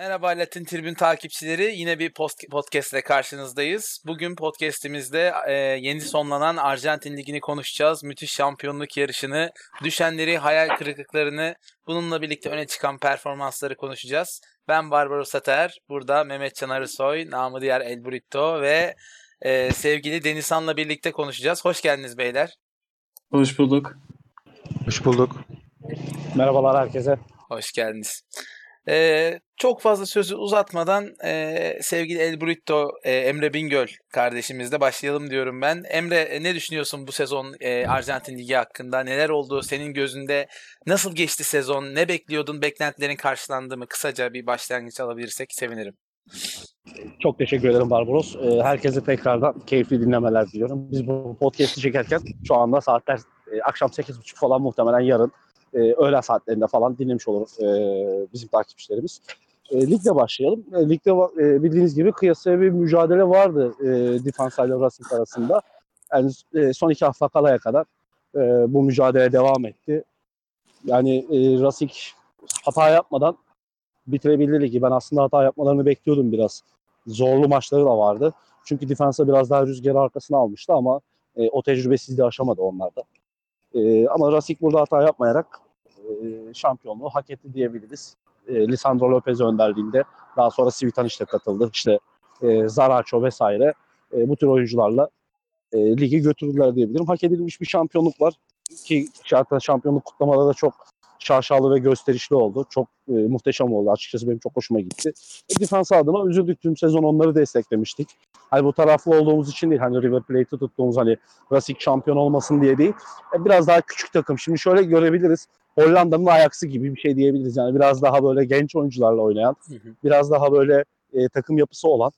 Merhaba Latin Tribün takipçileri. Yine bir podcast ile karşınızdayız. Bugün podcastimizde e, yeni sonlanan Arjantin Ligi'ni konuşacağız. Müthiş şampiyonluk yarışını, düşenleri, hayal kırıklıklarını, bununla birlikte öne çıkan performansları konuşacağız. Ben Barbaros Sater, burada Mehmet Can Arısoy, namı diğer El Burrito ve e, sevgili Denizhan'la birlikte konuşacağız. Hoş geldiniz beyler. Hoş bulduk. Hoş bulduk. Merhabalar herkese. Hoş geldiniz. Ee, çok fazla sözü uzatmadan e, sevgili El Burrito e, Emre Bingöl kardeşimizle başlayalım diyorum ben. Emre e, ne düşünüyorsun bu sezon e, Arjantin Ligi hakkında? Neler oldu senin gözünde? Nasıl geçti sezon? Ne bekliyordun? Beklentilerin karşılandı mı? Kısaca bir başlangıç alabilirsek sevinirim. Çok teşekkür ederim Barbaros. Ee, herkese tekrardan keyifli dinlemeler diliyorum. Biz bu podcast'i çekerken şu anda saatler e, akşam 8.30 falan muhtemelen yarın e, öğlen saatlerinde falan dinlemiş olur e, bizim takipçilerimiz. E, ligle başlayalım. E, ligde e, bildiğiniz gibi kıyasaya bir mücadele vardı e, Difansa ile Racing arasında. Yani e, son iki hafta kalaya kadar e, bu mücadele devam etti. Yani e, Racing hata yapmadan bitirebildi ligi. Ben aslında hata yapmalarını bekliyordum biraz. Zorlu maçları da vardı. Çünkü Difansa biraz daha rüzgarı arkasına almıştı ama e, o tecrübesizliği aşamadı onlarda. E, ama Racing burada hata yapmayarak e, şampiyonluğu hak etti diyebiliriz. E, Lisandro Lopez önderliğinde daha sonra Svitanic de katıldı. İşte e, Zaracho vesaire e, bu tür oyuncularla e, ligi götürdüler diyebilirim. Hak edilmiş bir şampiyonluk var ki zaten şampiyonluk kutlamaları da çok şaşalı ve gösterişli oldu. Çok e, muhteşem oldu. Açıkçası benim çok hoşuma gitti. E, defans adına üzüldük. Tüm sezon onları desteklemiştik. Hani bu taraflı olduğumuz için değil. Hani River Plate'i tuttuğumuz hani Racing şampiyon olmasın diye değil. E, biraz daha küçük takım. Şimdi şöyle görebiliriz. Hollanda'nın Ajax'ı gibi bir şey diyebiliriz. Yani biraz daha böyle genç oyuncularla oynayan, hı hı. biraz daha böyle e, takım yapısı olan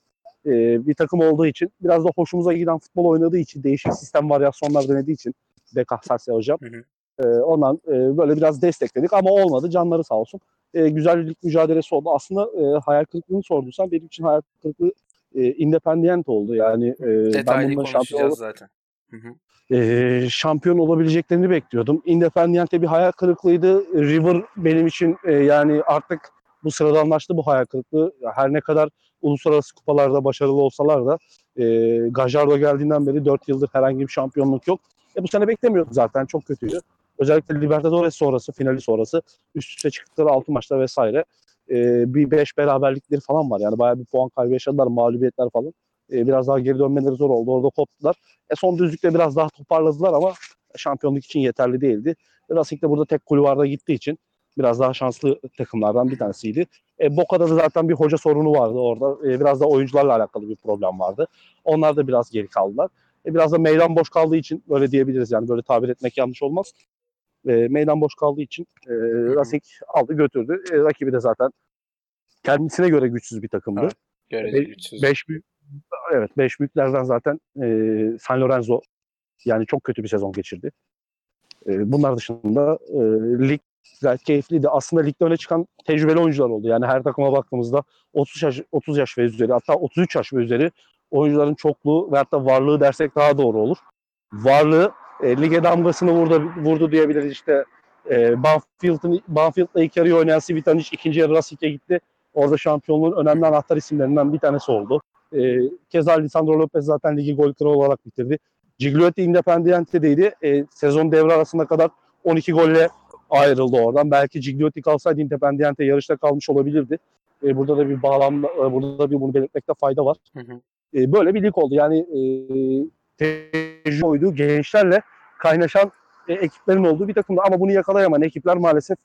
e, bir takım olduğu için biraz da hoşumuza giden futbol oynadığı için değişik sistem varyasyonlar denediği için Beka Sasya hocam. Hı hı. E, ondan e, böyle biraz destekledik ama olmadı. Canları sağ olsun. E, güzel bir lig mücadelesi oldu. Aslında e, hayal kırıklığını sorduysan benim için hayal kırıklığı e, independent oldu. Yani e, Detaylı ben konuşacağız şampiyon zaten. Hı hı e, şampiyon olabileceklerini bekliyordum. Independiente bir hayal kırıklığıydı. River benim için e, yani artık bu sıradanlaştı bu hayal kırıklığı. Her ne kadar uluslararası kupalarda başarılı olsalar da e, Gajardo geldiğinden beri 4 yıldır herhangi bir şampiyonluk yok. E, bu sene beklemiyorduk zaten çok kötüydü. Özellikle Libertadores sonrası, finali sonrası üst üste çıktıkları 6 maçta vesaire e, bir 5 beraberlikleri falan var. Yani bayağı bir puan kaybı yaşadılar, mağlubiyetler falan. E, biraz daha geri dönmeleri zor oldu. Orada koptular. E, son düzlükte biraz daha toparladılar ama şampiyonluk için yeterli değildi. Racing de burada tek kulvarda gittiği için biraz daha şanslı takımlardan bir tanesiydi. E, Boca'da da zaten bir hoca sorunu vardı orada. E, biraz da oyuncularla alakalı bir problem vardı. Onlar da biraz geri kaldılar. E, biraz da meydan boş kaldığı için böyle diyebiliriz yani böyle tabir etmek yanlış olmaz. E, meydan boş kaldığı için e, Racing aldı götürdü. E, rakibi de zaten kendisine göre güçsüz bir takımdı. Evet, görece güçsüz. Beş, evet 5 büyüklerden zaten e, San Lorenzo yani çok kötü bir sezon geçirdi. E, bunlar dışında e, lig gayet keyifliydi. Aslında ligde öne çıkan tecrübeli oyuncular oldu. Yani her takıma baktığımızda 30 yaş 30 yaş ve üzeri hatta 33 yaş ve üzeri oyuncuların çokluğu ve hatta varlığı dersek daha doğru olur. Varlığı e, lige damgasını vurdu, vurdu diyebiliriz işte. E, Banfield'ın Banfield'la ilk yarıyı oynayan Svitanic ikinci yarı Racing'e gitti. Orada şampiyonluğun önemli anahtar isimlerinden bir tanesi oldu. E, keza Lisandro Lopez zaten ligi gol kralı olarak bitirdi. Gigliotti Independiente'deydi. E, sezon devre arasında kadar 12 golle ayrıldı oradan. Belki Gigliotti kalsaydı Independiente yarışta kalmış olabilirdi. E, burada da bir bağlam, e, burada da bir bunu belirtmekte fayda var. Hı hı. E, böyle bir lig oldu. Yani e, tecrübe oydu. Gençlerle kaynaşan e, ekiplerin olduğu bir takımdı. Ama bunu yakalayamayan ekipler maalesef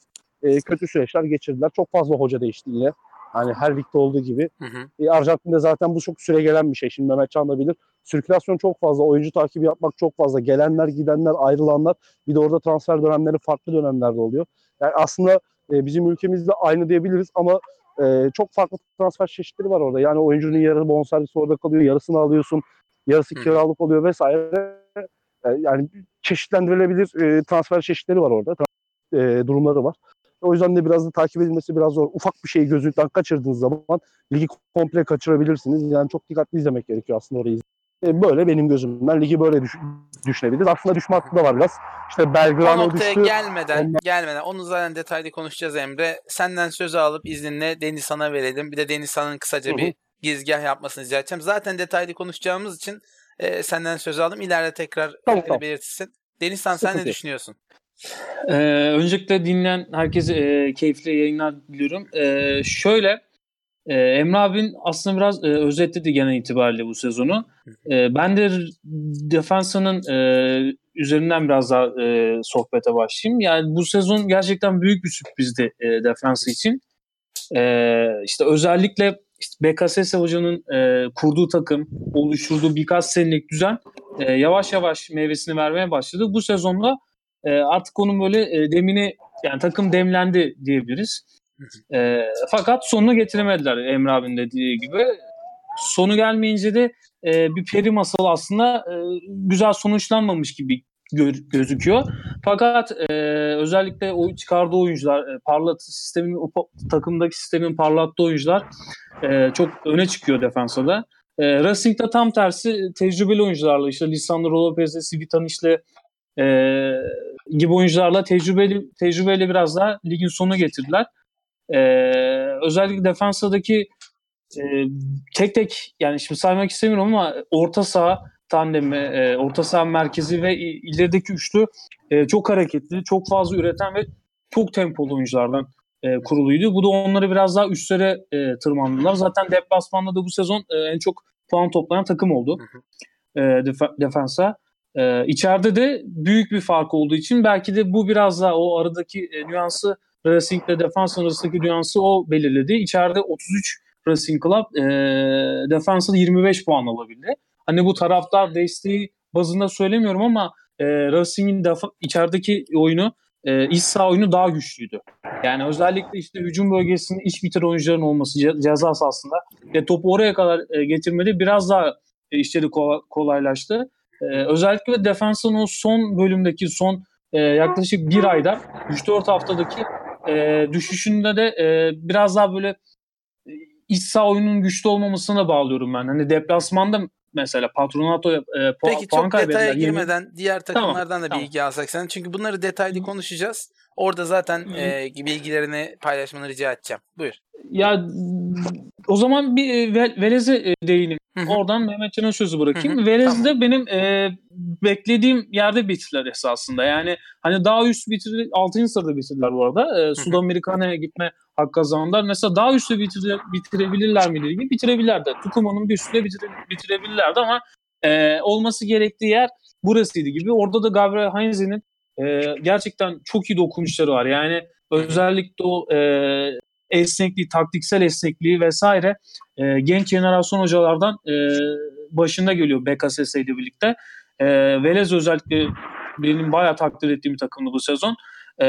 e, kötü süreçler geçirdiler. Çok fazla hoca değişti yine. Hani her ligde olduğu gibi. Hı hı. E, Arjantin'de zaten bu çok süre gelen bir şey. Şimdi Mehmet Can da bilir. Sirkülasyon çok fazla. Oyuncu takibi yapmak çok fazla. Gelenler, gidenler, ayrılanlar. Bir de orada transfer dönemleri farklı dönemlerde oluyor. Yani aslında e, bizim ülkemizde aynı diyebiliriz ama e, çok farklı transfer çeşitleri var orada. Yani oyuncunun yarısı bonservisi orada kalıyor. Yarısını alıyorsun. Yarısı hı. kiralık oluyor vesaire. E, yani çeşitlendirilebilir e, transfer çeşitleri var orada. E, durumları var. O yüzden de biraz da takip edilmesi biraz zor. Ufak bir şeyi gözünden kaçırdığınız zaman ligi komple kaçırabilirsiniz. Yani çok dikkatli izlemek gerekiyor aslında orayı. E, böyle benim gözümden ligi böyle düş- düşünebiliriz. Aslında düşme hattı da var biraz. İşte O Belgrano noktaya düştü. gelmeden Ondan- gelmeden onu zaten detaylı konuşacağız Emre. Senden sözü alıp izninle Denizhan'a verelim. Bir de Denizhan'ın kısaca Hı hı. bir gizgah yapmasını rica edeceğim. Zaten detaylı konuşacağımız için e, senden sözü aldım. İleride tekrar Tamam, e, tamam. belirtirsin. Denizhan sen ne Sıkıntı düşünüyorsun? Ee, öncelikle dinleyen herkese e, keyifli yayınlar diliyorum. Ee, şöyle, e, Emre abin aslında biraz e, özetledi genel itibariyle bu sezonu. E, ben de defansının e, üzerinden biraz daha e, sohbete başlayayım. Yani bu sezon gerçekten büyük bir sürprizdi e, defansı için. E, işte özellikle işte BKSS hocanın e, kurduğu takım, oluşturduğu birkaç senelik düzen e, yavaş yavaş meyvesini vermeye başladı. Bu sezonda e, artık onun böyle e, demini yani takım demlendi diyebiliriz. E, fakat sonunu getiremediler Emre abinin dediği gibi. Sonu gelmeyince de e, bir peri masalı aslında e, güzel sonuçlanmamış gibi gör- gözüküyor. Fakat e, özellikle o çıkardığı oyuncular, e, parlat sistemin o takımdaki sistemin parlattığı oyuncular e, çok öne çıkıyor defansa da. E, Racing'de tam tersi tecrübeli oyuncularla işte Lisandro Lopez'le, Sivitaniş'le e, gibi oyuncularla tecrübeli tecrübeyle biraz daha ligin sonuna getirdiler. E, özellikle defansadaki e, tek tek yani şimdi saymak istemiyorum ama orta saha tandemi, e, orta saha merkezi ve ilerideki üçlü e, çok hareketli, çok fazla üreten ve çok tempolu oyunculardan e, kuruluydu. Bu da onları biraz daha üstlere e, tırmandılar. Zaten deplasmanda da bu sezon e, en çok puan toplayan takım oldu e, defa- defansa. E, içeride de büyük bir fark olduğu için belki de bu biraz daha o aradaki e, nüansı Racing ile defans arasındaki nüansı o belirledi. İçeride 33 Racing Club e, defansa da 25 puan alabildi. Hani bu taraftar desteği bazında söylemiyorum ama e, Racing'in defa- içerideki oyunu e, iç saha oyunu daha güçlüydü. Yani özellikle işte hücum bölgesinde iş bitir oyuncuların olması ce- ceza sahasında ve topu oraya kadar e, getirmeli biraz daha e, işleri kola- kolaylaştı. E, özellikle defansın o son bölümdeki son e, yaklaşık bir ayda 3-4 haftadaki e, düşüşünde de e, biraz daha böyle e, iç saha oyunun güçlü olmamasına bağlıyorum ben. Hani deplasmanda mesela Patronato e, pu- Peki puan çok kaybettiler. detaya girmeden diğer Tamam, takımlardan da tamam. bilgi alsak sen. Çünkü bunları detaylı konuşacağız. Orada zaten Hı. e, bilgilerini paylaşmanı rica edeceğim. Buyur. Ya o zaman bir e, Ve- Velez'e e, değineyim. Hı hı. Oradan Mehmetcan'a sözü bırakayım. Hı hı, Velez de benim e, beklediğim yerde bitirdiler esasında. Yani hani daha üst bitir 6. sırada bitirdiler bu arada. E, Sudamerica'ya gitme hak kazandılar. Mesela daha üstte bitire- bitirebilirler mi ligi? Bitirebilirlerdi. Tucuma'nın bir üstünde bitire, bitirebilirlerdi ama e, olması gerektiği yer burasıydı gibi. Orada da Gabriel Heinze'nin e, gerçekten çok iyi dokunuşları var. Yani özellikle o e, esnekliği, taktiksel esnekliği vesaire e, genç jenerasyon hocalardan e, başında geliyor BKSS ile birlikte. E, Velez özellikle benim bayağı takdir ettiğim bir takımdı bu sezon. E,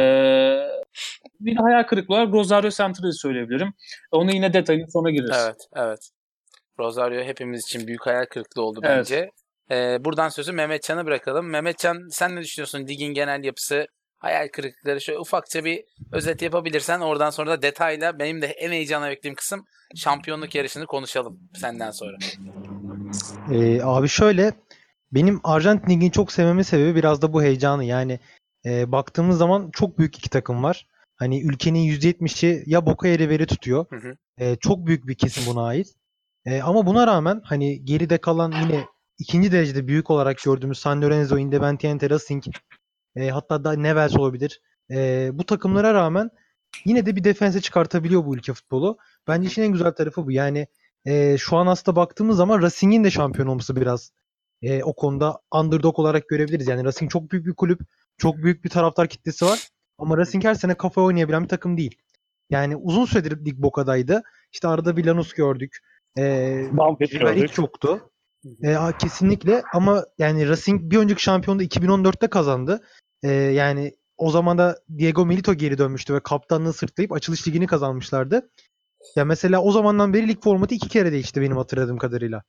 bir de hayal kırıklığı var. Rosario Central'i söyleyebilirim. Onu yine detayını sonra gireriz. Evet, evet. Rosario hepimiz için büyük hayal kırıklığı oldu Evet. bence. Ee, buradan sözü Mehmetcan'a bırakalım. Mehmetcan sen ne düşünüyorsun? Ligin genel yapısı, hayal kırıklıkları şöyle ufakça bir özet yapabilirsen oradan sonra da detayla benim de en heyecana beklediğim kısım şampiyonluk yarışını konuşalım senden sonra. Ee, abi şöyle benim Arjantin Ligi'ni çok sevmemin sebebi biraz da bu heyecanı. Yani e, baktığımız zaman çok büyük iki takım var. Hani ülkenin %70'i ya Boca ya River'i tutuyor. Hı hı. E, çok büyük bir kesim buna ait. E, ama buna rağmen hani geride kalan yine ikinci derecede büyük olarak gördüğümüz San Lorenzo, Independiente Racing e, hatta da Newell's olabilir. E, bu takımlara rağmen yine de bir defense çıkartabiliyor bu ülke futbolu. Bence işin en güzel tarafı bu. Yani e, şu an aslında baktığımız zaman Racing'in de şampiyon olması biraz e, o konuda underdog olarak görebiliriz. Yani Racing çok büyük bir kulüp, çok büyük bir taraftar kitlesi var. Ama Racing her sene kafa oynayabilen bir takım değil. Yani uzun süredir lig Boca'daydı. İşte arada bir Lanús gördük. E, gördük. hiç yoktu. E, a- kesinlikle ama yani Racing bir önceki şampiyonda 2014'te kazandı. E, yani o zaman da Diego Milito geri dönmüştü ve kaptanlığı sırtlayıp açılış ligini kazanmışlardı. Ya mesela o zamandan beri lig formatı iki kere değişti benim hatırladığım kadarıyla.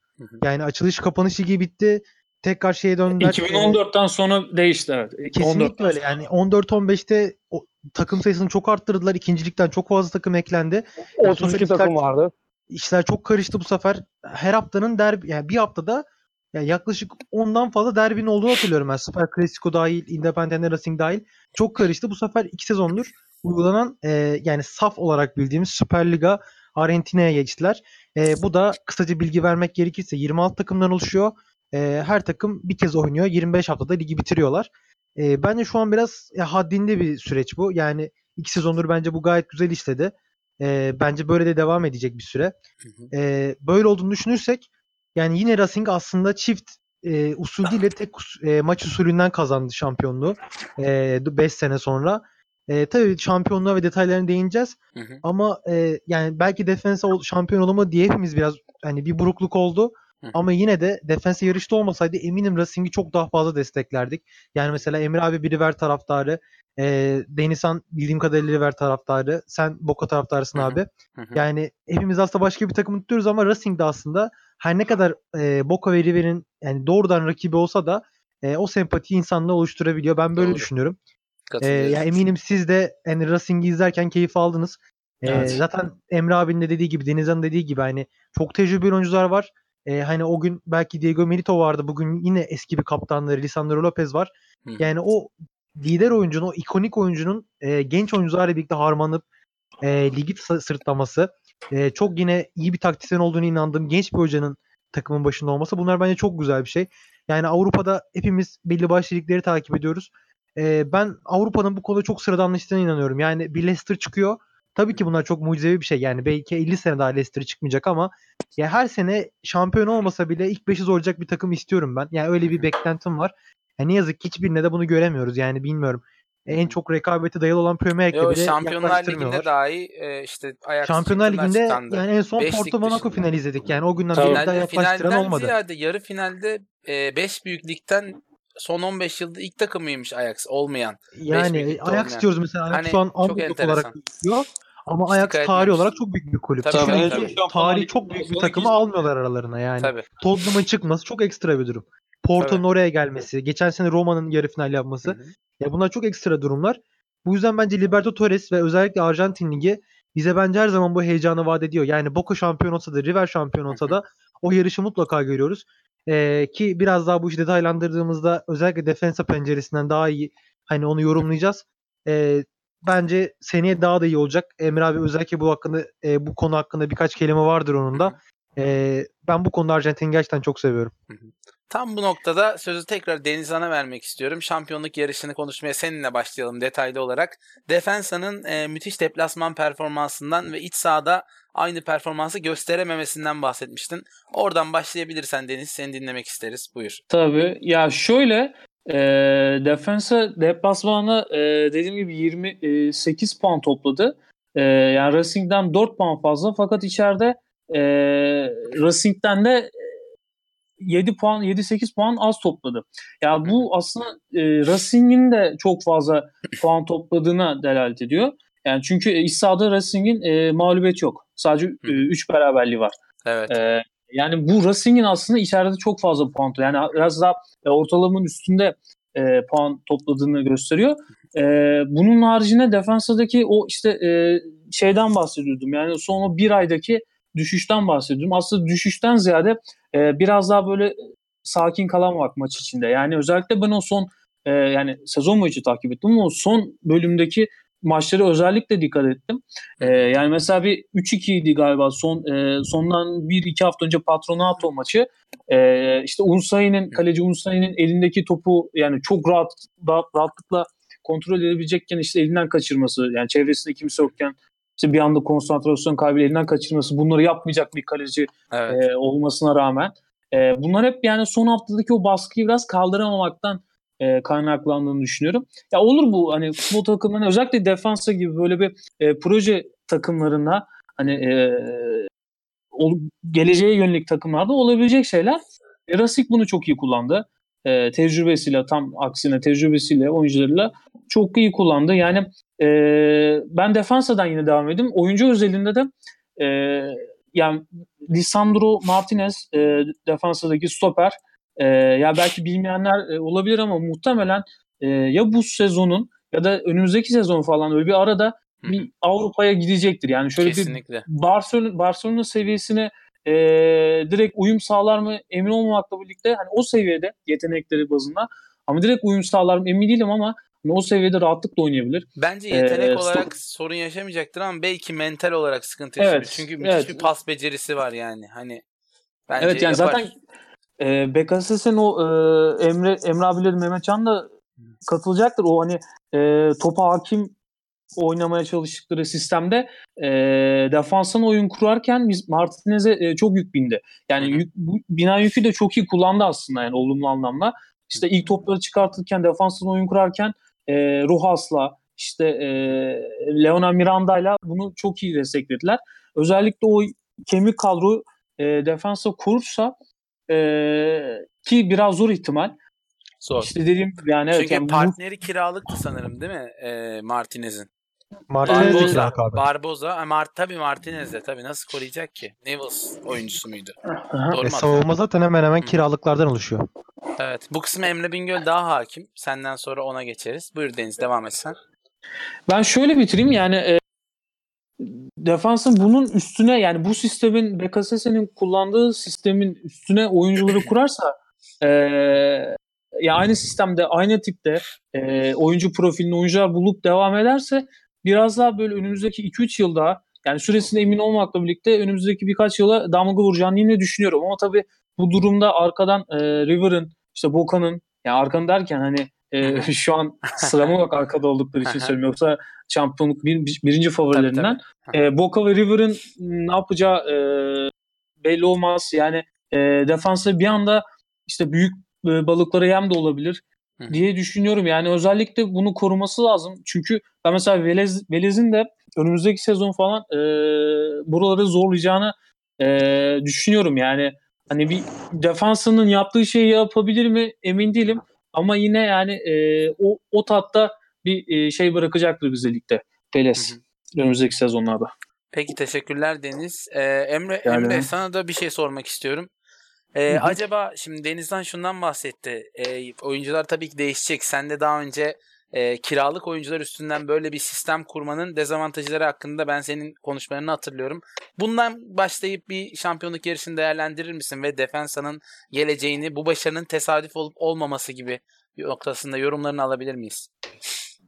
Yani açılış kapanış ligi bitti. Tekrar şeye döndüler. E, 2014'ten sonra değişti evet. Kesinlikle 14'ten öyle. Yani 14-15'te o takım sayısını çok arttırdılar. İkincilikten çok fazla takım eklendi. 32 takım vardı. İşler çok karıştı bu sefer. Her haftanın derbi yani bir haftada ya yaklaşık ondan fazla derbinin olduğunu hatırlıyorum ben. Süper Clasico dahil, Independiente Racing dahil. Çok karıştı. Bu sefer iki sezondur uygulanan e, yani saf olarak bildiğimiz Süper Liga Arjantina'ya geçtiler. E, bu da kısaca bilgi vermek gerekirse 26 takımdan oluşuyor. E, her takım bir kez oynuyor. 25 haftada ligi bitiriyorlar. E, bence şu an biraz ya, haddinde bir süreç bu. Yani iki sezondur bence bu gayet güzel işledi. E, bence böyle de devam edecek bir süre. E, böyle olduğunu düşünürsek yani yine Racing aslında çift e, usul değil de tek e, maç usulünden kazandı şampiyonluğu 5 sene sonra. E, tabii şampiyonluğa ve detaylarına değineceğiz. Hı hı. Ama e, yani belki defense şampiyon olamadı diye hepimiz biraz hani bir burukluk oldu. Hı. Ama yine de defense yarışta olmasaydı eminim Racing'i çok daha fazla desteklerdik. Yani mesela Emre abi bir River taraftarı, e, Denizhan bildiğim kadarıyla River taraftarı, sen Boca taraftarısın Hı abi. Hı. Yani hepimiz aslında başka bir takımı tutuyoruz ama Racing de aslında her ne kadar e, Boca ve River'in yani doğrudan rakibi olsa da e, o sempatiyi insanla oluşturabiliyor. Ben böyle Doğru. düşünüyorum. E, ya eminim siz de yani Racing'i izlerken keyif aldınız. E, Evet. Zaten Emre abinin de dediği gibi, Denizhan'ın dediği gibi hani çok tecrübeli oyuncular var. E, hani o gün belki Diego Milito vardı. Bugün yine eski bir kaptanları Lisandro Lopez var. Hı. Yani o lider oyuncunun, o ikonik oyuncunun e, genç oyuncularla birlikte harmanıp e, ligi sı- sırtlaması. e, çok yine iyi bir taktisyen olduğunu inandığım genç bir hocanın takımın başında olması. Bunlar bence çok güzel bir şey. Yani Avrupa'da hepimiz belli başlı ligleri takip ediyoruz. E, ben Avrupa'nın bu konuda çok sıradanlaştığına inanıyorum. Yani bir Leicester çıkıyor. Tabii ki bunlar çok mucizevi bir şey. Yani belki 50 sene daha Leicester çıkmayacak ama ya her sene şampiyon olmasa bile ilk 5'i zorlayacak bir takım istiyorum ben. Yani öyle bir beklentim var. Ya ne yazık ki hiçbirine de bunu göremiyoruz. Yani bilmiyorum. En çok rekabete dayalı olan Premier Lig'de Yo, bile Şampiyonlar. Ligi'nde dahi e, işte Ajax Şampiyonlar Ligi'nde yani en son Beşlik Porto Monaco finali izledik. Yani o günden beri daha yaklaştıran finalden olmadı. ziyade yarı finalde 5 büyük ligden son 15 yılda ilk takımıymış Ajax olmayan. Yani ligde Ajax olmayan. diyoruz mesela. Ajax Hani şu an enteresan. olarak gözüküyor. Ama Hiç Ajax tarih olarak çok büyük bir kulüp. Tabii, Düşünün tabii, tarihi çok büyük bir takımı almıyorlar aralarına yani. Tabii. Tottenham'ın çıkması çok ekstra bir durum. Porto'nun oraya gelmesi, geçen sene Roma'nın yarı final yapması. Hı hı. Ya bunlar çok ekstra durumlar. Bu yüzden bence Libertadores ve özellikle Arjantin Ligi bize bence her zaman bu heyecanı vaat ediyor. Yani Boca şampiyon olsa da River şampiyon olsa da o yarışı mutlaka görüyoruz. Ee, ki biraz daha bu işi detaylandırdığımızda özellikle defensa penceresinden daha iyi hani onu yorumlayacağız. Ee, bence seneye daha da iyi olacak. Emre abi özellikle bu hakkında e, bu konu hakkında birkaç kelime vardır onun da. Ee, ben bu konuda Arjantin'i gerçekten çok seviyorum. Tam bu noktada sözü tekrar Denizhan'a vermek istiyorum. Şampiyonluk yarışını konuşmaya seninle başlayalım detaylı olarak. Defensa'nın e, müthiş deplasman performansından ve iç sahada aynı performansı gösterememesinden bahsetmiştin. Oradan başlayabilirsen Deniz seni dinlemek isteriz. Buyur. Tabii. Ya şöyle e, Defensa deplasmana e, dediğim gibi 28 puan topladı. E, yani Racing'den 4 puan fazla fakat içeride e, Racing'den de 7 puan 7-8 puan az topladı. Ya bu aslında e, Racing'in de çok fazla puan topladığına delalet ediyor. Yani çünkü iç sahada Racing'in e, mağlubiyeti yok. Sadece 3 beraberliği var. Evet. Ee, yani bu Racing'in aslında içeride çok fazla puan yani biraz daha e, ortalamanın üstünde e, puan topladığını gösteriyor. E, bunun haricinde defansadaki o işte e, şeyden bahsediyordum. Yani son o bir aydaki düşüşten bahsediyordum. Aslında düşüşten ziyade e, biraz daha böyle sakin kalamamak maç içinde. Yani özellikle ben o son e, yani sezon boyunca takip ettim ama o son bölümdeki maçları özellikle dikkat ettim. Ee, yani mesela bir 3-2 idi galiba son e, sondan 1-2 hafta önce Patronato maçı. Ee, işte Unsay'ın kaleci Unsay'ın elindeki topu yani çok rahat, rahat rahatlıkla kontrol edebilecekken işte elinden kaçırması yani çevresinde kimse yokken işte bir anda konsantrasyon kaybı elinden kaçırması bunları yapmayacak bir kaleci Evet. e, olmasına rağmen e, bunlar hep yani son haftadaki o baskıyı biraz kaldıramamaktan e, kaynaklandığını düşünüyorum. Ya olur bu hani futbol takımlarının özellikle defansa gibi böyle bir e, proje takımlarında hani e, ol, geleceğe yönelik takımlarda olabilecek şeyler. E, Rasik bunu çok iyi kullandı. E, tecrübesiyle tam aksine tecrübesiyle oyuncularıyla çok iyi kullandı. Yani e, ben defansadan yine devam edeyim. Oyuncu özelinde de e, yani Lisandro Martinez e, defansadaki stoper e, ya belki bilmeyenler e, olabilir ama muhtemelen e, ya bu sezonun ya da önümüzdeki sezon falan öyle bir arada bir Avrupa'ya gidecektir. Yani şöyle Kesinlikle. bir Barcelona, Barcelona seviyesine e, direkt uyum sağlar mı emin olmamakla birlikte hani o seviyede yetenekleri bazında ama direkt uyum sağlar mı emin değilim ama o seviyede rahatlıkla oynayabilir. Bence yetenek Ee, olarak sorun yaşamayacaktır ama belki mental olarak sıkıntı yaşıyor. Evet, Çünkü müthiş evet. bir pas becerisi var yani. Hani bence evet yani yapar. zaten e, BKSS'in o e, Emre Emre abileri Mehmet Can da katılacaktır. O hani e, topa hakim oynamaya çalıştıkları sistemde e, defanstan oyun kurarken biz Martinez'e e, çok yük bindi. Yani yük, bu, bina yükü de çok iyi kullandı aslında yani olumlu anlamda. İşte ilk topları çıkartırken defanstan oyun kurarken e, Rohas'la işte e, Leona Miranda'yla bunu çok iyi desteklediler. Özellikle o kemik kadro e, defansa kurursa e, ki biraz zor ihtimal. Zor. İşte dediğim gibi yani evet Çünkü yani bu- partneri kiralıktı sanırım değil mi ee, Martinez'in? Martinez de Barboza. abi. Barboza. Ha, Mart tabii Martinez de tabii nasıl koruyacak ki? Neville oyuncusu muydu? Aha. Doğru E, savunma zaten hemen hemen Hı. kiralıklardan oluşuyor. Evet. Bu kısmı Emre Bingöl daha hakim. Senden sonra ona geçeriz. Buyur Deniz devam et sen. Ben şöyle bitireyim yani e, defansın bunun üstüne yani bu sistemin BKSS'nin kullandığı sistemin üstüne oyuncuları kurarsa e, ya aynı sistemde aynı tipte e, oyuncu profilini oyuncular bulup devam ederse biraz daha böyle önümüzdeki 2-3 yıl daha yani süresine emin olmakla birlikte önümüzdeki birkaç yıla damga vuracağını yine düşünüyorum ama tabii bu durumda arkadan e, River'ın işte Boca'nın yani arkanı derken hani e, şu an sırama bak arkada oldukları için söylüyorum. Yoksa şampiyonluk bir, bir- birinci favorilerinden. Tabii, tabii. E, Boca ve River'ın ne yapacağı e, belli olmaz. Yani e, defansa bir anda işte büyük e, balıklara yem de olabilir Hı diye düşünüyorum. Yani özellikle bunu koruması lazım. Çünkü ben mesela Velez, Velez'in de önümüzdeki sezon falan e, buraları zorlayacağını e, düşünüyorum. Yani hani bir defansının yaptığı şeyi yapabilir mi emin değilim. Ama yine yani e, o, o tatta bir e, şey bırakacaktır bize ligde Velez Hı hı. önümüzdeki sezonlarda. Peki teşekkürler Deniz. Ee, Emre Yani- Emre sana da bir şey sormak istiyorum. Ee, acaba şimdi Deniz'den şundan bahsetti. Ee, oyuncular tabii ki değişecek. Sen de daha önce e, kiralık oyuncular üstünden böyle bir sistem kurmanın dezavantajları hakkında ben senin konuşmalarını hatırlıyorum. Bundan başlayıp bir şampiyonluk yarışını değerlendirir misin ve Defensa'nın geleceğini, bu başarının tesadüf olup olmaması gibi bir noktasında yorumlarını alabilir miyiz?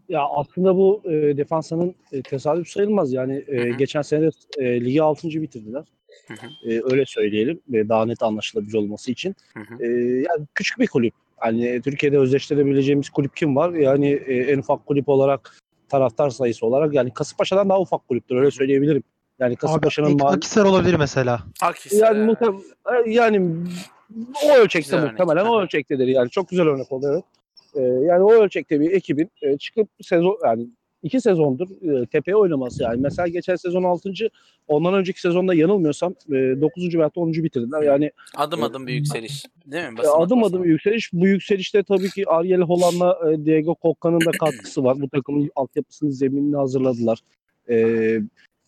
Ya aslında bu e, defansanın e, tesadüf sayılmaz. Yani e, geçen sene e, ligi 6. bitirdiler. Hı hı. E, öyle söyleyelim. E, daha net anlaşılabilir olması için. Hı hı. E, yani küçük bir kulüp. Hani Türkiye'de özdeştirebileceğimiz kulüp kim var? Yani e, en ufak kulüp olarak taraftar sayısı olarak yani Kasımpaşa'dan daha ufak kulüptür öyle söyleyebilirim. Yani Kasımpaşa'nın mahalle Akhisar olabilir mesela. Akhisar. yani muhtem yani o ölçekte Güzel örnek. muhtemelen o Aha. ölçektedir yani çok güzel örnek oldu evet. Ee, yani o ölçekte bir ekibin e, çıkıp sezon yani iki sezondur e, tepeye oynaması yani. Mesela geçen sezon 6. ondan önceki sezonda yanılmıyorsam e, 9. veya 10. bitirdiler. Yani Adım adım bir yükseliş. Değil mi? e, Basamak adım basamak. adım yükseliş. Bu yükselişte tabii ki Ariel Holland'la e, Diego Kokka'nın da katkısı var. Bu takımın altyapısını, zeminini hazırladılar. E,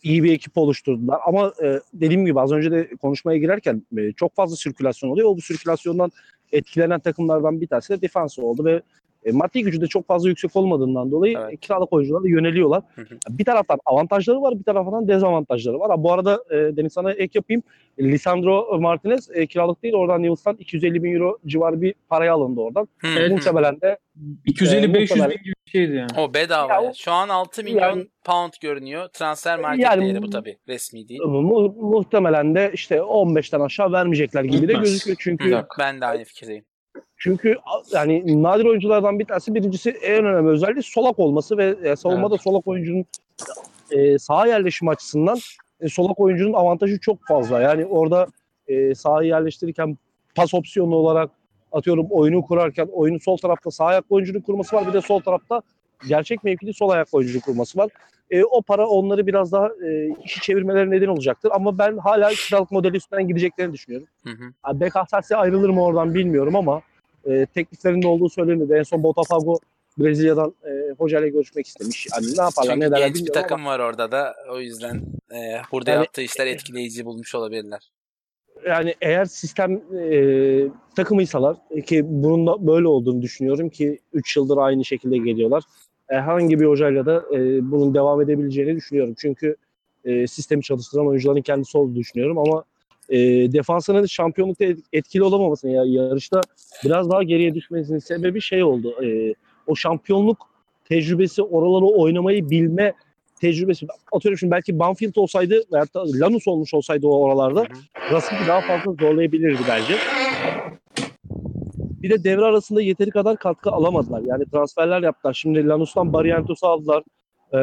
iyi bir ekip oluşturdular. Ama e, dediğim gibi az önce de konuşmaya girerken e, çok fazla sirkülasyon oluyor. O bu sirkülasyondan etkilenen takımlardan bir tanesi de defans oldu ve e, maddi gücü de çok fazla yüksek olmadığından dolayı Evet. e, kiralık oyunculara yöneliyorlar. Hı hı. Bir taraftan avantajları var, bir taraftan dezavantajları var. Ha, bu arada e, Deniz sana ek yapayım. Lisandro Martinez e, kiralık değil. Oradan Newell'dan 250 bin euro civarı bir paraya alındı oradan. Hı, hı. Muhtemelen de 250-500 Ee, muhtemelen- bin gibi bir şeydi yani. O bedava. Ya Şu an 6 milyon Yani- pound görünüyor. Transfer market Yani- değeri bu tabii. Resmi değil. mu- muhtemelen de işte 15'ten aşağı vermeyecekler gibi de Gitmez. gözüküyor. Çünkü Yok. Ben de aynı fikirdeyim. Çünkü yani nadir oyunculardan bir tanesi birincisi en önemli özelliği solak olması ve e, savunmada solak oyuncunun e, saha yerleşimi açısından e, solak oyuncunun avantajı çok fazla. Yani orada e, sahayı yerleştirirken pas opsiyonu olarak atıyorum oyunu kurarken oyunu sol tarafta sağ ayak oyuncunun kurması var. Bir de sol tarafta gerçek mevkili sol ayak oyuncunun kurması var. E, o para onları biraz daha e, işi çevirmeleri neden olacaktır. Ama ben hala kiralık modeli üstünden gideceklerini düşünüyorum. Hı hı. BKSS ayrılır mı oradan bilmiyorum ama e, tekliflerinde olduğu söyleniyordu. En son Botafogo Brezilya'dan e, hocayla görüşmek istemiş. Yani ne yaparlar Çünkü ne derler genç bir takım var orada da. O yüzden e, burada Yani- yaptığı işler etkileyici bulmuş olabilirler. ama yani eğer sistem e, takımıysalar e, ki bunun da böyle olduğunu düşünüyorum ki 3 yıldır aynı şekilde geliyorlar. E, herhangi bir hocayla da e, bunun devam edebileceğini düşünüyorum. Çünkü e, sistemi çalıştıran oyuncuların kendisi olduğunu düşünüyorum ama e, defansının şampiyonlukta et- etkili olamamasının ya yarışta biraz daha geriye düşmesinin sebebi şey oldu. E, o şampiyonluk tecrübesi, oraları oynamayı bilme tecrübesi. Atıyorum şimdi belki Banfield olsaydı veyahut da Lanus olmuş olsaydı o oralarda Racing'i daha fazla zorlayabilirdi bence. Bir de devre arasında yeteri kadar katkı alamadılar. Yani transferler yaptılar. Şimdi Lanus'tan Barrientos'u aldılar. Ee,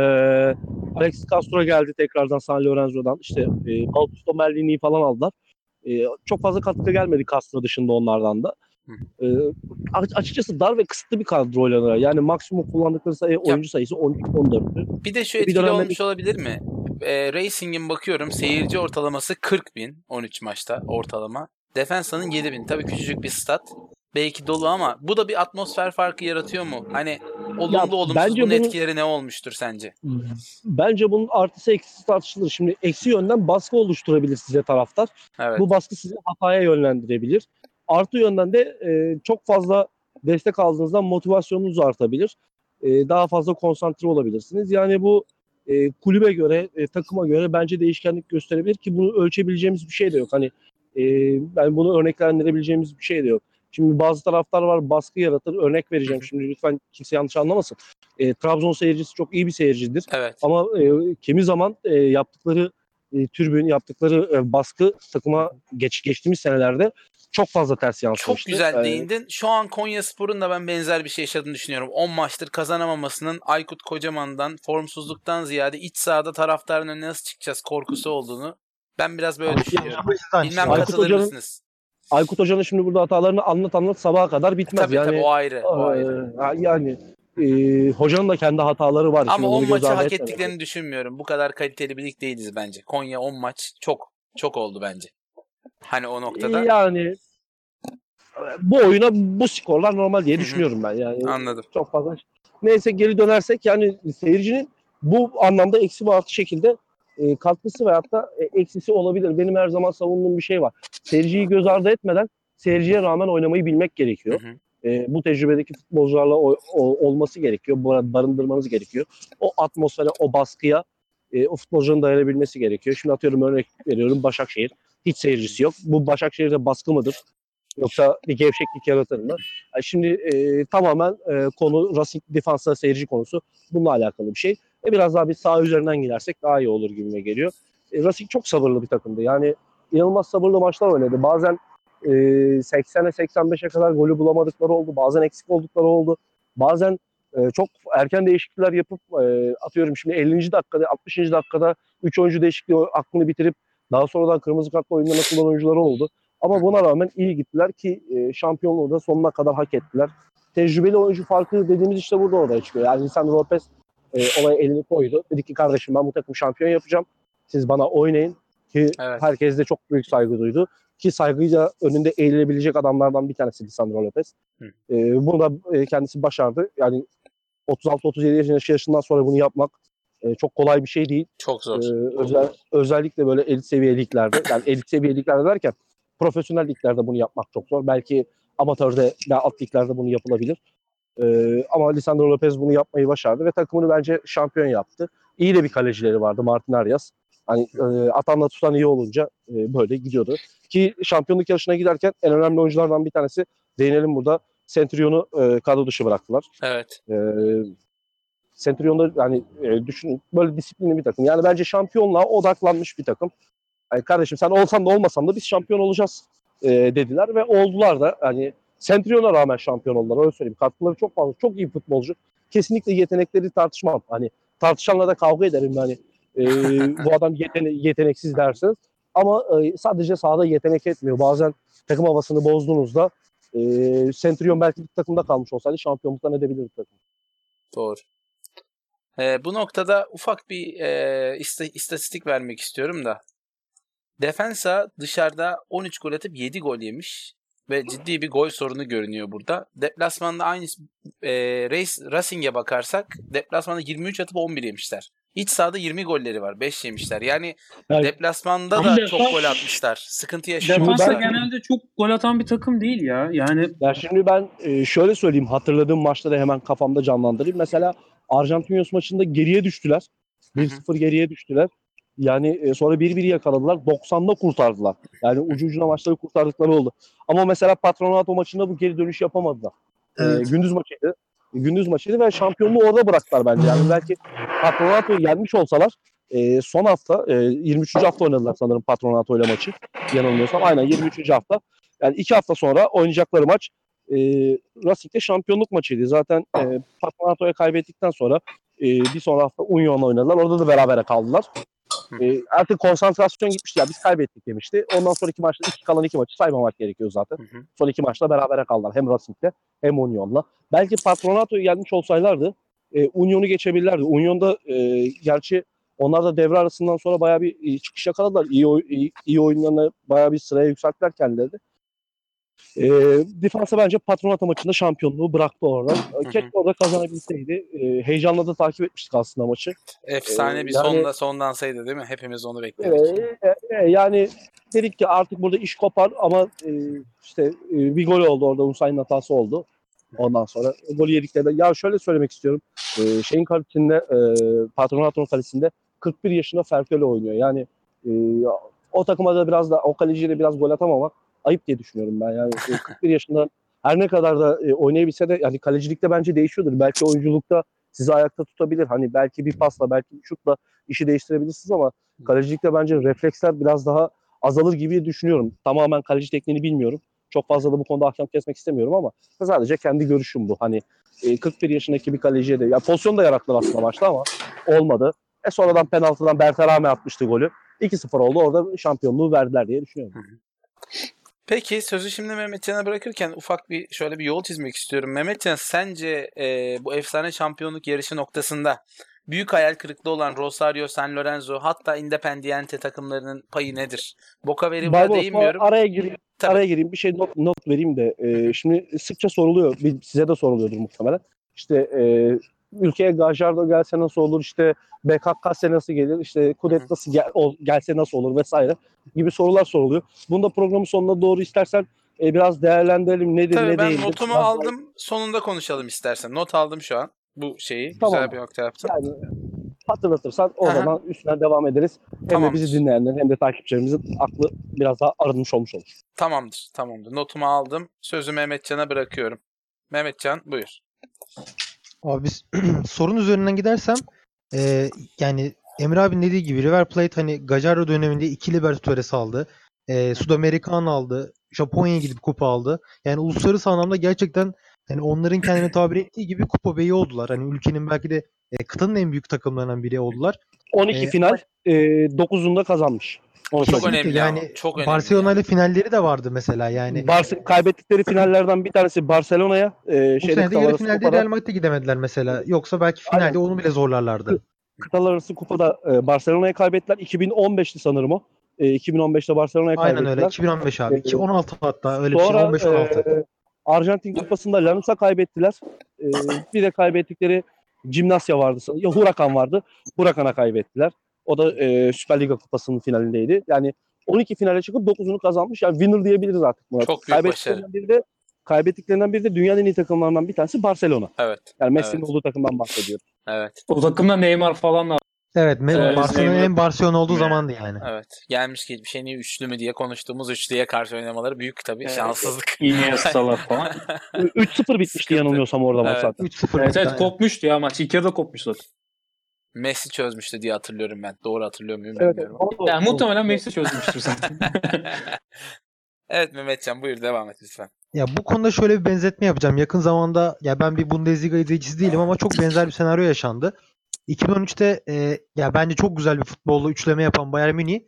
Alex Castro geldi tekrardan San Lorenzo'dan. İşte e, Augusto Merlini'yi falan aldılar. E, çok fazla katkı gelmedi Castro dışında onlardan da. E, açıkçası dar ve kısıtlı bir kadro oynadılar. Yani maksimum kullandıkları sayı, oyuncu sayısı 13-14'tü. Bir de şu Bir etkili dönemde olmuş olabilir mi? E, Racing'in bakıyorum seyirci ortalaması 40 bin 13 maçta ortalama. Defensa'nın 7 bin. Tabii küçücük bir stat. Belki dolu ama bu da bir atmosfer farkı yaratıyor mu? Hani olumlu Ya, olumsuz bence bunun bunu- etkileri ne olmuştur sence? Bence bunun artısı eksisi tartışılır. Şimdi eksi yönden baskı oluşturabilir size taraftar. Evet. Bu baskı sizi hataya yönlendirebilir. Artı yönden de e, çok fazla destek aldığınızda motivasyonunuz artabilir. E, daha fazla konsantre olabilirsiniz. Yani bu e, kulübe göre, e, takıma göre bence değişkenlik gösterebilir ki bunu ölçebileceğimiz bir şey de yok. Hani e, ben bunu örneklendirebileceğimiz bir şey de yok. Şimdi bazı taraftar var baskı yaratır. Örnek vereceğim şimdi lütfen kimse yanlış anlamasın. E, Trabzon seyircisi çok iyi bir seyircidir. Evet. Ama e, kimi zaman e, yaptıkları e, türbün, yaptıkları e, baskı takıma geç geçtiğimiz senelerde çok fazla ters yansımıştı. Çok güzel E, değindin. Şu an Konya Spor'un da ben benzer bir şey yaşadığını düşünüyorum. 10 maçtır kazanamamasının Aykut Kocaman'dan, formsuzluktan ziyade iç sahada taraftarın önüne nasıl çıkacağız korkusu olduğunu ben biraz böyle düşünüyorum. Bilmem Aykut katılır Hoca'nın- mısınız? Aykut Hoca'nın şimdi burada hatalarını anlat anlat sabaha kadar bitmez. Tabii yani, tabii o ayrı. O e, ayrı. ha- yani e, hocanın da kendi hataları var. Ama Şimdi 10 onu göz maçı hak ettiklerini düşünmüyorum. Bu kadar kaliteli bir lig değiliz bence. Konya 10 maç çok çok oldu bence. Hani o noktada. Yani bu oyuna bu skorlar normal diye Hı hı. düşünüyorum ben. Yani Anladım. çok fazla. Neyse geri dönersek yani seyircinin bu anlamda eksi ve artı şekilde e, katkısı veyahut da e, eksisi olabilir. Benim her zaman savunduğum bir şey var. Seyirciyi göz ardı etmeden seyirciye rağmen oynamayı bilmek gerekiyor. Hı hı. E, bu tecrübedeki futbolcularla o- o- olması gerekiyor. Barındırmanız gerekiyor. O atmosfere, o baskıya e, o futbolcunun dayanabilmesi gerekiyor. Şimdi atıyorum örnek veriyorum Başakşehir. Hiç seyircisi yok. Bu Başakşehir'de baskı mıdır? Yoksa bir gevşeklik yaratır mı? Yani şimdi e, tamamen e, konu Racing defansa seyirci konusu. Bununla alakalı bir şey. E, biraz daha bir sağ üzerinden gidersek daha iyi olur gibime geliyor. E, Racing çok sabırlı bir takımdı. Yani inanılmaz sabırlı maçlar oynadı. Bazen e, 80'e 85'e kadar golü bulamadıkları oldu. Bazen eksik oldukları oldu. Bazen e, çok erken değişiklikler yapıp e, atıyorum şimdi 50. dakikada 60. dakikada 3 oyuncu değişikliği aklını bitirip daha sonradan kırmızı kartla oyundan atılan oyuncuları oldu. Ama buna rağmen iyi gittiler ki e, şampiyonluğu da sonuna kadar hak ettiler. Tecrübeli oyuncu farkı dediğimiz işte burada oraya çıkıyor. Yani Lisandro Lopez e, olaya elini koydu. Dedi ki kardeşim ben bu takım şampiyon yapacağım. Siz bana oynayın. Ki Evet. herkes de çok büyük saygı duydu. Ki saygıyla önünde eğilebilecek adamlardan bir tanesi Lisandro Lopez. Hı. E, bunu da e, kendisi başardı. Yani 36-37 yaş- yaşından sonra bunu yapmak e, çok kolay bir şey değil. Çok zor. Ee, özel, özellikle böyle elit seviye liglerde, yani elit seviye liglerde derken profesyonel liglerde bunu yapmak çok zor. Belki amatörde ve alt liglerde bunu yapılabilir. Ee, ama Lisandro Lopez bunu yapmayı başardı ve takımını bence şampiyon yaptı. İyi de bir kalecileri vardı Martin Arias. Hani e, atanla tutan iyi olunca e, böyle gidiyordu. Ki şampiyonluk yarışına giderken en önemli oyunculardan bir tanesi değinelim burada. Centurion'u e, kadro dışı bıraktılar. Evet. E, Centurion'da yani e, düşünün böyle disiplinli bir takım. Yani bence şampiyonluğa odaklanmış bir takım. Yani kardeşim sen olsan da olmasan da biz şampiyon olacağız e, dediler ve oldular da. Yani Centurion'a rağmen şampiyon oldular öyle söyleyeyim. Katkıları çok fazla. Çok iyi futbolcu. Kesinlikle yetenekleri tartışmam. Hani tartışanla da kavga ederim yani. E, bu adam yetene- yeteneksiz dersiniz. Ama e, sadece sahada yetenek etmiyor. Bazen takım havasını bozduğunuzda e, Centurion belki bir takımda kalmış olsaydı şampiyonluktan edebilirdi takım. Doğru. Ee, bu noktada ufak bir e, ista- istatistik vermek istiyorum da. Defensa dışarıda 13 gol atıp 7 gol yemiş ve ciddi bir gol sorunu görünüyor burada. Deplasmanda aynı e, Race, Racing'e bakarsak deplasmanda 23 atıp 11 yemişler. İç sahada 20 golleri var. 5 yemişler. Yani Evet. deplasmanda Ama da defans- çok gol atmışlar. Sıkıntı yaşıyor. Defansa genelde çok gol atan bir takım değil ya. Yani Ya şimdi ben e, şöyle söyleyeyim hatırladığım maçları hemen kafamda canlandırayım. Mesela Arjantinos maçında geriye düştüler. 1-0 geriye düştüler. Yani e, sonra 1-1 yakaladılar. 90'da kurtardılar. Yani ucu ucuna maçları kurtardıkları oldu. Ama mesela Patronato maçında bu geri dönüş yapamadılar. E, Evet. gündüz maçıydı. Gündüz maçıydı ve şampiyonluğu orada bıraktılar bence. Yani belki Patronato'yu yenmiş olsalar e, son hafta e, 23. hafta oynadılar sanırım Patronato ile maçı. Yanılmıyorsam. Aynen 23. hafta. Yani iki hafta sonra oynayacakları maç e, Racing'de şampiyonluk maçıydı. Zaten e, Patronato'ya kaybettikten sonra e, bir sonra hafta Union'la oynadılar. Orada da berabere kaldılar. E, artık konsantrasyon gitmişti. Ya biz kaybettik demişti. Ondan sonraki maçta iki kalan iki maçı saymamak gerekiyor zaten. Hı hı. Son iki maçta berabere kaldılar. Hem Racing'de hem Union'la. Belki Patronato'yu gelmiş olsaylardı e, Union'u geçebilirlerdi. Union'da e, gerçi onlar da devre arasından sonra bayağı bir çıkış yakaladılar. İyi, iyi, iyi oyunlarını bayağı bir sıraya yükselttiler kendileri. E, Defansa bence Patronato maçında şampiyonluğu bıraktı orada. Keşke orada kazanabilseydi. E, heyecanla da takip etmiştik aslında maçı. Efsane Ee, bir yani- sonda sondansaydı değil mi? Hepimiz onu bekledik. Ee, e, yani dedik ki artık burada iş kopar ama e, işte e, bir gol oldu orada Usain'in hatası oldu. Ondan sonra golü yediklerinde ya şöyle söylemek istiyorum. E, şeyin kalesinde e, Patronato'nun kalesinde 41 yaşında Ferköle oynuyor. Yani e, o takıma da biraz da o kaleciye de biraz gol atamamak ayıp diye düşünüyorum ben. Yani e, 41 yaşında her ne kadar da e, oynayabilse de yani kalecilikte bence değişiyordur. Belki oyunculukta sizi ayakta tutabilir. Hani belki bir pasla belki bir şutla işi değiştirebilirsiniz ama kalecilikte bence refleksler biraz daha azalır gibi düşünüyorum. Tamamen kaleci tekniğini bilmiyorum. Çok fazla da bu konuda ahkam kesmek istemiyorum ama sadece kendi görüşüm bu. Hani e, 41 yaşındaki bir kaleciye de ya pozisyon da yarattılar aslında maçta ama olmadı. E sonradan penaltıdan Berterame atmıştı golü. 2-0 oldu. Orada şampiyonluğu verdiler diye düşünüyorum. Peki sözü şimdi Mehmetcan'a bırakırken ufak bir şöyle bir yol çizmek istiyorum. Mehmetcan sence e, bu efsane şampiyonluk yarışı noktasında büyük hayal kırıklığı olan Rosario, San Lorenzo hatta Independiente takımlarının payı nedir? Boca Veri'ye Barbaros, değinmiyorum. Araya gireyim, Tabii. araya gireyim. Bir şey not, not vereyim de. e, şimdi sıkça soruluyor. Size de soruluyordur muhtemelen. İşte e, ülkeye Gajardo gelse nasıl olur? İşte BKK nasıl gelir? İşte Kudet nasıl gel, ol- gelse nasıl olur vesaire gibi sorular soruluyor. Bunu da programın sonuna doğru istersen e, biraz değerlendirelim. Nedir Tabii ne ben değildir. notumu Biraz aldım. Sonunda konuşalım istersen. Not aldım şu an. Bu şeyi. Tamam. Güzel bir nokta yaptın. Yani hatırlatırsan o Aha. zaman üstüne devam ederiz. Hem Tamamdır. de bizi dinleyenlerin hem de takipçilerimizin aklı biraz daha arınmış olmuş olur. Tamamdır. Tamamdır. Notumu aldım. Sözü Mehmetcan'a bırakıyorum. Mehmetcan buyur. Abi biz sorun üzerinden gidersem e, yani Emre abinin dediği gibi River Plate hani Gajardo döneminde iki Libertadores aldı. E, Sudamericano aldı. Japonya'ya gidip kupa aldı. Yani uluslararası anlamda gerçekten yani onların kendine tabir ettiği gibi kupa beyi oldular. Hani ülkenin belki de e, kıtanın en büyük takımlarından biri oldular. 12 E, final e, 9'unda kazanmış. Onu Çok söyleyeyim. önemli yani ama, çok önemli Barcelona ile finalleri de vardı mesela yani. Barse- kaybettikleri finallerden bir tanesi Barcelona'ya. E, Bu şeyde sene de yarı finalde kupada, Real Madrid'e gidemediler mesela. Yoksa belki finalde Aynen. onu bile zorlarlardı. kıtalar arası kupada e, Barcelona'ya kaybettiler. 2015'ti sanırım o. E, 2015'te Barcelona'ya Aynen kaybettiler. öyle. 2015 abi. E, 2016 hatta öyle bir şey. Sonra 15-16. e, Arjantin Kupası'nda Lanus'a kaybettiler. E, bir de kaybettikleri Gimnasya vardı. Ya Huracan vardı. Huracan'a kaybettiler. O da e, Süper Liga Kupası'nın finalindeydi. Yani 12 finale çıkıp 9'unu kazanmış. Yani winner diyebiliriz artık buna. Çok büyük Kaybettiklerinden biri de kaybettiklerinden biri de dünyanın en iyi takımlarından bir tanesi Barcelona. Evet. Yani Messi'nin Evet. olduğu takımdan bahsediyorum. Evet. O takımda Neymar falan da. Evet, Evet, Barcelona'nın en Barcelona olduğu zamandı yani. Evet. Gelmiş geçmiş şey niye üçlü mü diye konuştuğumuz üçlüye karşı oynamaları büyük tabii Evet. şanssızlık. Iniesta'lar falan. 3-0 bitmişti Sıkıntı. yanılmıyorsam orada maç Evet. zaten. 3-0 evet evet kopmuştu ya maç. İlk yarıda kopmuş zaten. Messi çözmüştü diye hatırlıyorum ben. Doğru hatırlıyor muyum Evet, bilmiyorum. evet. Yani muhtemelen Messi çözmüştür zaten. evet Mehmetcan buyur devam et lütfen. Ya bu konuda şöyle bir benzetme yapacağım. Yakın zamanda ya ben bir Bundesliga izleyicisi değilim ama çok benzer bir senaryo yaşandı. 2013'te e, ya bence çok güzel bir futbolla üçleme yapan Bayern Münih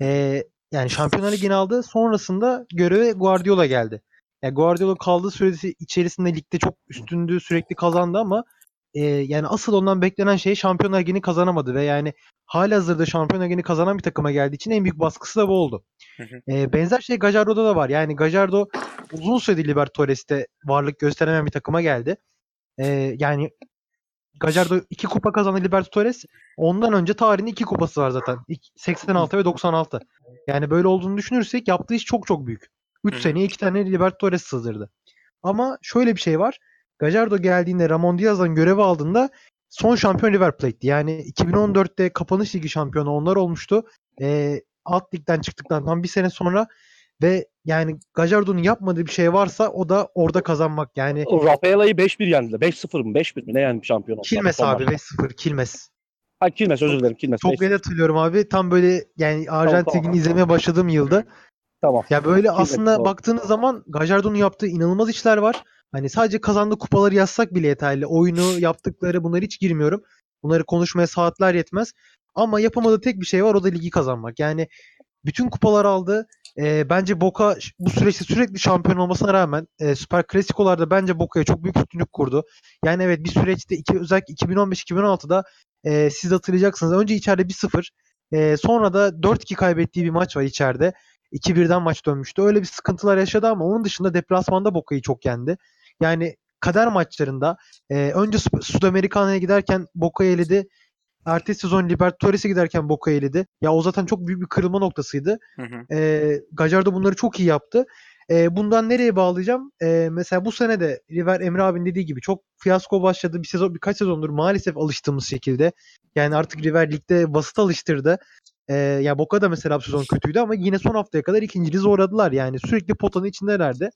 e, yani Şampiyonlar Ligi'ni aldı. Sonrasında göreve Guardiola geldi. Ya Guardiola kaldığı süresi içerisinde ligde çok üstündü, sürekli kazandı ama e, yani asıl ondan beklenen şey Şampiyonlar Ligi'ni kazanamadı ve yani halihazırda Şampiyonlar Ligi'ni kazanan bir takıma geldiği için en büyük baskısı da bu oldu. Hı hı. E, benzer şey Gajardo'da da var. Yani Gajardo uzun süredir Libertadores'te varlık gösteremeyen bir takıma geldi. E, yani Gajardo iki kupa kazandı Libertadores. Ondan önce tarihinde iki kupası var zaten. İk- 86 ve 96. Yani böyle olduğunu düşünürsek yaptığı iş çok çok büyük. 3 Hı hı. seneye iki tane Libertadores sığdırdı. Ama şöyle bir şey var. Gajardo geldiğinde Ramon Diaz'dan görevi aldığında son şampiyon River Plate'ti. Yani 2014'te kapanış ligi şampiyonu onlar olmuştu. Ee, alt ligden çıktıktan tam bir sene sonra ve yani Gajardo'nun yapmadığı bir şey varsa o da orada kazanmak. Yani Rafaela'yı 5-1 yendiler. 5-0 mı 5-1 mi ne yani şampiyon oldular. Kilmes abi maçta. 5-0 Kilmes. Ha Kilmes özür dilerim Kilmes. Çok 5-0. net hatırlıyorum abi. Tam böyle yani Arjantin'i tamam. izlemeye başladığım yılda. Tamam. Ya böyle Kilmes, aslında doğru. baktığınız zaman Gajardo'nun yaptığı inanılmaz işler var. Hani sadece kazandığı kupaları yazsak bile yeterli. Oyunu yaptıkları bunları hiç girmiyorum. Bunları konuşmaya saatler yetmez. Ama yapamadığı tek bir şey var o da ligi kazanmak. Yani bütün kupalar aldı. Ee, bence Boca bu süreçte sürekli şampiyon olmasına rağmen e, Süper Klasikolarda bence Boca'ya çok büyük üstünlük kurdu. Yani evet bir süreçte iki, özellikle 2015-2016'da e, siz hatırlayacaksınız. Önce içeride 1-0 e, sonra da 4-2 kaybettiği bir maç var içeride. 2-1'den maç dönmüştü. Öyle bir sıkıntılar yaşadı ama onun dışında deplasmanda Boca'yı çok yendi. Yani kader maçlarında e, önce Sud- Sudamerikana'ya giderken Boca'yı eledi. Ertesi sezon Libertadores'e giderken Boca'yı eledi. Ya o zaten çok büyük bir kırılma noktasıydı. Hı hı. E, Gajardo bunları çok iyi yaptı. E, bundan nereye bağlayacağım? E, mesela bu sene de River Emre abinin dediği gibi çok fiyasko başladı. Bir sezon birkaç sezondur maalesef alıştığımız şekilde. Yani artık River ligde basit alıştırdı. E, ya Boca da mesela bu sezon kötüydü ama yine son haftaya kadar ikinciliği zorladılar. Yani sürekli potanın içindelerdi.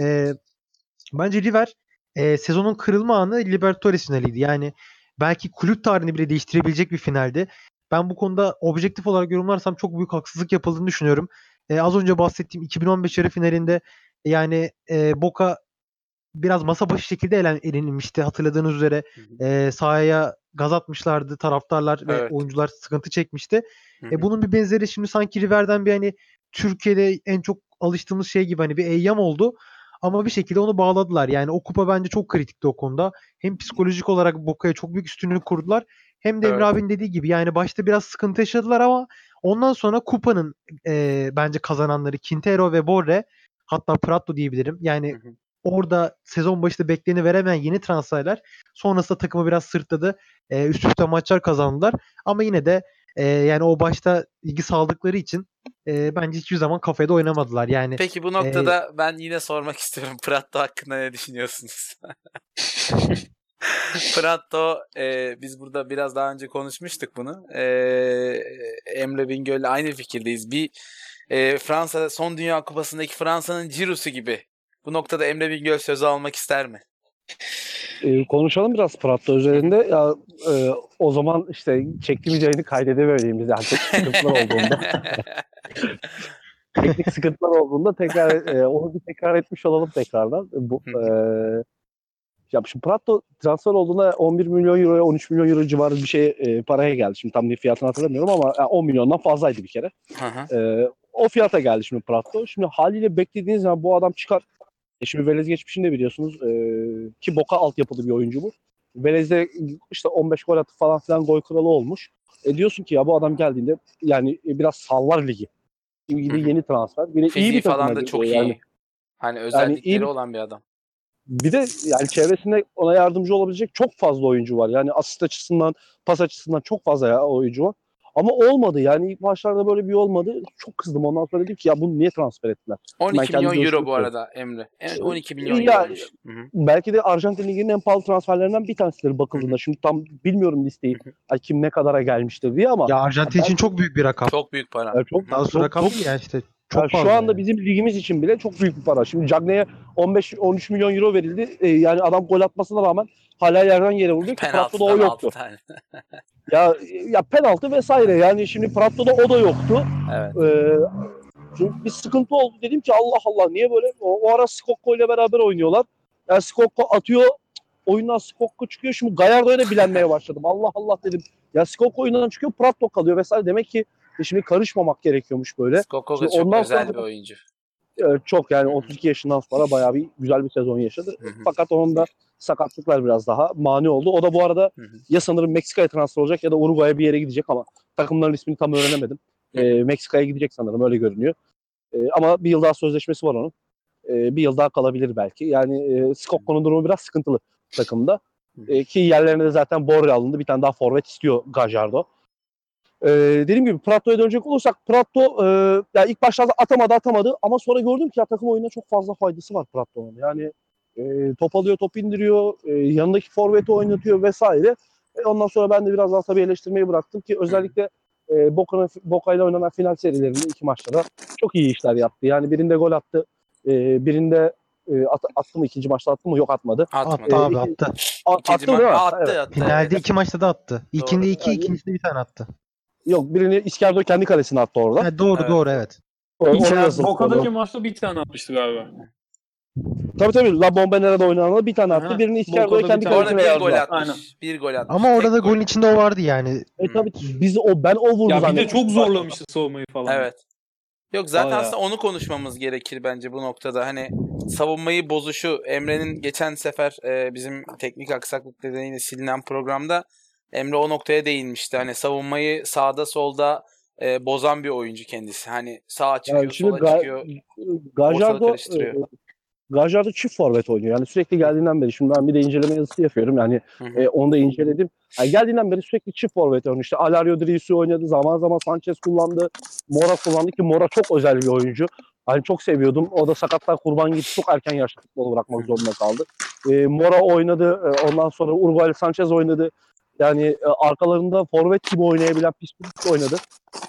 E, bence River e, sezonun kırılma anı Libertadores finaliydi. Yani belki kulüp tarihini bile değiştirebilecek bir finaldi. Ben bu konuda objektif olarak yorumlarsam çok büyük haksızlık yapıldığını düşünüyorum. E, az önce bahsettiğim 2015 yarı finalinde yani e, Boca biraz masa başı şekilde elen, elenilmişti. Hatırladığınız üzere e, sahaya gaz atmışlardı taraftarlar ve Evet. oyuncular sıkıntı çekmişti. E, bunun bir benzeri şimdi sanki River'den bir hani Türkiye'de en çok alıştığımız şey gibi hani bir eyyam oldu. Ama bir şekilde onu bağladılar. Yani o kupa bence çok kritikti o konuda. Hem psikolojik olarak Boca'ya çok büyük üstünlük kurdular. Hem de Emre Evet. abinin dediği gibi yani başta biraz sıkıntı yaşadılar ama ondan sonra kupanın e, bence kazananları Quintero ve Borre hatta Prato diyebilirim. Yani Hı hı. orada sezon başında bekleni veremeyen yeni transferler sonrasında takımı biraz sırtladı. E, üst üste maçlar kazandılar. Ama yine de e, yani o başta ilgi saldıkları için e, bence hiçbir zaman kafaya da oynamadılar. Yani Peki bu noktada ben yine sormak istiyorum. Prato hakkında ne düşünüyorsunuz? Prato e, biz burada biraz daha önce konuşmuştuk bunu. E, Emre Bingöl'le aynı fikirdeyiz. Bir e, Fransa son Dünya Kupası'ndaki Fransa'nın Ciro'su gibi. Bu noktada Emre Bingöl sözü almak ister mi? Ee, konuşalım biraz Prato üzerinde. Ya, e, o zaman işte çektiğimiz yayını kaydedemediğimiz yani teknik sıkıntılar olduğunda teknik sıkıntılar olduğunda tekrar e, onu bir tekrar etmiş olalım tekrardan. Bu e, ya şimdi Prato transfer olduğunda 11 milyon euroya 13 milyon euro civarı bir şey e, paraya geldi. Şimdi tam bir fiyatını hatırlamıyorum ama yani 10 milyondan fazlaydı bir kere. Hı hı. Ee, o fiyata geldi şimdi Prato. Şimdi haliyle beklediğiniz zaman bu adam çıkar. E şimdi Velez geçmişini de biliyorsunuz. Ee, ki Boka altyapılı bir oyuncu bu. Velez'de işte 15 gol atıp falan filan gol kralı olmuş. E diyorsun ki ya bu adam geldiğinde yani biraz sallar ligi. Hı. yeni transfer. Bir de iyi Fiziği bir falan da çok geliyor iyi. yani. Hani özellikleri bir- olan bir adam. Bir de yani çevresinde ona yardımcı olabilecek çok fazla oyuncu var. Yani asist açısından, pas açısından çok fazla ya oyuncu var. Ama olmadı yani ilk maçlarda böyle bir olmadı. Çok kızdım ondan sonra dedim ki ya bunu niye transfer ettiler? 12 kendi milyon euro bu arada Emre. Evet 12 milyon Ya- euroymuş. Hı hı. belki de Arjantin Ligi'nin en pahalı transferlerinden bir tanesidir bakıldığında. Şimdi tam bilmiyorum listeyi. Ay kim ne kadara gelmiştir diye ama ya Arjantin için belki- çok büyük bir rakam. Çok büyük para. yani çok, Daha sonra çok, rakam çok- yani işte çok yani şu anda yani. bizim ligimiz için bile çok büyük bir para. Şimdi Cagney'e 15-13 milyon euro verildi. Ee, yani adam gol atmasına rağmen hala yerden yere ki Pratto'da o Penaltıdan yoktu. 6 tane. Ya, ya penaltı vesaire yani şimdi Pratto'da o da yoktu. Evet. Ee, çünkü bir sıkıntı oldu. Dedim ki Allah Allah niye böyle? O, o ara Skokko ile beraber oynuyorlar. Yani Skokko atıyor. Oyundan Skokko çıkıyor. Şimdi Gallardo'ya da bilenmeye başladım. Allah Allah dedim. Ya Skokko oyundan çıkıyor. Pratto kalıyor vesaire. Demek ki e, şimdi karışmamak gerekiyormuş böyle. Skoko Şimdi çok ondan özel sonra- bir oyuncu. Ee, çok yani 32 yaşından sonra bayağı bir güzel bir sezon yaşadı. Fakat onun da sakatlıklar biraz daha mani oldu. O da bu arada Hı hı. ya sanırım Meksika'ya transfer olacak ya da Uruguay'a bir yere gidecek ama takımların ismini tam öğrenemedim. Ee, Meksika'ya gidecek sanırım öyle görünüyor. Ee, ama bir yıl daha sözleşmesi var onun. Ee, bir yıl daha kalabilir belki. Yani e, Skokko'nun durumu biraz sıkıntılı takımda. Ee, ki yerlerine de zaten Borre alındı. Bir tane daha forvet istiyor Gajardo. Ee, dediğim gibi Pratto'ya dönecek olursak Pratto e, ya ilk başlarda atamadı atamadı ama sonra gördüm ki ya takım oyununa çok fazla faydası var Pratto'nun. Yani e, top alıyor, top indiriyor, e, yanındaki forveti oynatıyor vesaire. E, ondan sonra ben de biraz daha tabii eleştirmeyi bıraktım ki özellikle e, Boca'nın Boca ile oynanan final serilerinde iki maçta da çok iyi işler yaptı. Yani birinde gol attı. e, birinde e, at, attı mı ikinci maçta attı mı? Yok atmadı. Atmadı. Attı abi iki- attı. A, attı değil mi? attı, Evet. attı. Finalde evet. iki maçta da attı. İkinde Doğru. iki, ikincisinde bir tane attı. Yok birini İskerdo kendi kalesine attı orada. Ha, doğru Evet. doğru evet. O- yazıldı Boca'daki maçta bir tane atmıştı galiba. Tabii tabii. La Bombonera'da oynanan bir tane attı. Aha. Birini Boca'da kendi kalesine bir gol atmış. Aynen. Bir gol atmış. Ama orada da gol. golün içinde o vardı yani. E tabii biz o ben o vurdu Ya bir de çok zorlamıştı savunmayı falan. Evet. Yok zaten Bayağı. aslında onu konuşmamız gerekir bence bu noktada. Hani savunmayı bozuşu Emre'nin geçen sefer e, bizim teknik aksaklık nedeniyle silinen programda Emre o noktaya değinmişti. Hani savunmayı sağda solda e, bozan bir oyuncu kendisi. Hani sağa çıkıyor, Yani sola Ga- çıkıyor. Gajardo, Gajardo çift forvet oynuyor. Yani sürekli geldiğinden beri şimdi ben bir de inceleme yazısı yapıyorum. Yani Hı hı. e, onu da inceledim. Yani geldiğinden beri sürekli çift forvet oynuyor. İşte Alario Drius'u oynadı. Zaman zaman Sanchez kullandı. Mora kullandı ki Mora çok özel bir oyuncu. Hani çok seviyordum. O da sakatlar kurban gitti. Çok erken yaşta futbolu bırakmak zorunda kaldı. E, Mora oynadı. E, ondan sonra Uruguaylı Sanchez oynadı. Yani e, arkalarında forvet gibi oynayabilen Pispus oynadı.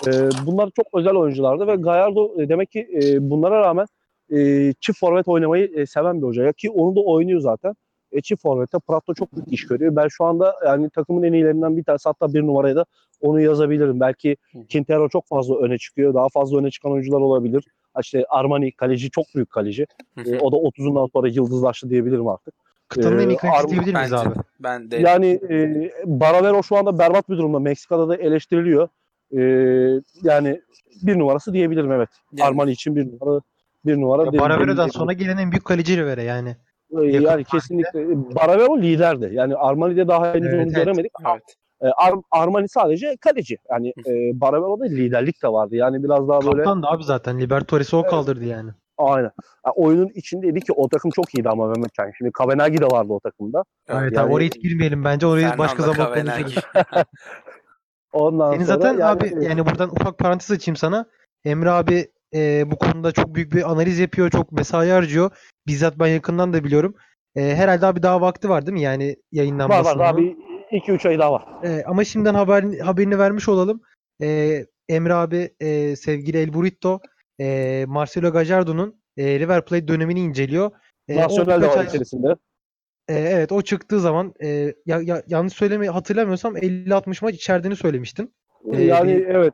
E, bunlar çok özel oyunculardı ve Gallardo e, demek ki e, bunlara rağmen e, çift forvet oynamayı e, seven bir hoca. Ki onu da oynuyor zaten. E, çift forvette Prato çok büyük iş görüyor. Ben şu anda yani takımın en iyilerinden bir tanesi hatta bir numaraya da onu yazabilirim. Belki Quintero çok fazla öne çıkıyor. Daha fazla öne çıkan oyuncular olabilir. İşte Armani kaleci çok büyük kaleci. E, o da 30'undan sonra yıldızlaştı diyebilirim artık. Kıtanın en iyi kalecisi diyebilir miyiz abi? Ben de Yani e, Baravero şu anda berbat bir durumda. Meksika'da da eleştiriliyor. E, yani bir numarası diyebilirim evet. Yani- Armani için bir numara bir numara. Ya Baravero'dan sonra gelen en büyük kaleci Rivera yani. Yakın yani tarihte. kesinlikle Baravero liderdi. Yani Armani'de daha henüz Evet, onu evet. göremedik. evet. Ee, Ar- Armani sadece kaleci. Yani e, Baravero'da liderlik de vardı. Yani biraz daha böyle Kaptan da abi zaten. Libertadores'i o Evet. kaldırdı yani. aynen. Yani oyunun içindeydi ki o takım çok iyiydi ama Mehmet Can. Şimdi Kavenagi de vardı o takımda. Evet yani- abi oraya hiç girmeyelim bence. Orayı Fernando başka zaman konuşuruz. Ondan Senin sonra zaten yani- abi yani buradan ufak parantez açayım sana. Emre abi e, bu konuda çok büyük bir analiz yapıyor. Çok mesai harcıyor. Bizzat ben yakından da biliyorum. E, herhalde abi daha vakti var değil mi? Yani var yayınlanmasının. var daha bir 2-3 ay daha var. E, ama şimdiden haber, haberini vermiş olalım. E, Emre abi e, sevgili El Burrito e, Marcelo Gallardo'nun e, River Plate dönemini inceliyor. E, Nasyonel de var ay- içerisinde. e, evet o çıktığı zaman e, ya, ya, yanlış söyleme hatırlamıyorsam 50-60 maç içerdiğini söylemiştin. Ee, yani bir- evet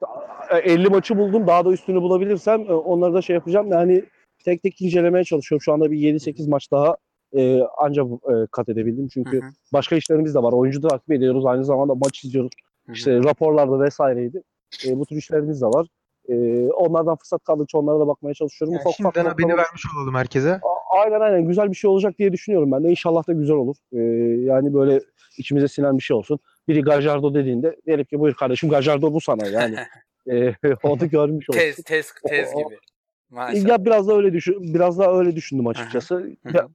50 maçı buldum. Daha da üstünü bulabilirsem e, onları da şey yapacağım. Yani tek tek incelemeye çalışıyorum. Şu anda bir 7-8 maç daha e, ancak e, kat edebildim. Çünkü Hı başka işlerimiz de var. Oyuncu da takip ediyoruz. Aynı zamanda maç izliyoruz. Hı hı. İşte raporlarda vesaireydi. E, bu tür işlerimiz de var. E, onlardan fırsat kaldıkça onlara da bakmaya çalışıyorum. Yani ufak ufak şimdiden haberini vermiş olalım herkese. A- Aynen aynen güzel bir şey olacak diye düşünüyorum ben de. İnşallah da güzel olur. E, yani böyle içimize sinen bir şey olsun. Biri Gajardo dediğinde derim ki buyur kardeşim Gajardo bu sana yani. e, onu görmüş olsun. tez tez tez gibi. Maşallah. Ya biraz da öyle düşün, biraz daha öyle düşündüm açıkçası. Ya,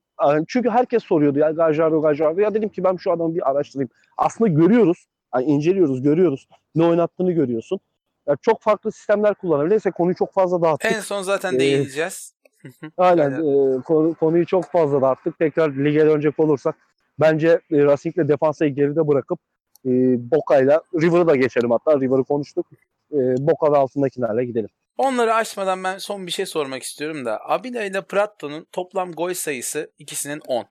çünkü herkes soruyordu ya Gajardo Gajardo. Ya dedim ki ben şu adamı bir araştırayım. Aslında görüyoruz, yani inceliyoruz, görüyoruz. Ne oynattığını görüyorsun. Ya çok farklı sistemler kullanabilir. Neyse konuyu çok fazla dağıttık. En son zaten Ee, değineceğiz. Aynen e, konu- konuyu çok fazla dağıttık. Tekrar lige dönecek olursak bence e, Racing'le defansayı geride bırakıp e, Boca'yla River'ı da geçelim hatta. River'ı konuştuk. E, Boca ve altındakilerle gidelim. Onları açmadan ben son bir şey sormak istiyorum da. Abila ile Pratto'nun toplam gol sayısı ikisinin 10.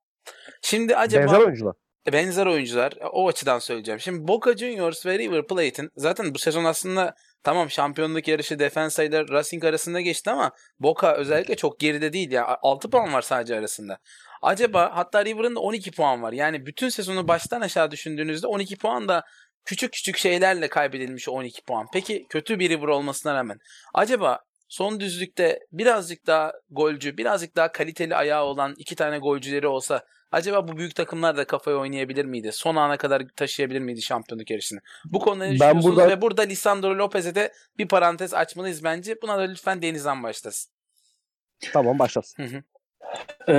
Şimdi acaba Benzer oyuncular. Benzer oyuncular o açıdan söyleyeceğim. Şimdi Boca Juniors ve River Plate'in zaten bu sezon aslında tamam şampiyonluk yarışı Defensa ile Racing arasında geçti ama Boca özellikle çok geride değil ya. 6 puan var sadece arasında. Acaba hatta River'ın da 12 puan var. Yani bütün sezonu baştan aşağı düşündüğünüzde 12 puan da küçük küçük şeylerle kaybedilmiş o 12 puan. Peki kötü bir River olmasına rağmen acaba son düzlükte birazcık daha golcü, birazcık daha kaliteli ayağı olan iki tane golcüleri olsa acaba bu büyük takımlar da kafaya oynayabilir miydi? Son ana kadar taşıyabilir miydi şampiyonluk yarışını? Bu konuda ne Ben düşünüyorsunuz? burada- Ve burada Lisandro Lopez'e de bir parantez açmalıyız bence. Buna da lütfen Deniz'den başlasın. Tamam başlasın. Hı hı. Ee,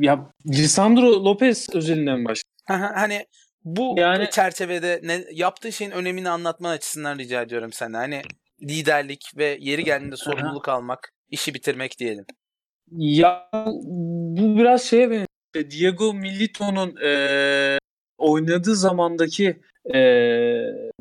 ya Lisandro Lopez özelinden başladı. Aha, hani bu Yani- çerçevede ne, yaptığı şeyin önemini anlatman açısından rica ediyorum senden. Hani liderlik ve yeri geldiğinde sorumluluk almak, işi bitirmek diyelim. Ya bu biraz şeye benziyor. Diego Milito'nun eee, oynadığı zamandaki e,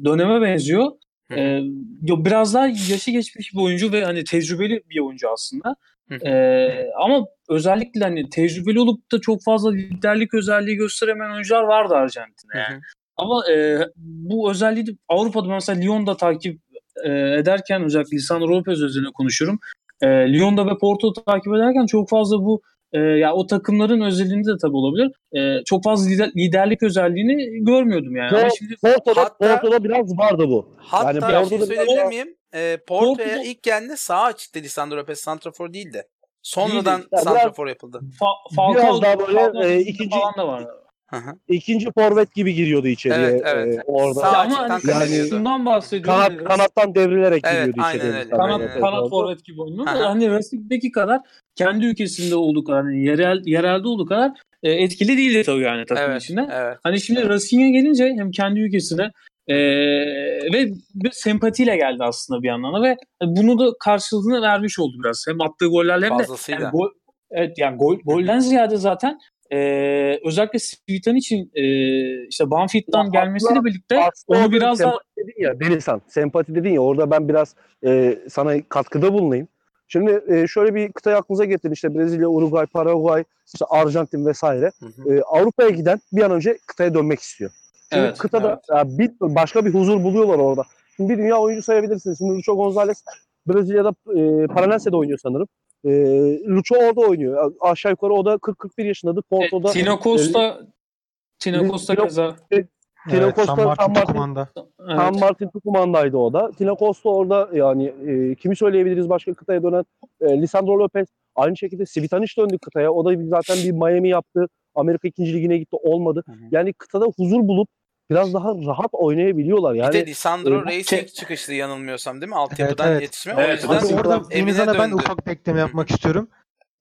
döneme benziyor. E, biraz daha yaşı geçmiş bir oyuncu ve hani tecrübeli bir oyuncu aslında. Hı. E, ama özellikle hani tecrübeli olup da çok fazla liderlik özelliği gösteremeyen oyuncular vardı Arjantin'de. Yani. Ama e, bu özelliği de Avrupa'da mesela Lyon'da takip e, ederken özellikle Lisandro Lopez üzerine konuşuyorum. E, Lyon'da ve Porto'da takip ederken çok fazla bu e, ya o takımların özelliğinde de tabii olabilir. E, çok fazla lider- liderlik özelliğini görmüyordum yani. Ama Por- şimdi Porto'da, Hatta- Porto'da biraz vardı bu. Hatta Yani bir şey biraz söyleyebilir daha- miyim? Ee, Porto'ya Porto'da- ilk geldiğinde sağ açıktı Lisandro Lopez. Santrafor değildi. Sonradan biraz- Santrafor yapıldı. Fa- Falcao Biraz daha böyle, e, ikinci- falan da var. Hı hı. İkinci forvet gibi giriyordu içeriye Evet, evet. e, orada. Sağ ama hani kaçırıyordu. şundan bahsediyorum. Kanat, Hani kanattan devrilerek Evet, giriyordu aynen içeriye. öyle. Kanat, Lopez kanat forvet gibi oynuyor. Hı. Hani Wrestling kadar kendi ülkesinde olduğu kadar, hani yerel, yerelde olduğu kadar e, etkili değildi tabii yani takım Evet, içinde. evet. Hani şimdi Racing'e gelince hem kendi ülkesine e, ve bir sempatiyle geldi aslında bir yandan da ve bunu da karşılığını vermiş oldu biraz. Hem attığı gollerle hem de yani gol, evet yani gol, golden ziyade zaten e, özellikle Svitan için e, işte Banfit'ten Ya gelmesiyle birlikte onu biraz daha dedin ya Denizhan. Sempati dedin ya orada ben biraz e, sana katkıda bulunayım. Şimdi e, şöyle bir kıtayı aklınıza getirin işte Brezilya, Uruguay, Paraguay, işte Arjantin vesaire. Hı hı. E, Avrupa'ya giden bir an önce kıtaya dönmek istiyor. Şimdi Evet, kıtada ya bir, başka bir huzur buluyorlar orada. Şimdi bir dünya oyuncu sayabilirsiniz. Şimdi Lucho Gonzalez Brezilya'da e, Paranense'de oynuyor sanırım. E, Lucho orada oynuyor. Aşağı yukarı o da 40-41 yaşındadır. Porto'da E, Tino Costa Tino Biz- Costa Tino- keza Tino Evet, Costa, San Martin San Martin- Tucuma'nda. evet. San Martin Tucuma'ndaydı o da. Tina Costa orada yani e, kimi söyleyebiliriz başka kıtaya dönen? E, Lisandro Lopez. Aynı şekilde Svitanic döndü kıtaya. O da bir- zaten bir Miami yaptı. Amerika 2. ligine gitti. Olmadı. Hı hı. Yani kıtada huzur bulup biraz daha rahat oynayabiliyorlar. bir Yani de Lisandro e, Racing çıkışlı yanılmıyorsam değil mi? Altyapıdan Evet, evet. yetişme. Evet, o yüzden orada Denizhan'a ben ufak bir ekleme Hı hı. yapmak istiyorum.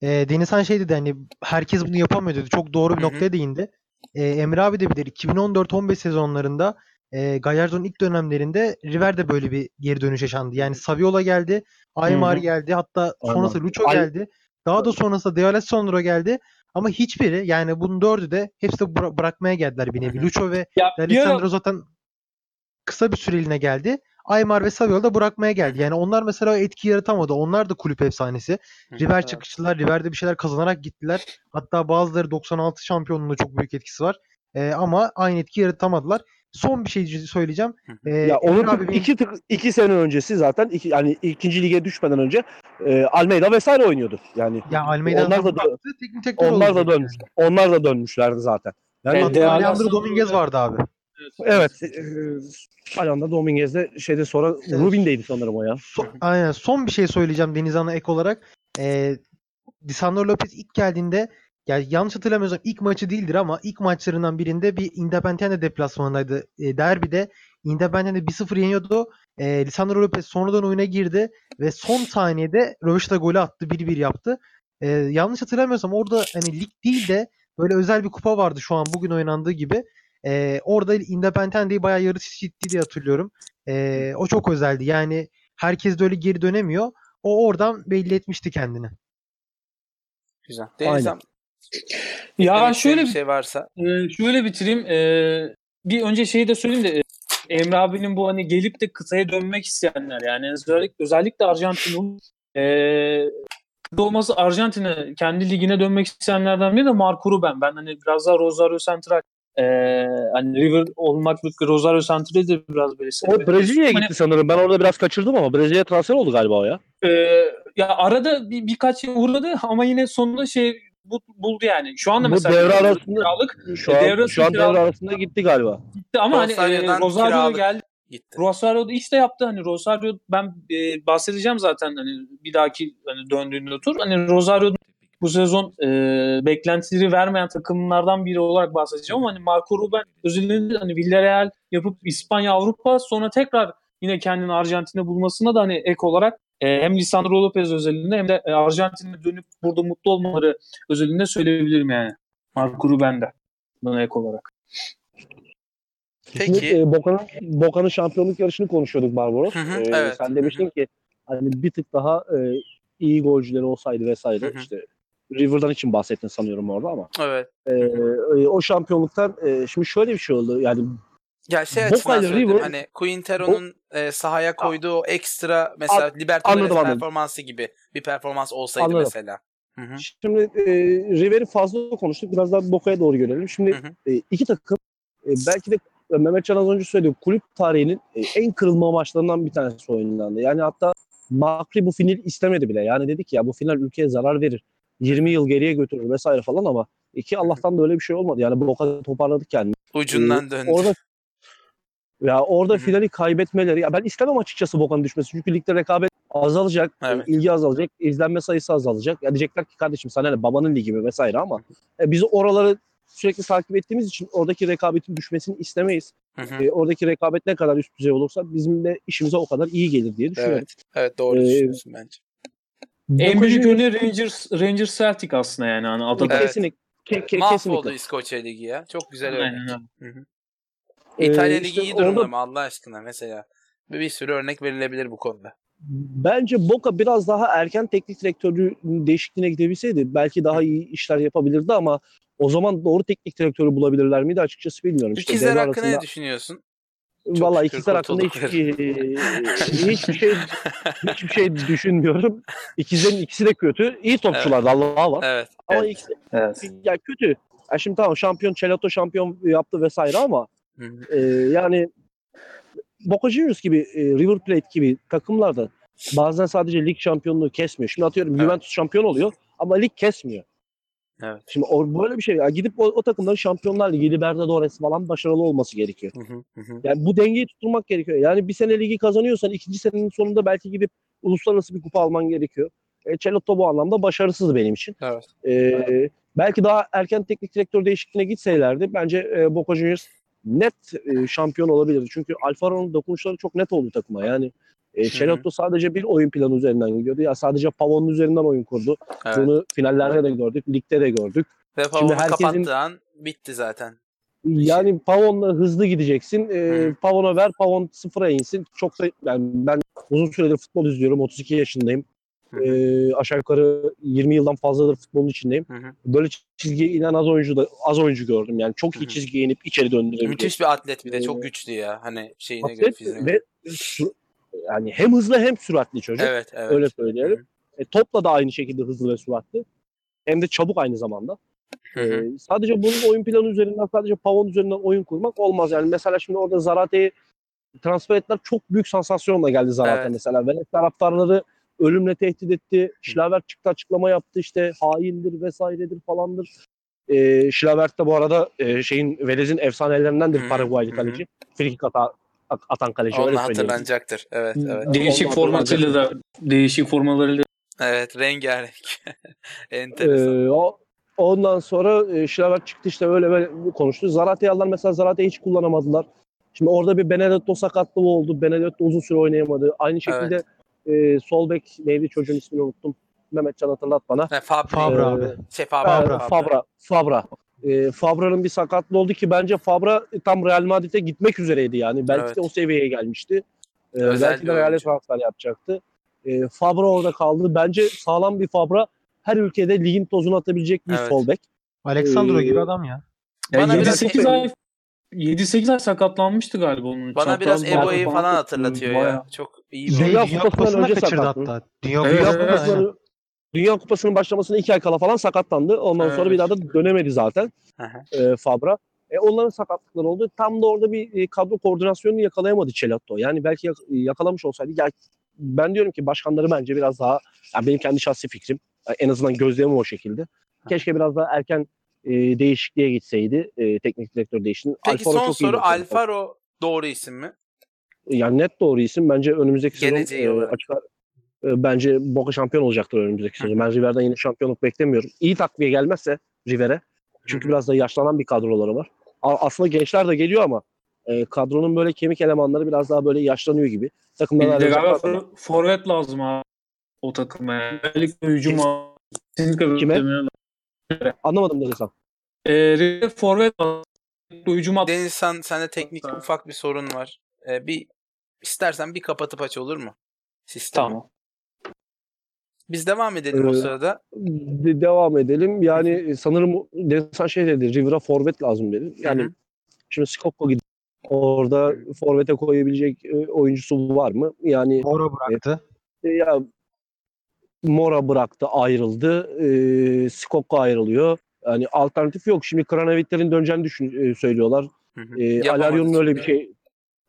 Ee, Denizhan şey dedi hani herkes bunu yapamıyor dedi. Çok doğru bir noktaya değindi. Ee, Emre abi de bilir 2014-15 sezonlarında e, Gallardo'nun ilk dönemlerinde River'de böyle bir geri dönüş yaşandı. Yani Saviola geldi, Aymar Hı hı. geldi, hatta sonrası. Lucho geldi. Daha da sonrasında De Alessandro geldi. Ama hiçbiri yani bunun dördü de hepsi de bıra- bırakmaya geldiler bir nevi. Lucho ve Ya zaten kısa bir süreliğine geldi. Aymar ve Saviola da bırakmaya geldi. Yani onlar mesela o etki yaratamadı. Onlar da kulüp efsanesi. River çıkıştılar. River'de bir şeyler kazanarak gittiler. Hatta bazıları 96 şampiyonluğunda çok büyük etkisi var. Ee, ama aynı etki yaratamadılar. Son bir şey söyleyeceğim. Ee, ya onun abi benim- iki, tık- iki sene öncesi zaten iki, yani ikinci lige düşmeden önce e, Almeida vesaire oynuyordu. Yani ya Almeida'dan onlar da baktı, teknik onlar da dönmüş. Onlar da dönmüşlerdi zaten. Yani Evet, De Leandro Alessandro Dominguez vardı abi. Evet. E, Alanda Dominguez'de şeyde sonra Evet. Rubin'deydi sanırım o ya. So- aynen. Son bir şey söyleyeceğim Denizhan'a ek olarak. Ee, Lisandro Lopez ilk geldiğinde yani yanlış hatırlamıyorsam ilk maçı değildir ama ilk maçlarından birinde bir Independiente deplasmanındaydı. E, derbide Independiente 1-0 yeniyordu. E, Lisandro Lopez sonradan oyuna girdi ve son saniyede Röveşata golü attı. 1-1 yaptı. E, yanlış hatırlamıyorsam orada hani lig değil de böyle özel bir kupa vardı şu an bugün oynandığı gibi. E, orada Independiente'yi bayağı yarı ciddi diye hatırlıyorum. E, o çok özeldi. Yani herkes de öyle geri dönemiyor. O oradan belli etmişti kendini. Güzel. Denizhan Ya istediğin şöyle bir şey varsa. Ee, şöyle bitireyim. Ee, bir önce şeyi de söyleyeyim de e, Emre abinin bu hani gelip de kıtaya dönmek isteyenler yani özellikle, özellikle Arjantin'in kıta olması Arjantin'e kendi ligine dönmek isteyenlerden biri de Marco Ruben. Ben hani biraz daha Rosario Central ee, hani River olmakla Rosario Central'i de biraz böyle O sevmek Brezilya'ya Hani, gitti sanırım. Ben orada biraz kaçırdım ama Brezilya'ya transfer oldu galiba o ya. ee, ya arada bir, birkaç yıl uğradı ama yine sonunda şey buldu yani. Şu anda Bu mesela devre arasında- kiralık Şu an, Devre şu an devre arasında gitti galiba. gitti ama hani e, Rosario geldi. Gitti. Rosario da işte yaptı hani Rosario ben e, bahsedeceğim zaten hani bir dahaki hani döndüğünde tur hani Rosario bu sezon e, beklentileri vermeyen takımlardan biri olarak bahsedeceğim ama hani Marco Ruben özellikle hani Villarreal yapıp İspanya Avrupa sonra tekrar yine kendini Arjantin'de bulmasına da hani ek olarak e, hem Lisandro Lopez özelinde hem de e, Arjantin'e dönüp burada mutlu olmaları özelinde söyleyebilirim yani. Marco Ruben'de buna ek olarak. Şimdi Peki. e, Boca'nın Boca'nın şampiyonluk yarışını konuşuyorduk Barbaros. Hı hı, E, evet. Sen demiştin ki hani bir tık daha e, iyi golcüleri olsaydı vesaire. Hı hı. işte River'dan için bahsettin sanıyorum orada ama. Evet. E, e, o şampiyonluktan e, şimdi şöyle bir şey oldu. Yani Ya şey açısından söyledim. River- Hani Quintero'nun e, sahaya koyduğu o ekstra mesela Libertadores anladım, anladım. performansı gibi bir performans olsaydı Anladım. mesela. Hı hı. Şimdi e, River'i fazla konuştuk. Biraz daha Boca'ya doğru gelelim. Şimdi Hı e, iki takım e, belki de e, Mehmet Can az önce söyledi. Kulüp tarihinin e, en kırılma maçlarından bir tanesi oynandı. Yani hatta Makri bu final istemedi bile. Yani dedi ki ya bu final ülkeye zarar verir. 20 yıl geriye götürür vesaire falan ama iki Allah'tan da öyle bir şey olmadı. Yani Boca toparladık kendini. Ucundan Ee, döndü. Orada ya orada finali kaybetmeleri ya ben istemem açıkçası Boca'nın düşmesi. Çünkü ligde rekabet azalacak, Evet. ilgi azalacak, izlenme sayısı azalacak. Ya diyecekler ki kardeşim sana ne babanın ligi mi vesaire ama e, biz oraları sürekli takip ettiğimiz için oradaki rekabetin düşmesini istemeyiz. Hı hı. E, oradaki rekabet ne kadar üst düzey olursa bizim de işimize o kadar iyi gelir diye düşünüyorum. Evet. Evet doğru Ee, düşünüyorsun bence. En büyük örneği Rangers, Rangers Celtic aslında yani. Hani adada. Evet. kesinlikle, ke- ke- Mahvoldu kesinlikle. İskoçya Ligi ya. Çok güzel örnek. Aynen. Hı. Ee, İtalya Ligi işte iyi durumda orada- mı Allah aşkına mesela? Bir, bir sürü örnek verilebilir bu konuda. Bence Boca biraz daha erken teknik direktörü değişikliğine gidebilseydi belki daha iyi işler yapabilirdi ama o zaman doğru teknik direktörü bulabilirler miydi açıkçası bilmiyorum. İşte İkizler hakkında ne arasında- düşünüyorsun? Valla şükür ikizler hakkında hiç, hiçbir şey hiçbir şey düşünmüyorum. İkizlerin ikisi de kötü. İyi topçular Allah'a var. Evet. Ama evet. ikisi Evet. ya kötü. Ya şimdi tamam şampiyon Çelato şampiyon yaptı vesaire ama Hı hı. e, yani Boca Juniors gibi e, River Plate gibi takımlarda bazen sadece lig şampiyonluğu kesmiyor. Şimdi atıyorum Evet. Juventus şampiyon oluyor ama lig kesmiyor. Evet. Şimdi o, böyle bir şey. Ya gidip o, o takımların Şampiyonlar Ligi, Libertadores falan başarılı olması gerekiyor. Hı hı. Yani bu dengeyi tutturmak gerekiyor. Yani bir sene ligi kazanıyorsan ikinci senenin sonunda belki gidip uluslararası bir kupa alman gerekiyor. E, Celotto bu anlamda başarısız benim için. Evet. E, belki daha erken teknik direktör değişikliğine gitseylerdi bence e, Boca Juniors net e, şampiyon olabilirdi. Çünkü Alfaro'nun dokunuşları çok net oldu takıma. Yani e, hı. Celotto sadece bir oyun planı üzerinden gidiyordu. Ya sadece Pavon'un üzerinden oyun kurdu. Evet. Bunu finallerde de gördük, ligde de gördük. Ve Pavon'u herkesin- kapattığı an bitti zaten. Yani Pavon'la hızlı gideceksin. Hı. Pavon'a ver, Pavon sıfıra insin. Çok da yani ben uzun süredir futbol izliyorum. 32 yaşındayım. Ee, aşağı yukarı 20 yıldan fazladır futbolun içindeyim. hı hı. Böyle çizgiye inen az oyuncu da az oyuncu gördüm. Yani çok iyi çizgiye inip içeri döndürebiliyor. Müthiş bir atlet bir de çok güçlü ya. Hani şeyine göre Atlet fiziğine göre. ve sü- yani hem hızlı hem süratli çocuk. Evet evet. Öyle Hı söyleyelim. E, topla da aynı şekilde hızlı ve süratli. Hem de çabuk aynı zamanda. hı, hı. Ee, sadece bunun oyun planı üzerinden sadece Pavon üzerinden oyun kurmak olmaz. Yani mesela şimdi orada Zarate'yi transfer ettiler. Çok büyük sansasyonla geldi Zarate Evet. mesela. Ve taraftarları ölümle tehdit etti. Şilaver çıktı açıklama yaptı işte haindir vesairedir falandır. Ee, Şilavert de bu arada e, şeyin Velez'in efsanelerindendir Paraguaylı kaleci. Frikik ata, atan kaleci öyle Onunla hatırlanacaktır. Evet evet. Değişik formatıyla da değişik formalarıyla Evet rengarenk. Enteresan. Ee, o, ondan sonra e, Şilavert çıktı işte öyle böyle konuştu. Zarate'yi aldılar mesela Zarate'yi hiç kullanamadılar. Şimdi orada bir Benedetto sakatlığı oldu. Benedetto uzun süre oynayamadı. Aynı şekilde e, sol bek neydi çocuğun ismini unuttum. Mehmetcan hatırlat bana. Ha, Fabri. Fabra Ee, abi. Şey Fabra. Fabra. Fabra. Fabra. E, Fabra'nın bir sakatlığı oldu ki bence Fabra tam Real Madrid'e gitmek üzereydi yani. Belki Evet. de o seviyeye gelmişti. E, belki de Real'e transfer yapacaktı. E, Fabra orada kaldı. Bence sağlam bir Fabra her ülkede ligin tozunu atabilecek bir Evet. sol bek. Alexandro Ee, gibi adam ya. Ya Bana biraz 7-8 şey- ay 7-8 ay sakatlanmıştı galiba onun. Bana biraz Çapraz Ebo'yu bağlı falan hatırlatıyor ya. Bayağı. Çok iyi bir Dünya oyuncu. Kupası'ndan Kupası'nda önce kaçırdı sakattı. hatta. Dünya Evet, Dünya aynen. Kupası'nın Dünya Kupası'nın başlamasına iki ay kala falan sakatlandı. Ondan sonra Evet. bir daha da dönemedi zaten Hı e, Fabra. E, onların sakatlıkları oldu. Tam da orada bir e, kadro koordinasyonunu yakalayamadı Celatto. Yani belki yak- yakalamış olsaydı. Ya, ben diyorum ki başkanları bence biraz daha, ya benim kendi şahsi fikrim, ya en azından gözlemim o şekilde. Keşke biraz daha erken e, değişikliğe gitseydi. E, teknik direktör değişikliği. Peki Alfaro son soru Alfaro doğru isim mi? Yani net doğru isim. Bence önümüzdeki sezon Geleceği e, olarak. açık e, bence Boca şampiyon olacaktır önümüzdeki sezon. Ben River'den yine şampiyonluk beklemiyorum. İyi takviye gelmezse River'e çünkü biraz da yaşlanan bir kadroları var. A- aslında gençler de geliyor ama e, kadronun böyle kemik elemanları biraz daha böyle yaşlanıyor gibi. Takımdan Bir de galiba for- forvet lazım abi o takıma. Özellikle hücum kesinlikle Kime? Anlamadım Denizhan. River forvet. Hücum at. Deniz sen, sende teknik ufak bir sorun var. Ee, bir istersen bir kapatıp aç olur mu? Sistemi. Tamam. Biz devam edelim o Ee, sırada. De- devam edelim. Yani sanırım Denizhan şey dedi. River'a forvet lazım dedi. Yani Hı hı. şimdi Skopko gidiyor. Orada forvete koyabilecek e, oyuncusu var mı? Yani Mora bıraktı. e, ya Mora bıraktı, ayrıldı. E, Skokka ayrılıyor. Yani alternatif yok. Şimdi Kranevitler'in döneceğini düşün, e, söylüyorlar. Hı hı. E, Yapamadı Alaryon'un öyle bir şey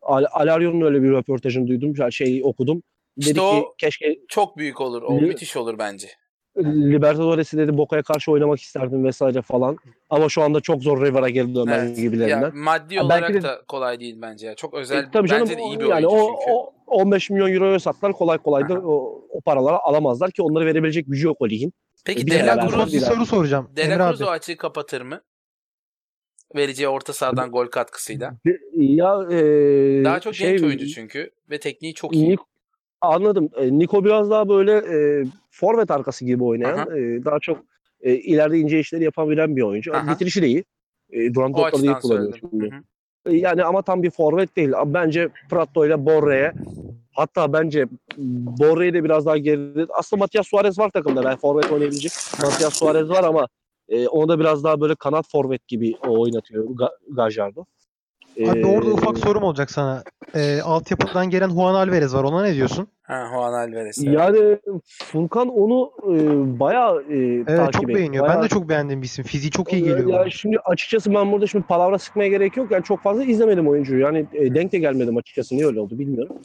Al- Alaryon'un öyle bir röportajını duydum. Şey okudum. Dedi İşte ki keşke Çok büyük olur. O müthiş olur bence. Libertadores'i dedi Boca'ya karşı oynamak isterdim vesaire falan. Ama şu anda çok zor River'a geri dönmen Evet. gibilerinden. Ya, maddi Ha, olarak belki de- da kolay değil bence. ya. Çok özel. E, tabii canım bence de iyi bir yani oyuncu o, çünkü. o 15 milyon euroya satlar kolay kolay da o, o paraları alamazlar ki onları verebilecek gücü yok o ligin. Peki bir De kere La ben Cruz, bir soru soracağım. De Emre La abi. Cruz o açığı kapatır mı? Vereceği orta sahadan gol katkısıyla. Ya e, Daha çok şey, genç oyuncu çünkü ve tekniği çok iyi. Anladım. E, Niko biraz daha böyle e, forvet arkası gibi oynayan, Aha. e, daha çok e, ileride ince işleri yapabilen bir oyuncu. Aha. Bitirişi de iyi. E, duran topları iyi kullanıyor şimdi. Hı hı. E, Yani ama tam bir forvet değil. Bence Prato ile Borre'ye hatta bence Borre'yi de biraz daha geride. Aslında Matias Suarez var takımda. Ben forvet oynayabilecek. Matias Suarez var ama e, onu da biraz daha böyle kanat forvet gibi oynatıyor Ga- Gajardo. Abi E, orada ufak sorum olacak sana. Ee, altyapıdan gelen Juan Alvarez var. Ona ne diyorsun? Ha, Juan Alvarez. evet. Yani Furkan onu e, bayağı e, Evet takip çok beğeniyor. Bayağı- Ben de çok beğendiğim bir isim. Fiziği çok iyi geliyor. Ya bana. şimdi açıkçası ben burada şimdi palavra sıkmaya gerek yok. Yani çok fazla izlemedim oyuncuyu. Yani e, denk de gelmedim açıkçası. Niye öyle oldu bilmiyorum.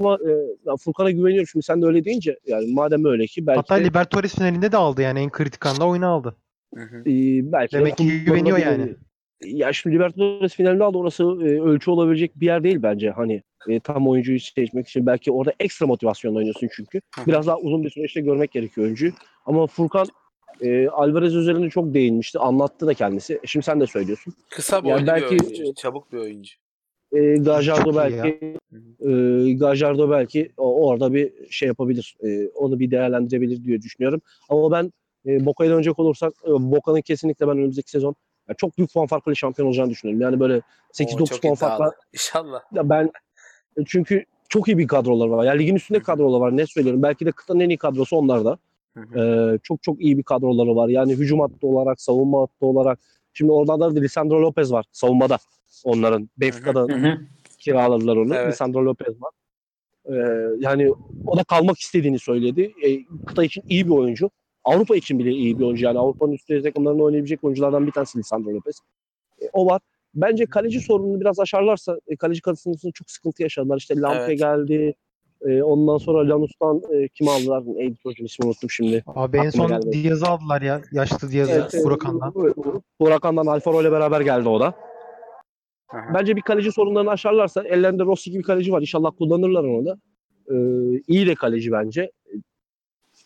Ama e, Furkan'a güveniyorum. Şimdi sen de öyle deyince yani madem öyle ki belki Hatta de, Libertadores finalinde de aldı yani en kritik anda oyunu aldı. Hı hı. e, belki de Demek ki futbolda güveniyor yani. Ya şimdi Libertadores finalinde aldı. Orası e, ölçü olabilecek bir yer değil bence. Hani e, tam oyuncuyu seçmek için belki orada ekstra motivasyonla oynuyorsun çünkü. Biraz daha uzun bir süreçte görmek gerekiyor oyuncuyu. Ama Furkan e, Alvarez üzerinde çok değinmişti. Anlattı da kendisi. E, Şimdi sen de söylüyorsun. Kısa boylu Yani bir belki- oyuncu. Çabuk bir oyuncu. E, Gajardo belki e, Gajardo belki o- orada bir şey yapabilir. E, onu bir değerlendirebilir diye düşünüyorum. Ama ben e, Boca'ya dönecek olursak e, Boca'nın kesinlikle ben önümüzdeki sezon ya çok büyük puan farkıyla şampiyon olacağını düşünüyorum. Yani böyle Oo, 8-9 çok puan farkla İnşallah. ya ben e, çünkü çok iyi bir kadrolar var. Yani ligin üstünde kadrolar var. Ne söylüyorum? Belki de kıtanın en iyi kadrosu onlarda. Hı hı. Ee, çok çok iyi bir kadroları var. Yani hücum hattı olarak, savunma hattı olarak. Şimdi oradan da Lisandro Lopez var savunmada. Onların Benfica'da kiraladılar onu. Evet. Lisandro Lopez var. Ee, yani o da kalmak istediğini söyledi. Ee, kıta için iyi bir oyuncu. Avrupa için bile iyi bir oyuncu. Yani Avrupa'nın üst düzey takımlarında oynayabilecek oyunculardan bir tanesi Lisandro Lopez. Ee, o var. Bence kaleci sorununu biraz aşarlarsa e, kaleci kadısında çok sıkıntı yaşadılar. İşte Lampe Evet. geldi. Ee, ondan sonra Lanus'tan e, kim aldılar? Neydi çocuğun ismini unuttum şimdi. Abi en Aklıma son. Diaz'ı aldılar ya. Yaşlı Diaz'ı Evet, evet. Huracan'dan. Huracan'dan Alfaro ile beraber geldi o da. Bence bir kaleci sorunlarını aşarlarsa ellerinde Rossi gibi kaleci var. İnşallah kullanırlar onu da. Ee, iyi de kaleci bence.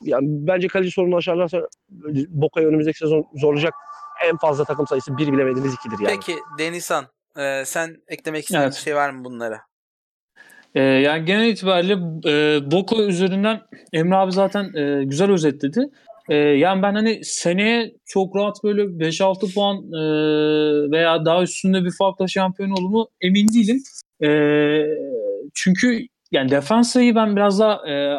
Yani bence kaleci sorununu aşarlarsa Boca'yı önümüzdeki sezon zorlayacak en fazla takım sayısı bir bilemediğimiz ikidir yani. Peki Denizhan e, sen eklemek istediğin Evet. bir şey var mı bunlara? Ee, yani genel itibariyle e, Boca üzerinden Emre abi zaten e, güzel özetledi. E, yani ben hani seneye çok rahat böyle 5-6 puan e, veya daha üstünde bir farkla şampiyon olur mu emin değilim. E, çünkü yani defansayı ben biraz daha e,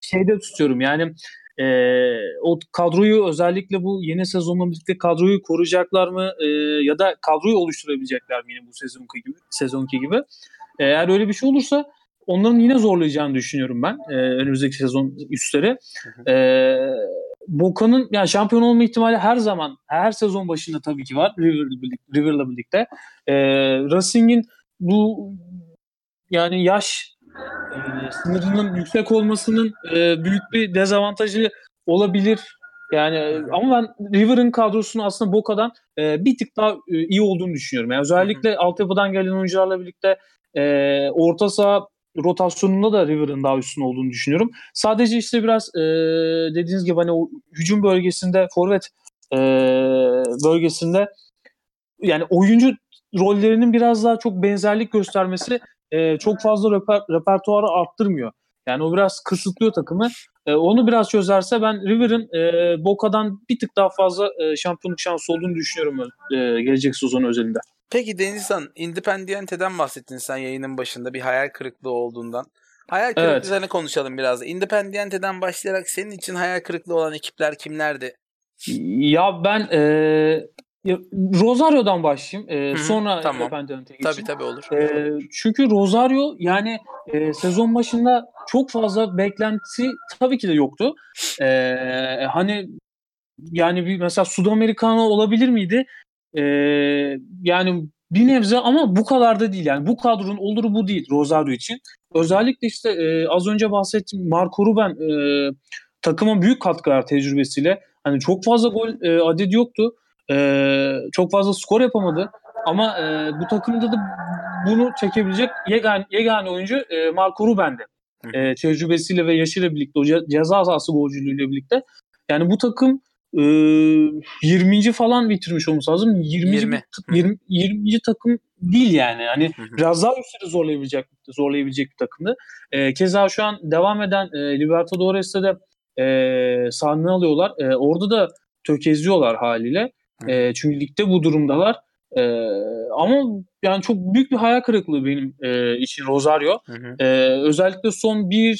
şeyde tutuyorum yani e, o kadroyu özellikle bu yeni sezonla birlikte kadroyu koruyacaklar mı e, ya da kadroyu oluşturabilecekler mi yine bu sezonki gibi sezonki gibi. Eğer öyle bir şey olursa onların yine zorlayacağını düşünüyorum ben e, önümüzdeki sezon üstleri. E, Boca'nın yani şampiyon olma ihtimali her zaman her sezon başında tabii ki var River'la birlikte. River'la birlikte. E, Racing'in bu yani yaş e, sınırının yüksek olmasının e, büyük bir dezavantajı olabilir. Yani e, ama ben River'ın kadrosunu aslında Boca'dan e, bir tık daha e, iyi olduğunu düşünüyorum. Yani özellikle altyapıdan gelen oyuncularla birlikte e, orta saha rotasyonunda da River'ın daha üstün olduğunu düşünüyorum. Sadece işte biraz e, dediğiniz gibi hani o hücum bölgesinde forvet e, bölgesinde yani oyuncu rollerinin biraz daha çok benzerlik göstermesi e, çok fazla reper, repertuarı arttırmıyor. Yani o biraz kısıtlıyor takımı. E, onu biraz çözerse ben River'ın e, Boca'dan bir tık daha fazla e, şampiyonluk şansı olduğunu düşünüyorum e, gelecek sezon özelinde. Peki Denizhan, Independiente'den bahsettin sen yayının başında bir hayal kırıklığı olduğundan. Hayal Evet. kırıklığını konuşalım biraz. Independiente'den başlayarak senin için hayal kırıklığı olan ekipler kimlerdi? Ya ben e, Ya, Rosario'dan başlayayım. Ee, sonra tamam. Independiente'e geçeyim. Tabii tabii olur. Ee, çünkü Rosario yani e, sezon başında çok fazla beklenti tabii ki de yoktu. Ee, hani yani bir mesela Sudamericano olabilir miydi? Ee, yani bir nebze ama bu kadar da değil. Yani bu kadronun oluru bu değil Rosario için. Özellikle işte e, az önce bahsettiğim Marco Ruben e, takıma büyük katkılar tecrübesiyle. Hani çok fazla gol e, adedi yoktu. E, çok fazla skor yapamadı. Ama e, bu takımda da bunu çekebilecek yegane, yegane oyuncu e, Marco Ruben'di. E, tecrübesiyle ve yaşıyla birlikte, o ce- ceza sahası golcülüğüyle birlikte. Yani bu takım e, 20. falan bitirmiş olması lazım. 20. 20. bir- 20. 20. takım değil yani. Hani Hı hı. biraz daha üstleri zorlayabilecek zorlayabilecek bir takımdı. E, keza şu an devam eden e, Libertadores'te de e, sahne alıyorlar. E, orada da tökezliyorlar haliyle. E, çünkü ligde bu durumdalar. E, ama yani çok büyük bir hayal kırıklığı benim e, için Rosario. Hı hı. Ee, özellikle son bir,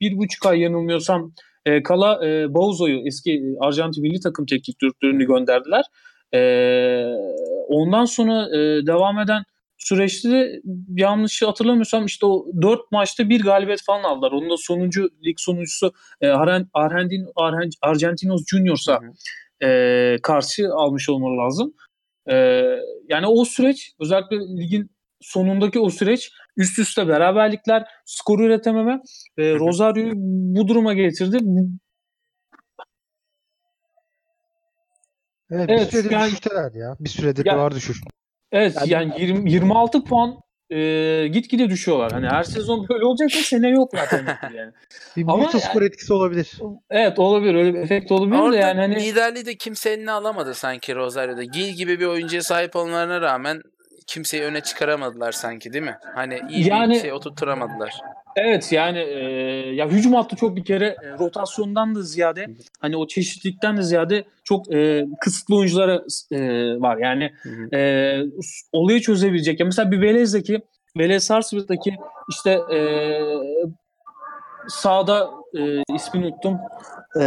bir buçuk ay yanılmıyorsam e, Kala e, Bauzo'yu eski e, Arjantin milli takım teknik direktörünü gönderdiler. Ee, ondan sonra e, devam eden süreçte de yanlış hatırlamıyorsam işte o dört maçta bir galibiyet falan aldılar. Onun da sonuncu lig sonuncusu e, Arhen- Argentin, Arhen- Argentinos Junior'sa Hı hı. E, karşı almış olmalı lazım. E, yani o süreç özellikle ligin sonundaki o süreç üst üste beraberlikler, skoru üretememe e. Rosario'yu bu duruma getirdi. Evet, Evet, bir süredir yani- düşüşteler ya. Bir süredir Ya- de var düşüş. Evet Yani- yani 20, 26 puan e, gitgide düşüyorlar. Hani her sezon böyle olacaksa sene yok zaten. yani. Bir Ama skor etkisi olabilir. Evet olabilir öyle bir efekt olabilir Orada de yani hani liderliği de kimse eline alamadı sanki Rosario'da. Gil gibi bir oyuncuya sahip olmalarına rağmen kimseyi öne çıkaramadılar sanki değil mi? Hani iyi Yani- bir şey oturtturamadılar. Evet yani e, ya hücum hattı çok bir kere e, rotasyondan da ziyade hani o çeşitlilikten de ziyade çok e, kısıtlı oyunculara e, var. Yani e, olayı çözebilecek. Ya mesela bir Velez'deki Velez Sarsfield'daki işte e, sağda e, ismini unuttum. E,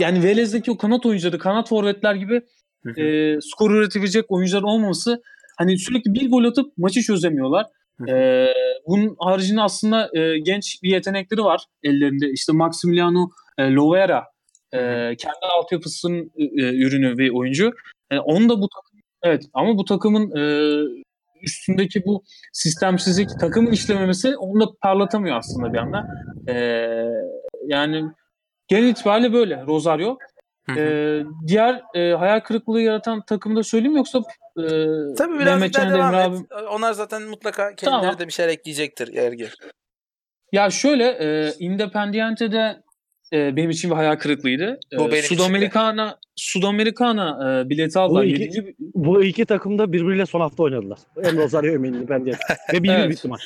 yani Velez'deki o kanat oyuncuları, kanat forvetler gibi e, skor üretebilecek oyuncular olmaması hani sürekli bir gol atıp maçı çözemiyorlar. Hı hı. E, bunun haricinde aslında e, genç bir yetenekleri var ellerinde. İşte Maximiliano e, Lovera e, kendi altyapısının e, e, ürünü ve oyuncu. E, onu da bu takım evet ama bu takımın e, üstündeki bu sistemsizlik takımın işlememesi onu da parlatamıyor aslında bir anda. E, yani genel itibariyle böyle Rosario. Hı hı. Ee, diğer e, hayal kırıklığı yaratan takımı da söyleyeyim yoksa e, Tabii biraz Mehmet Can devam et. abi- Onlar zaten mutlaka kendileri Tamam. de bir şeyler ekleyecektir Ergir. Ya şöyle e, Independiente'de e, benim için bir hayal kırıklığıydı. Bu E, benim. Sudamericana Sudamericana e, bileti aldılar. Bu iki- Yedinci- Bu iki takım da birbiriyle son hafta oynadılar. Hem Rosario hem Independiente. Ve 1-1 Evet. bitti maç.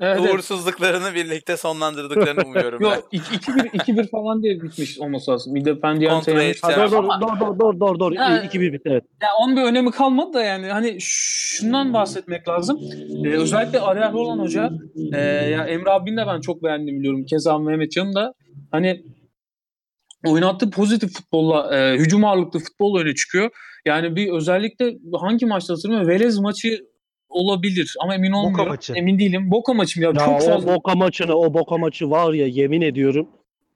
Evet. Uğursuzluklarını birlikte sonlandırdıklarını umuyorum ben. Yok 2-1 2-1 falan diye bitmiş olması lazım. Independiente Kontra. Ha, doğru, Ama- doğru, doğru, doğru, doğru, doğru. Ha. 2-1 bitti evet. Ya onun bir önemi kalmadı da yani hani şundan bahsetmek lazım. Ee, özellikle Ariel olan hoca e, ya Emre abinin de ben çok beğendim biliyorum. Keza Mehmet Can'ın da hani oynattığı pozitif futbolla e, hücum ağırlıklı futbol öne çıkıyor. Yani bir özellikle hangi maçta hatırlamıyorum Velez maçı olabilir ama emin olmuyorum. maçı. Emin değilim. Boca maçı mı ya? Ya çok o fazla Boca maçını, o Boca maçı var ya yemin ediyorum.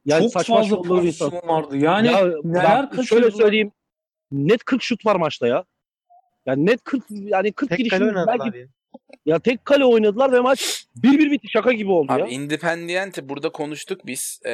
Yani çok saçma fazla pozisyon vardı. Yani ya neler bak, şöyle söyleyeyim. Net 40 şut var maçta ya. Yani net 40 yani 40 Tek girişim oynadılar belki ya. Ya tek kale oynadılar ve maç 1-1 bitti şaka gibi oldu ya. Abi Independiente burada konuştuk biz. E,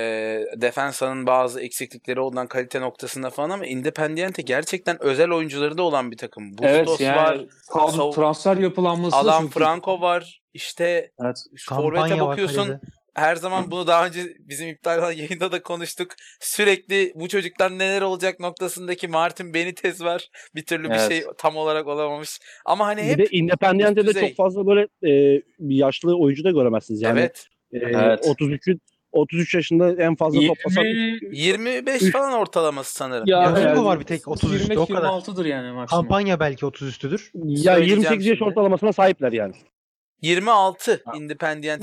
Defensa'nın bazı eksiklikleri olan kalite noktasında falan ama Independiente gerçekten özel oyuncuları da olan bir takım. Bustos Evet yani var. kadro- transfer yapılanması Alan iyi. Franco var. İşte Evet. Forvet'e var bakıyorsun. kalede. Her zaman bunu daha önce bizim iptal olan yayında da konuştuk. Sürekli bu çocuklar neler olacak noktasındaki Martin Benitez var. Bir türlü bir Evet. şey tam olarak olamamış. Ama hani Bir hep de Independiente'de çok fazla böyle e, yaşlı oyuncu da göremezsiniz yani. evet E, Evet. 33'ün 33 yaşında en fazla toplasan 20 25 Üf. falan ortalaması sanırım. Ya, Yaşı evet. mı var bir tek 30 üstü o kadar. 25-26'dır yani maksimum. Kampanya belki 30 üstüdür. ya Söyleyeceğim 28 yaş ortalamasına sahipler yani. 26 Ha.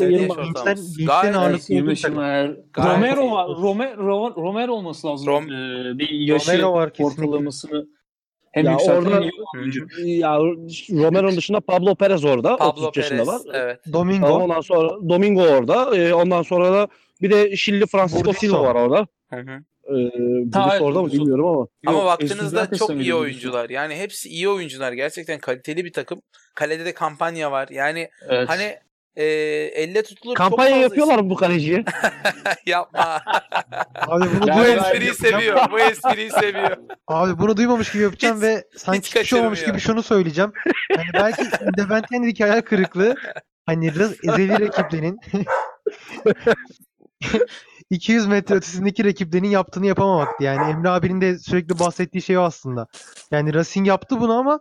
Yaş gençler- ortalaması. Gayet ağırlıklı Evet, 20 olduğu takım. yaşında. Gayet Romero var. Romero, Romero olması lazım. Rom- Ee, bir yaşı Romero var ortalamasını hem Ya orada-. Ya Romero'nun dışında Pablo Perez orada. Pablo 33 yaşında Perez. var. Evet. Domingo. Ondan sonra Domingo orada. Ee, ondan sonra da bir de Şilli Francisco. Silva var orada. Hı hı. Ee, evet, orada mı bilmiyorum ama. Ama Yok, baktığınızda çok iyi miydi? oyuncular. Yani hepsi iyi oyuncular. Gerçekten kaliteli bir takım. Kalede de kampanya var. Yani Evet. hani e, elle tutulur Kampanya çok fazla yapıyorlar mı bu kaleciye? Yapma. Abi bunu bu Yani espriyi seviyor. Bu espriyi seviyor. Abi bunu duymamış gibi yapacağım Hiç- ve sanki hiç şey olmamış kaçırmıyor. gibi şunu söyleyeceğim. Hani belki Independente'deki hayal kırıklığı hani ezeli rakiplerinin 200 metre ötesindeki rakiplerinin yaptığını yapamamaktı. Yani Emre abinin de sürekli bahsettiği şey o aslında. Yani Racing yaptı bunu ama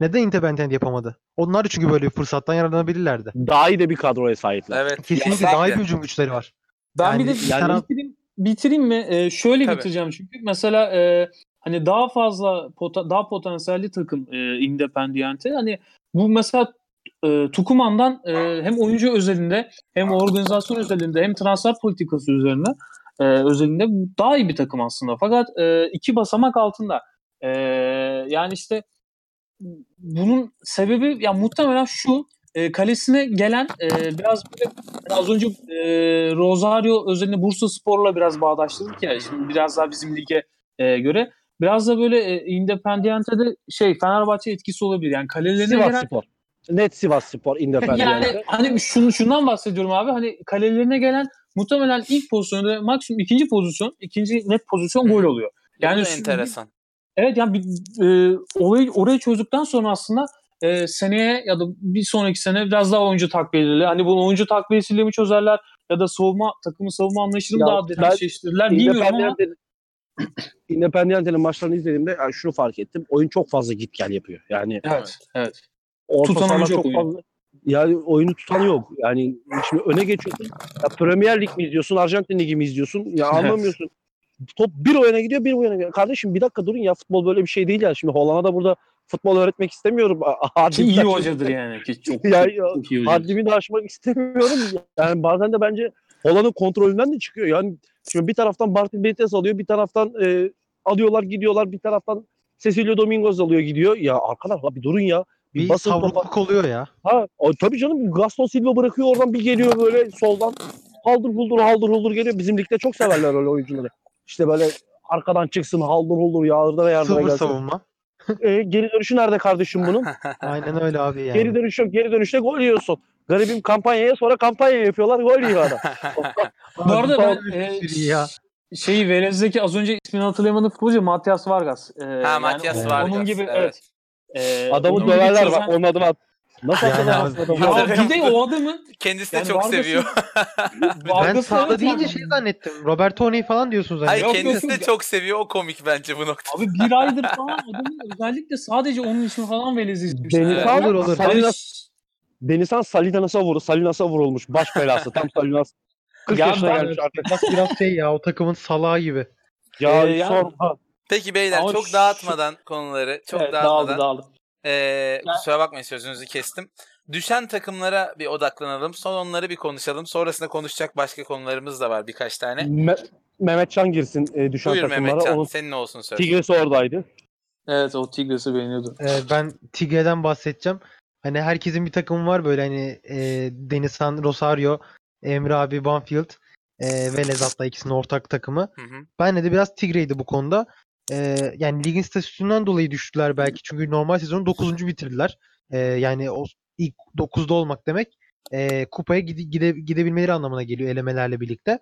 neden Independent yapamadı? Onlar çünkü böyle bir fırsattan yararlanabilirlerdi. Daha iyi de bir kadroya sahipler. Evet. Kesinlikle daha iyi bir hücum güçleri var. Ben bir Yani de bir yani taraf- bitireyim, bitireyim mi? Ee, şöyle Tabii. bitireceğim çünkü. Mesela e, hani daha fazla pota- daha potansiyelli takım e, Independiente. Hani bu mesela e, Tukuman'dan e, hem oyuncu özelinde hem organizasyon özelinde hem transfer politikası üzerine e, özelinde daha iyi bir takım aslında. Fakat e, iki basamak altında. E, yani işte bunun sebebi ya muhtemelen şu e, kalesine gelen e, biraz böyle yani az önce e, Rosario özelinde Bursa Spor'la biraz bağdaştırdık ya şimdi biraz daha bizim lige e, göre biraz da böyle e, Independiente'de şey Fenerbahçe etkisi olabilir. Yani kalelerine Sivas gelen Spor. Net Sivas Spor yani Independiente. hani şunu şundan bahsediyorum abi hani kalelerine gelen muhtemelen ilk pozisyonda maksimum ikinci pozisyon ikinci net pozisyon gol oluyor. Yani Yani bu da şu- enteresan. Evet yani bir, e, olayı orayı çözdükten sonra aslında e, seneye ya da bir sonraki sene biraz daha oyuncu takviyeleriyle hani bunu oyuncu takviyesiyle mi çözerler ya da savunma takımın savunma anlayışını mı Ya daha derinleştirirler bilmiyorum ama Independiente'nin maçlarını izlediğimde yani şunu fark ettim. Oyun çok fazla git gel yapıyor. Yani evet evet. Orta Tutan çok yok fazla yani oyunu tutan yok. Yani şimdi öne geçiyorsun. Ya Premier Lig mi izliyorsun, Arjantin Ligi mi izliyorsun? Ya anlamıyorsun. Top bir o yana gidiyor, bir o yana gidiyor. Kardeşim bir dakika durun ya futbol böyle bir şey değil ya. Şimdi Hollanda'da burada futbol öğretmek istemiyorum. Ki Haddimi iyi hocadır yani ki çok, Ya- çok, iyi hocadır. Haddimi de aşmak istemiyorum. Yani bazen de bence Hollanda'nın kontrolünden de çıkıyor. Yani şimdi bir taraftan Martin Benitez alıyor, bir taraftan e, alıyorlar gidiyorlar, bir taraftan Cecilio Domingos alıyor gidiyor. Ya arkadaş la bir durun ya. Bir, basın savrukluk oluyor ya. Ha, o, tabii canım Gaston Silva bırakıyor oradan bir geliyor böyle soldan haldır huldur haldır huldur geliyor. Bizim ligde çok severler öyle oyuncuları. İşte böyle arkadan çıksın haldır huldur yağdır ve yardıma Sıfır gelsin. savunma. E, geri dönüşü nerede kardeşim bunun? Aynen öyle abi yani. Geri dönüş yok. Geri dönüşte gol yiyorsun. Garibim kampanyaya sonra kampanya yapıyorlar. Gol yiyor adam. Bu arada ben e, ya. şeyi Velez'deki az önce ismini hatırlayamadığım futbolcu Matias Vargas. E, ha Matias yani Vargas. Onun gibi evet. evet. E, Adamı döverler bak. Onun adına at. Nasıl Yani abi, adamı? Ya bir de o adamın Kendisi de Yani çok Vargas'ın- seviyor. Ben sağda deyince yani- şey zannettim. Roberto Tony falan diyorsunuz. Hayır Yok, kendisi yok, de çok seviyor. O komik bence bu nokta. Abi bir aydır falan adamın özellikle sadece onun için falan Velez'i izlemiş. Denizhan Olur, olur. Salinas, Denizhan Salinas'a vur, Salinas'a vurulmuş. Baş belası. Tam Salinas. 40 Ya yaşına ben- gelmiş artık. Bak biraz şey ya o takımın salağı gibi. Ya Ee, yani- sorma. Peki beyler Ama çok şu- dağıtmadan konuları çok Evet, dağıtmadan dağıldı dağıldı. Ee, kusura bakmayın sözünüzü kestim. Düşen takımlara bir odaklanalım. Son onları bir konuşalım. Sonrasında konuşacak başka konularımız da var birkaç tane. Me- Mehmet Can girsin e, düşen Buyur takımlara. Mehmetcan. Onun Senin olsun söz. Tigres'i oradaydı. Evet o Tigres'i beğeniyordum. Ee, ben Tigre'den bahsedeceğim. Hani herkesin bir takımı var böyle hani e, Denizhan, Rosario, Emre abi, Banfield e, ve Lezat'la ikisinin ortak takımı. Hı hı. Ben de biraz Tigre'ydi bu konuda. Ee, yani ligin statüsünden dolayı düştüler belki. Çünkü normal sezonu 9. bitirdiler. Ee, yani o ilk 9'da olmak demek e, kupaya gide, gide, gidebilmeleri anlamına geliyor elemelerle birlikte.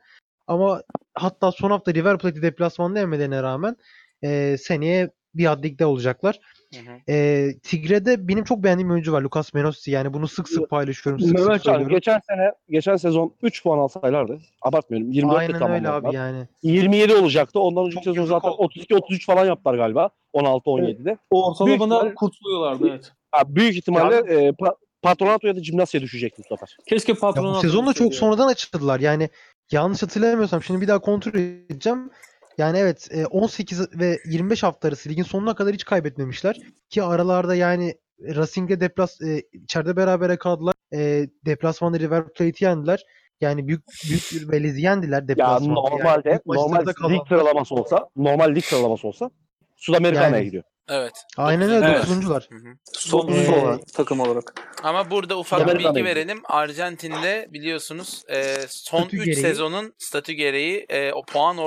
Ama hatta son hafta River Plate deplasmanında yemelerine rağmen e, seneye bir ad ligde olacaklar. Hı hı. E, Tigre'de benim çok beğendiğim oyuncu var. Lucas Menossi. Yani bunu sık sık paylaşıyorum. Sık sık Mehmet Can söylüyorum. geçen sene geçen sezon 3 puan alsaylardı. Abartmıyorum. 24'te Aynen öyle abi yani. 27 olacaktı. Ondan önceki sezon zaten oldu. 32 33 falan yaptılar galiba. 16 17'de. O ortalamada ihtimal- kurtuluyorlardı evet. Ha, büyük ihtimalle e, pa- Patronato ya da Gimnasya düşecek bu sefer. Keşke Ya patronu bu sezon da çok sonradan açıldılar. Yani yanlış hatırlamıyorsam şimdi bir daha kontrol edeceğim. Yani evet e, 18 ve 25 hafta arası ligin sonuna kadar hiç kaybetmemişler. Ki aralarda yani Racing'le deplas e, içeride berabere kaldılar. E, deplasmanda River Plate'i yendiler. Yani büyük büyük bir velezi yendiler Ya deplasmanda. Yani normalde büyük maçlarda normal lig sıralaması olsa, normal lig sıralaması olsa Sudamerica'ya Yani- gidiyor. Evet. Aynen öyle Evet. 9'uncular. Hı hı. Sonuncu Ee, olan takım olarak. Ama burada ufak bir bilgi verelim. Arjantin'de biliyorsunuz e, son Statü 3 gereği- sezonun statü gereği e, o puan ortalaması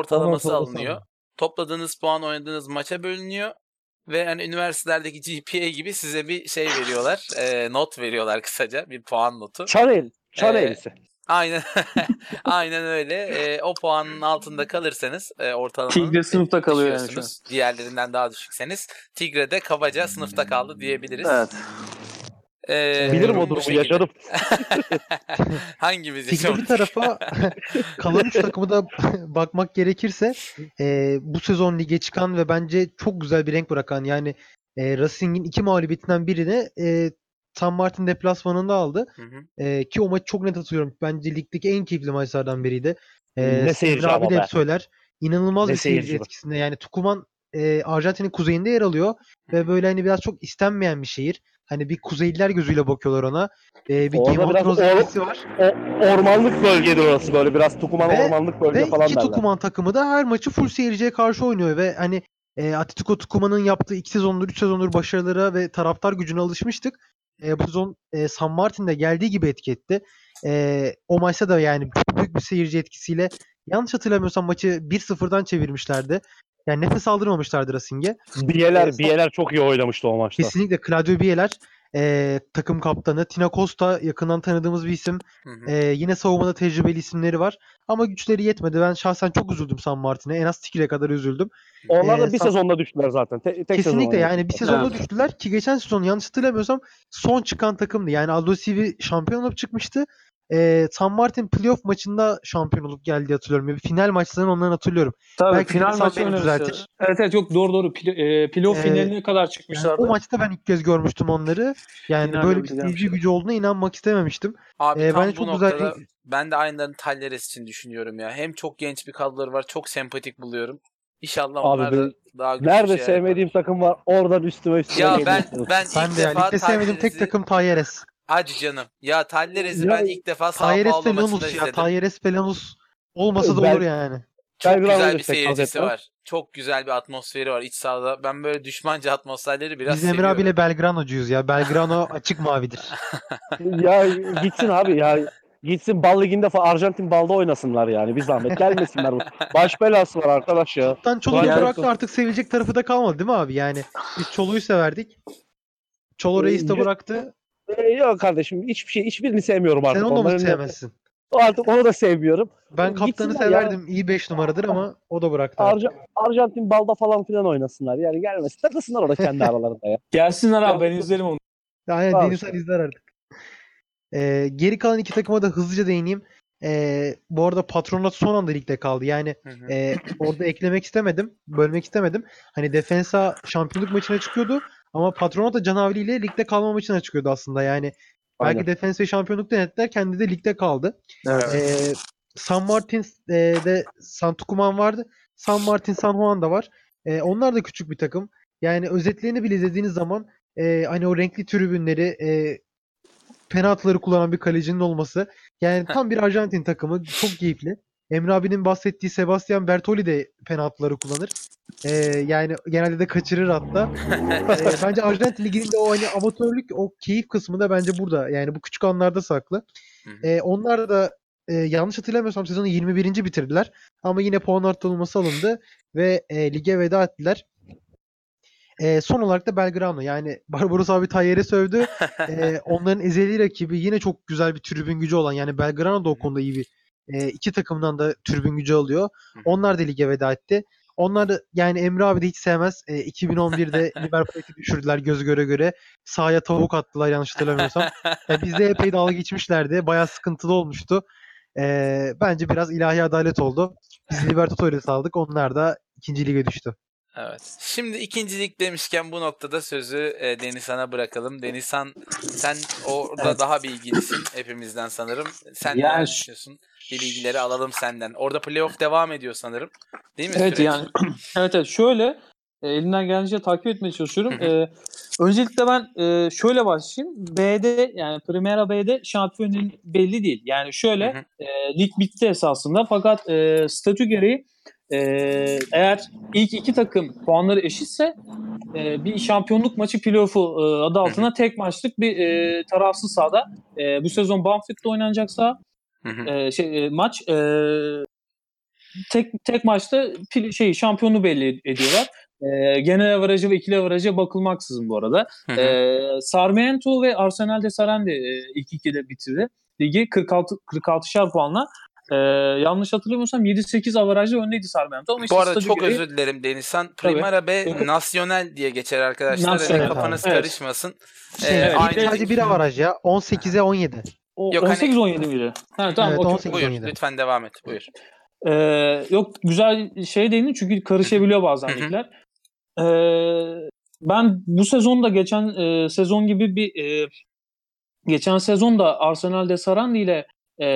ortalaması alınıyor. alınıyor. Topladığınız puan oynadığınız maça bölünüyor. Ve hani üniversitelerdeki GPA gibi size bir şey veriyorlar. e, not veriyorlar kısaca. Bir puan notu. Chanel. Chanel Ee, eğrisi. Aynen aynen öyle. E, o puanın altında kalırsanız e, ortalamanın Tigre sınıfta kalıyor yani şu an. Diğerlerinden daha düşükseniz Tigre de kabaca sınıfta kaldı diyebiliriz. Evet. E, Bilirim o durumu yaşadım. Hangimiz Tigre bir tarafa kalan üç takımı da bakmak gerekirse e, bu sezon lige çıkan ve bence çok güzel bir renk bırakan yani e, Racing'in iki mağlubiyetinden birini e, San Martin deplasmanında aldı. Hı hı. E, ki o maçı çok net hatırlıyorum. Bence ligdeki en keyifli maçlardan biriydi. E, Ne seyirci abi de hep söyler. İnanılmaz Ne bir seyirci seyirci etkisinde. Yani Tukuman e, Arjantin'in kuzeyinde yer alıyor ve böyle hani biraz çok istenmeyen bir şehir. Hani bir Kuzeyliler gözüyle bakıyorlar ona. E, bir Orada Game of biraz Thrones or- var. O, ormanlık bölgedir orası böyle biraz Tukuman Ve- ormanlık bölge Ve falan iki derler. Tukuman takımı da her maçı full seyirciye karşı oynuyor ve hani e, Atletico Tucuman'ın yaptığı iki sezondur, üç sezondur başarılara ve taraftar gücüne alışmıştık. E, bu sezon e, San Martin'de geldiği gibi etki etti. E, o maçta da yani büyük bir seyirci etkisiyle yanlış hatırlamıyorsam maçı 1-0'dan çevirmişlerdi. Yani nefes aldırmamışlardı Racing'e. Biyeler, Ee, Biyeler çok iyi oynamıştı o maçta. Kesinlikle Claudio Bieler e, takım kaptanı. Tina Costa yakından tanıdığımız bir isim. Hı hı. Ee, yine savunmada tecrübeli isimleri var. Ama güçleri yetmedi. Ben şahsen çok üzüldüm San Martin'e. En az Tigre'ye kadar üzüldüm. Onlar da Ee, bir San- sezonda düştüler zaten. Te- tek Kesinlikle yani bir sezonda Evet. düştüler ki geçen sezon yanlış hatırlamıyorsam son çıkan takımdı. Yani Aldo Civi şampiyon olup çıkmıştı. Ee, San Martin playoff maçında şampiyon olup geldi hatırlıyorum. Yani final maçlarını ondan hatırlıyorum. Tabii Belki final maçı beni düzeltir. Evet evet yok doğru doğru. Pil, e, playoff Ee, finaline kadar Yani çıkmışlardı. o maçta ben ilk kez görmüştüm onları. Yani böyle bir seyirci gücü olduğuna inanmak istememiştim. Abi Ee, tam bence bu çok güzel noktada bir- ben de aynılarını Talleres için düşünüyorum ya. Hem çok genç bir kadroları var. Çok sempatik buluyorum. İnşallah Abi onlar da ben- daha güçlü Nerede şeyler sevmediğim takım var oradan üstüme üstüme Ya geliyor. ben ben Ben ilk de defa ligde sevmediğim tek Talleres'i- takım Talleres. Hadi canım. Ya Talleres'i ben ilk defa Sao Paulo ve maçında Lanus ya. izledim. Talleres ve Lanus olmasa da Ben- olur yani. Çok güzel bir destek seyircisi Hazretleri. var. Çok güzel bir atmosferi var iç sahada. Ben böyle düşmanca atmosferleri biraz Biz Emre seviyorum. abiyle Belgrano'cuyuz ya. Belgrano açık mavidir. ya gitsin abi ya. Gitsin bal liginde falan Arjantin balda oynasınlar yani. Bir zahmet gelmesinler. bu. Baş belası var arkadaş ya. Tan Çoluk'u Yani- bıraktı artık sevilecek tarafı da kalmadı değil mi abi? Yani biz Çoluk'u severdik. Çolo Reis de bıraktı. Ee, yok kardeşim hiçbir şey hiçbirini sevmiyorum artık. Sen onu mu Onların- sevmezsin? Artık onu da sevmiyorum. Ben kaptanı Gitsinler ya. severdim. İyi 5 numaradır ama o da bıraktı. artık. Arja- Arjantin balda falan filan oynasınlar. Yani gelmesin. Takılsınlar orada kendi aralarında ya. Gelsinler abi ben izlerim onu. Aynen Tamam Deniz izler artık. Ee, geri kalan iki takıma da hızlıca değineyim. Ee, bu arada Patronat son anda ligde kaldı. Yani e, orada eklemek istemedim. Bölmek istemedim. Hani Defensa şampiyonluk maçına çıkıyordu. Ama Patronat da ile ligde kalma maçına çıkıyordu aslında. Yani belki Aynen. Defensa'yı şampiyonluk denettiler. Kendi de ligde kaldı. Evet. Ee, San Martin'de San Tucuman vardı. San Martin, San Juan da var. Ee, onlar da küçük bir takım. Yani özetlerini bile izlediğiniz zaman e, hani o renkli tribünleri e, penaltıları kullanan bir kalecinin olması. Yani tam bir Arjantin takımı. Çok keyifli. Emre abinin bahsettiği Sebastian Bertoli de penaltıları kullanır. Ee, yani genelde de kaçırır hatta. Ee, bence Arjantin Ligi'nin de o hani amatörlük, o keyif kısmı da bence burada. Yani bu küçük anlarda saklı. Ee, onlar da e, yanlış hatırlamıyorsam sezonu 21. bitirdiler. Ama yine puan arttırılması alındı ve e, lige veda ettiler. E, son olarak da Belgrano. Yani Barbaros abi Tayyer'e sövdü. E, onların ezeli rakibi yine çok güzel bir tribün gücü olan yani Belgrano da o konuda iyi bir e, iki takımdan da tribün gücü alıyor. Onlar da lige veda etti. Onlar da yani Emre abi de hiç sevmez. E, 2011'de Liverpool'u düşürdüler göz göre göre. Sahaya tavuk attılar yanlış hatırlamıyorsam. E, bizde epey dalga geçmişlerdi. Bayağı sıkıntılı olmuştu. E, bence biraz ilahi adalet oldu. Biz Libertadores'i saldık. Onlar da ikinci lige düştü. Evet. Şimdi ikincilik demişken bu noktada sözü e, Denizhan'a bırakalım. Denizhan sen orada Evet. daha bilgilisin hepimizden sanırım. Sen Yani şu- düşünüyorsun? Bir bilgileri alalım senden. Orada playoff devam ediyor sanırım. Değil mi Evet süreç? yani evet evet şöyle e, elimden geldiğince takip etmeye çalışıyorum. E, öncelikle ben e, şöyle başlayayım. B'de yani Primera B'de şampiyonun belli değil. Yani şöyle e, lig bitti esasında fakat e, statü gereği e, eğer ilk iki takım puanları eşitse e, bir şampiyonluk maçı playoff'u e, adı altına tek maçlık bir e, tarafsız sahada. E, bu sezon Banfield'da oynanacak saha. Hı hı. E, şey, e, maç e, tek tek maçta pil- şey şampiyonu belli ediyorlar. E, genel avarajı ve ikili avaraja bakılmaksızın bu arada. Hı hı. E, Sarmiento ve Arsenal de Sarandi e, ilk ikide bitirdi. Ligi 46 46'şar puanla. E, yanlış hatırlamıyorsam 7-8 avarajla öndeydi Sarmiento. Ama işte Bu arada çok gereği- özür dilerim Denizhan. Primera B. Nasyonel diye geçer arkadaşlar. Nasyonel, Hani kafanız. Evet. karışmasın. Şey, Ee, evet, aynı- sadece bir avaraj ya. 18'e 17. O, Yok, hani- 18-17 miydi? Ha, tamam, Evet, okey. 18. Buyur 17. lütfen devam et. Buyur. Ee, yok güzel şey değindin çünkü karışabiliyor bazen ligler. Ee, ben bu sezon da geçen e, sezon gibi bir e, geçen sezon da Arsenal de Sarandi ile e,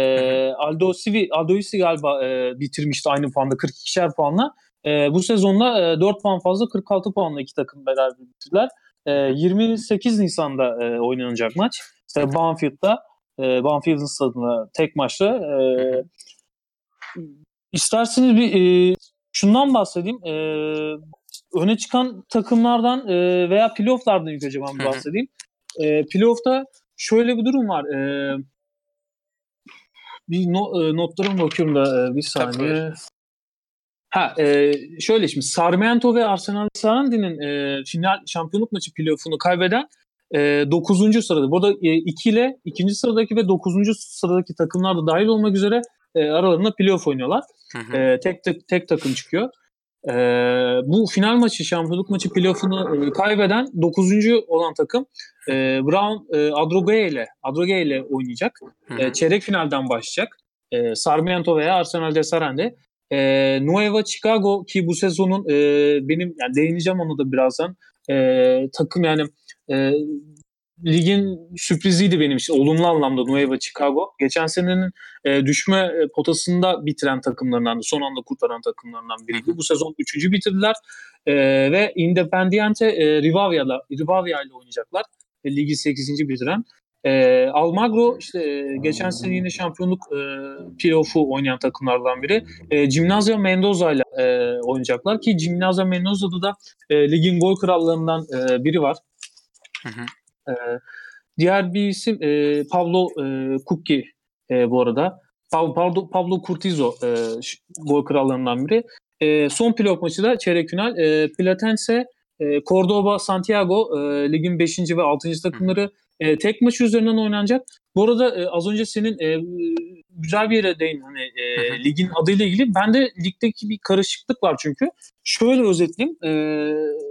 Aldo Civi, Aldo Civi galiba e, bitirmişti aynı puanda 42'şer puanla. E, bu sezonda e, 4 puan fazla 46 puanla iki takım beraber bitirdiler. E, 28 Nisan'da e, oynanacak maç. İşte Banfield'da e, Banfield'ın stadında tek maçta e, İsterseniz bir e, şundan bahsedeyim. E, öne çıkan takımlardan e, veya playofflardan ilk önce ben bahsedeyim. E, playoff'ta şöyle bir durum var. E, bir no, e, notlarıma bakıyorum da e, bir saniye. Ha, e, şöyle şimdi Sarmiento ve Arsenal Sarandi'nin e, final şampiyonluk maçı playoff'unu kaybeden e, 9. sırada. Burada 2 ile 2. sıradaki ve 9. sıradaki takımlar da dahil olmak üzere e, aralarında playoff oynuyorlar. Hı hı. E, tek, tek tek takım çıkıyor. E, bu final maçı, şampiyonluk maçı playoff'unu e, kaybeden 9. olan takım e, Brown e, Adrogué ile Adrogué ile oynayacak. E, çeyrek finalden başlayacak. E, Sarmiento veya Arsenal de Sarandi. E, Nueva Chicago ki bu sezonun e, benim yani değineceğim onu da birazdan. E, takım yani e, ligin sürpriziydi benim için. Olumlu anlamda Nueva Chicago. Geçen senenin e, düşme e, potasında bitiren takımlarından, son anda kurtaran takımlarından biriydi. Bu sezon üçüncü bitirdiler. E, ve Independiente e, Rivavia'la Rivavia ile oynayacaklar. E, ligi 8. bitiren. E, Almagro işte e, geçen sene yine şampiyonluk e, playoff'u oynayan takımlardan biri. E, Gimnasia Mendoza ile e, oynayacaklar ki Gimnasia Mendoza'da da e, ligin gol krallığından e, biri var. Hı hı. E, diğer bir isim e, Pablo e, Kucki e, bu arada. Pablo, Pablo, Pablo Curtizo e, gol krallığından biri. E, son playoff maçı da çeyrek final. E, Platense, e, Cordoba, Santiago e, ligin 5. ve 6. takımları e, tek maç üzerinden oynanacak. Bu arada e, az önce senin e, güzel bir yere değin hani e, Hı hı. ligin adıyla ilgili. Ben de ligdeki bir karışıklık var çünkü. Şöyle özetleyeyim. E,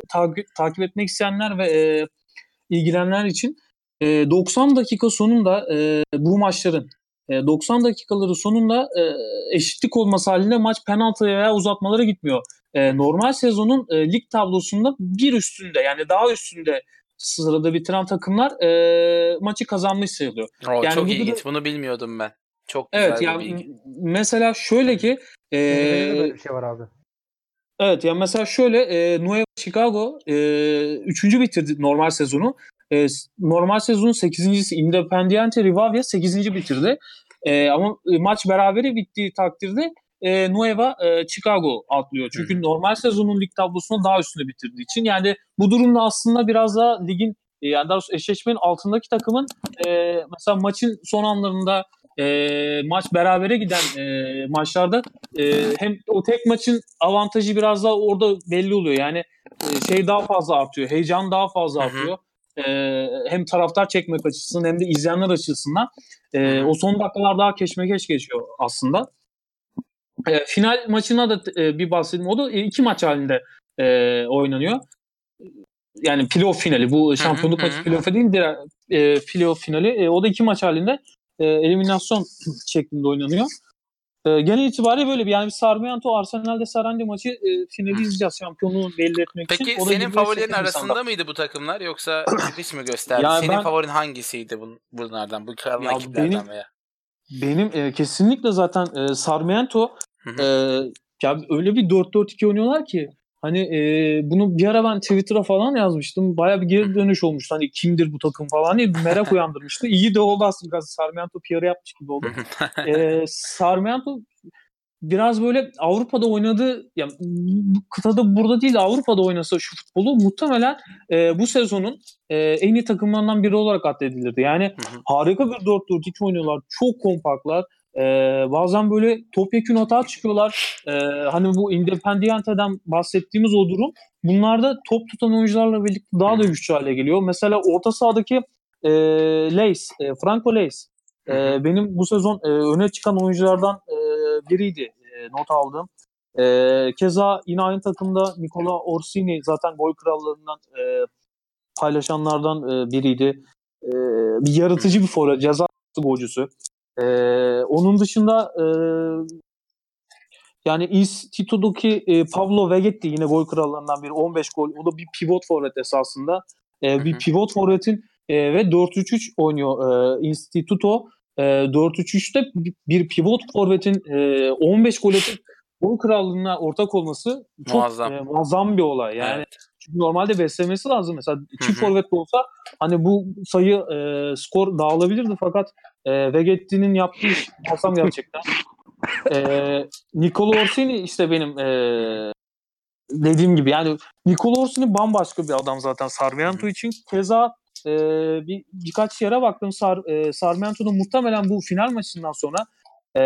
takip, takip etmek isteyenler ve e, ilgilenenler için e, 90 dakika sonunda e, bu maçların e, 90 dakikaları sonunda e, eşitlik olması halinde maç penaltıya veya uzatmalara gitmiyor. E, normal sezonun e, lig tablosunda bir üstünde yani daha üstünde sırada bitiren takımlar e, maçı kazanmış sayılıyor. Oo, Yani çok ilginç. da- Bunu bilmiyordum ben. Çok güzel Evet yani bilgi. mesela şöyle ki e, bir şey var abi. Evet yani mesela şöyle e, Nueva Chicago e, üçüncü bitirdi normal sezonu. E, normal sezonun 8.si Independiente Rivavia 8. bitirdi. E, ama e, maç berabere bittiği takdirde e, Nueva e, Chicago atlıyor. Çünkü hı. normal sezonun lig tablosunda daha üstünde bitirdiği için. Yani bu durumda aslında biraz daha ligin e, yani daha doğrusu eşleşmenin altındaki takımın e, mesela maçın son anlarında e, maç berabere giden e, maçlarda e, hem o tek maçın avantajı biraz daha orada belli oluyor. Yani e, şey daha fazla artıyor. Heyecan daha fazla artıyor. E, hem taraftar çekmek açısından hem de izleyenler açısından e, o son dakikalar daha keşmekeş geçiyor aslında. E, final maçına da e, bir bahsedeyim. O da iki maç halinde e, oynanıyor. Yani playoff finali. Bu şampiyonluk maçı playoff değil de e, playoff finali. E, o da iki maç halinde e, eliminasyon şeklinde oynanıyor. E, genel itibariyle böyle bir yani bir Sarmiento Arsenal'de Sarandi maçı e, finali izleyeceğiz şampiyonluğu belli etmek için. Peki O da senin 28 favorilerin arasında mıydı bu takımlar yoksa sürpriz mi gösterdi? Ya Senin ben- favorin hangisiydi bun, bunlardan? Bu kalan ekiplerden benim- veya? Benim e, kesinlikle zaten e, Sarmiento e, ya öyle bir 4-4-2 oynuyorlar ki hani e, bunu bir ara ben Twitter'a falan yazmıştım. Baya bir geri dönüş olmuştu. Hani kimdir bu takım falan diye bir merak uyandırmıştı. İyi de oldu aslında biraz Sarmiento PR yapmış gibi oldu. e, Sarmiento biraz böyle Avrupa'da oynadığı yani kıtada burada değil de Avrupa'da oynasa şu futbolu muhtemelen e, bu sezonun e, en iyi takımlarından biri olarak addedilirdi. Yani Hı hı. harika bir 4-4-2 oynuyorlar. Çok kompaktlar. E, bazen böyle topyekun hata çıkıyorlar. E, hani bu Independiente'den bahsettiğimiz o durum bunlarda top tutan oyuncularla birlikte daha da güçlü hale geliyor. Mesela orta sahadaki e, Leis, e, Franco Leis e, benim bu sezon e, öne çıkan oyunculardan e, biriydi e, not aldığım. E, keza yine aynı takımda Nicola Orsini zaten gol krallarından e, paylaşanlardan e, biriydi. E, bir yaratıcı bir forvet, ceza golcüsü. E, onun dışında e, yani Instituto'daki e, Pablo Vegetti yine gol krallarından biri 15 gol. O da bir pivot forvet esasında. E, bir pivot forvetin e, ve 4-3-3 oynuyor e, Instituto. E, 4-3-3'te bir- bir pivot forvetin e, 15 gol atıp gol krallığına ortak olması çok Muazzam. e, muazzam bir olay. Yani Evet. Çünkü normalde beslemesi lazım. Mesela çift forvet de olsa hani bu sayı e, skor dağılabilirdi fakat e, Vegetti'nin yaptığı iş muazzam gerçekten. e, Nicolo Orsini işte benim e, dediğim gibi yani Nicolo Orsini bambaşka bir adam zaten Sarmiento için. Keza e, bir birkaç yere baktım Sar, e, Sarmiento'nun muhtemelen bu final maçından sonra e,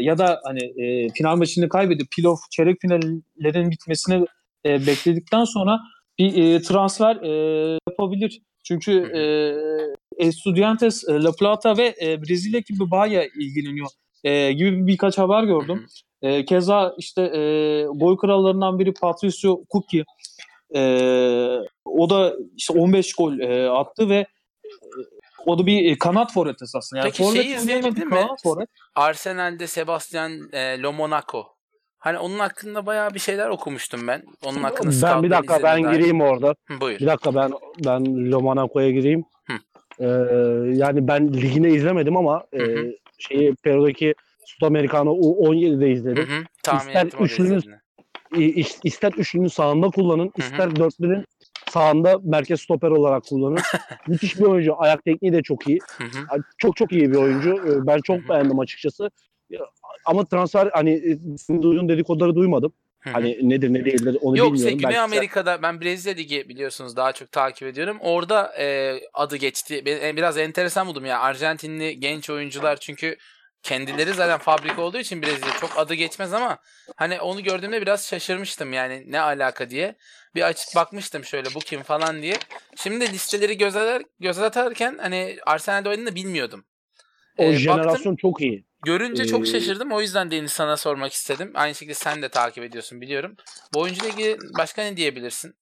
ya da hani e, final maçını kaybedip playoff çeyrek finallerin bitmesini e, bekledikten sonra bir e, transfer e, yapabilir. Çünkü e, Estudiantes, e, La Plata ve e, Brezilya gibi Bahia ilgileniyor e, gibi birkaç haber gördüm. E, keza işte e, gol krallarından biri Patricio Kuki. E, o da işte 15 gol e, attı ve e, o da bir e, kanat forvet esasında. Yani Peki şeyi izleyebildin mi? forvet. Arsenal'de Sebastian e, Lomonaco. Hani onun hakkında bayağı bir şeyler okumuştum ben. Onun hakkında Ben bir dakika ben dair. gireyim orada. Hı, Buyur. Bir dakika ben ben Lomanaco'ya gireyim. Hı. Ee, yani ben ligini izlemedim ama Hı hı. e, şeyi Peru'daki Sudamericano U17'de Hı izledim. hı. Tahmin İster üçlünün- İster üçlünün sağında kullanın, ister dörtlünün sağında merkez stoper olarak kullanın. Müthiş bir oyuncu. Ayak tekniği de çok iyi. Hı hı. Yani Çok çok iyi bir oyuncu. Ee, Ben Hı çok hı. beğendim açıkçası. Ama transfer hani e, senin duyduğun dedikoduları duymadım. Hı hı. Hani nedir ne değildir onu Yok bilmiyorum. şey, Güney Belki Amerika'da ben Brezilya Ligi biliyorsunuz daha çok takip ediyorum. Orada e, adı geçti. Ben- e, Biraz enteresan buldum ya. Arjantinli genç oyuncular çünkü kendileri zaten fabrika olduğu için Brezilya çok adı geçmez ama hani onu gördüğümde biraz şaşırmıştım yani ne alaka diye. Bir açıp bakmıştım şöyle bu kim falan diye. Şimdi listeleri göz, atar, göz atarken hani Arsenal'de oynadığını bilmiyordum. o E, baktım, jenerasyon çok iyi. Görünce çok Ee, şaşırdım. O yüzden Deniz sana sormak istedim. Aynı şekilde sen de takip ediyorsun biliyorum. Bu oyuncuyla ilgili başka ne diyebilirsin?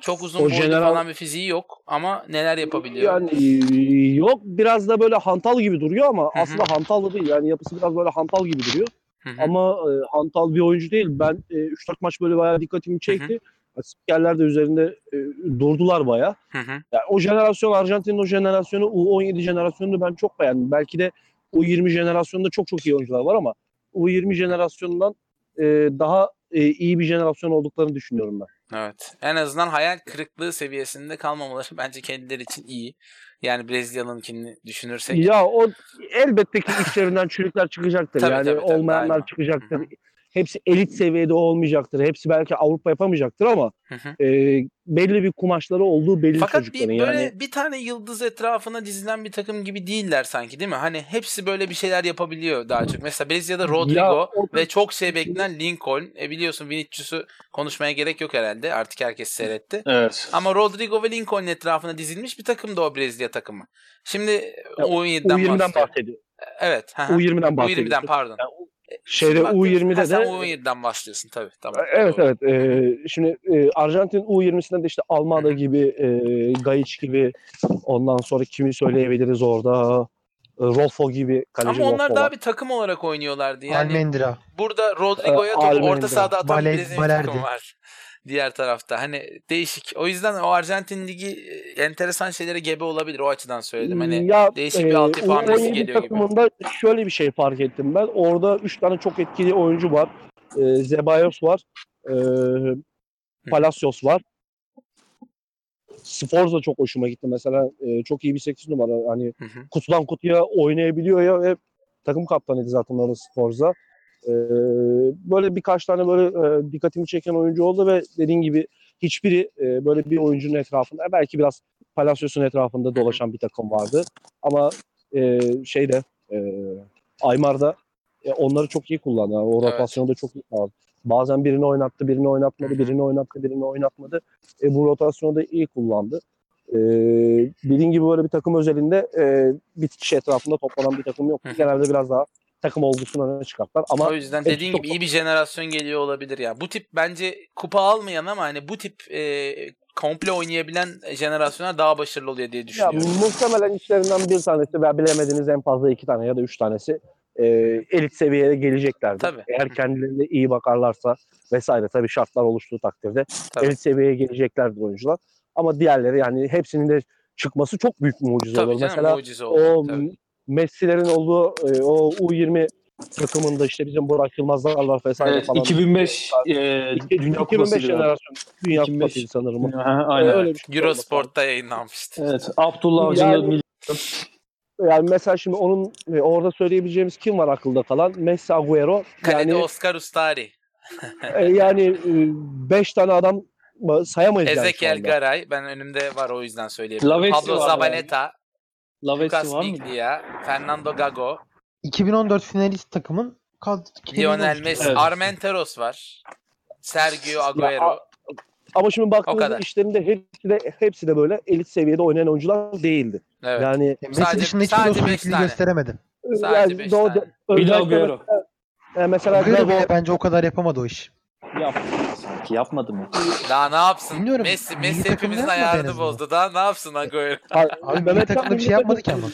Çok uzun O boylu general- falan bir fiziği yok ama neler yapabiliyor? Yani e, yok biraz da böyle hantal gibi duruyor ama Hı hı. aslında hantal da değil. Yani yapısı biraz böyle hantal gibi duruyor. Hı hı. Ama e, hantal bir oyuncu değil. Ben e, 3-4 maç böyle bayağı dikkatimi çekti. Spikerler de üzerinde e, durdular bayağı. Yani o jenerasyon Arjantin'in o jenerasyonu U17 jenerasyonunu ben çok beğendim. Belki de U20 jenerasyonunda çok çok iyi oyuncular var ama U20 jenerasyonundan e, daha e, iyi bir jenerasyon olduklarını düşünüyorum ben. Evet. En azından hayal kırıklığı seviyesinde kalmamaları bence kendileri için iyi. Yani Brezilya'nınkini düşünürsek. Ya o elbette ki içlerinden çürükler çıkacaktır. Tabii, yani tabii, tabii, olmayanlar daima. çıkacaktır. Hepsi elit seviyede olmayacaktır. Hepsi belki Avrupa yapamayacaktır ama Hı hı. e, belli bir kumaşları olduğu belli Fakat bir, çocukların böyle yani. bir tane yıldız etrafına dizilen bir takım gibi değiller sanki değil mi? Hani hepsi böyle bir şeyler yapabiliyor daha çok. Mesela Brezilya'da Rodrigo Ya o- ve çok şey beklenen Lincoln. E biliyorsun Vinicius'u konuşmaya gerek yok herhalde. Artık herkes seyretti. Evet. Ama Rodrigo ve Lincoln etrafına dizilmiş bir takım da o Brezilya takımı. Şimdi Ya, U17'den, U20'den bahsediyorum. bahsediyor. Evet. hı hı. U20'den U20'den bahsediyor. pardon. Yani şeyde şimdi baktığımız- U20'de Ha, sen de- U17'den başlıyorsun tabii. Tamam. Evet Doğru. evet. E, şimdi e, Arjantin U20'sinde de işte Almada gibi, e, Gayic gibi ondan sonra kimi söyleyebiliriz orada? E, Rolfo gibi kaleci Ama onlar Rolfo daha var. bir takım olarak oynuyorlardı. Yani Almendra. burada Rodrigo'ya topu Almendra. orta sahada atan Vale- bir Valerdi. var. Diğer tarafta. Hani değişik. O yüzden o Arjantin ligi e, enteresan şeylere gebe olabilir. O açıdan söyledim. Hani ya, değişik bir altyapı hamlesi U17 geliyor gibi. takımında şöyle bir şey fark ettim ben. Orada 3 tane çok etkili oyuncu var. E, Zebayos var. E, Palacios var. Sforza çok hoşuma gitti. Mesela e, çok iyi bir 8 numara. Hani Hı hı. kutudan kutuya oynayabiliyor ya ve takım kaptanıydı zaten orada Sforza. Ee, böyle birkaç tane böyle e, dikkatimi çeken oyuncu oldu ve dediğin gibi hiçbiri e, böyle bir oyuncunun etrafında belki biraz Palacios'un etrafında dolaşan bir takım vardı. Ama e, şeyde e, Aymar'da e, onları çok iyi kullandı. Yani o Evet. rotasyonu da çok iyi kullandı. Bazen birini oynattı, birini oynatmadı, birini oynattı, birini oynatmadı. E, bu rotasyonu da iyi kullandı. E, dediğin gibi böyle bir takım özelinde e, bir kişi etrafında toplanan bir takım yok. Genelde biraz daha takım olgusunu öne çıkartlar. Ama o yüzden dediğin çok- gibi iyi bir jenerasyon geliyor olabilir ya. Bu tip bence kupa almayan ama hani bu tip e, komple oynayabilen jenerasyonlar daha başarılı oluyor diye Ya, düşünüyorum. muhtemelen içlerinden bir tanesi veya bilemediğiniz en fazla iki tane ya da üç tanesi e, elit seviyeye geleceklerdir. Tabii. Eğer kendilerine iyi bakarlarsa vesaire tabii şartlar oluştuğu takdirde Tabii. elit seviyeye geleceklerdir oyuncular. Ama diğerleri yani hepsinin de çıkması çok büyük mucize Tabii olur. canım Mesela mucize o oldu. Tabii. Messi'lerin olduğu e, o U20 takımında işte bizim Burak Yılmazlarlar vesaire Evet, falan. 2005 e, Dünya 2005 Kupası'ydı galiba. jenerasyon Dünya 2005. Kupası'ydı sanırım. Ha, Ee, aynen. öyle bir şey. Eurosport'ta yayınlanmıştı. Evet, Abdullah Avcı'nın Yani- milli Yani mesela şimdi onun e, orada söyleyebileceğimiz kim var akılda kalan? Messi, Agüero. Kalede Yani Oscar Ustari, e, yani 5 tane adam sayamayız yani Ezekiel anda. Garay. Ben önümde var o yüzden söyleyebilirim. Lavezzi Pablo Zabaleta, Lavezzi Lucas var mı? Biglia, Fernando Gago, 2014 finalist takımın kadro Lionel Messi, Evet. Armenteros var. Sergio Agüero. Ama şimdi kadar. baktığımızda işlerinde hepsi de hepsi de böyle elit seviyede oynayan oyuncular değildi. Evet. Yani Messi Sadece- dışında hiçbiri o sadece beş sürekliliği tane. gösteremedi. Sadece yani beş tane. Bir de özellikle Agüero. mesela, e, mesela Agüero Gago, bile bence o kadar yapamadı o iş. Yaptı sanki. Yapmadı mı? Daha ne yapsın? Bilmiyorum. Messi, Milli Messi takımda hepimizin yapmadı en ayarını azından. bozdu. Daha ne yapsın Agüero? Abi, Mehmet takımda bir şey yapmadı ki takım- ama.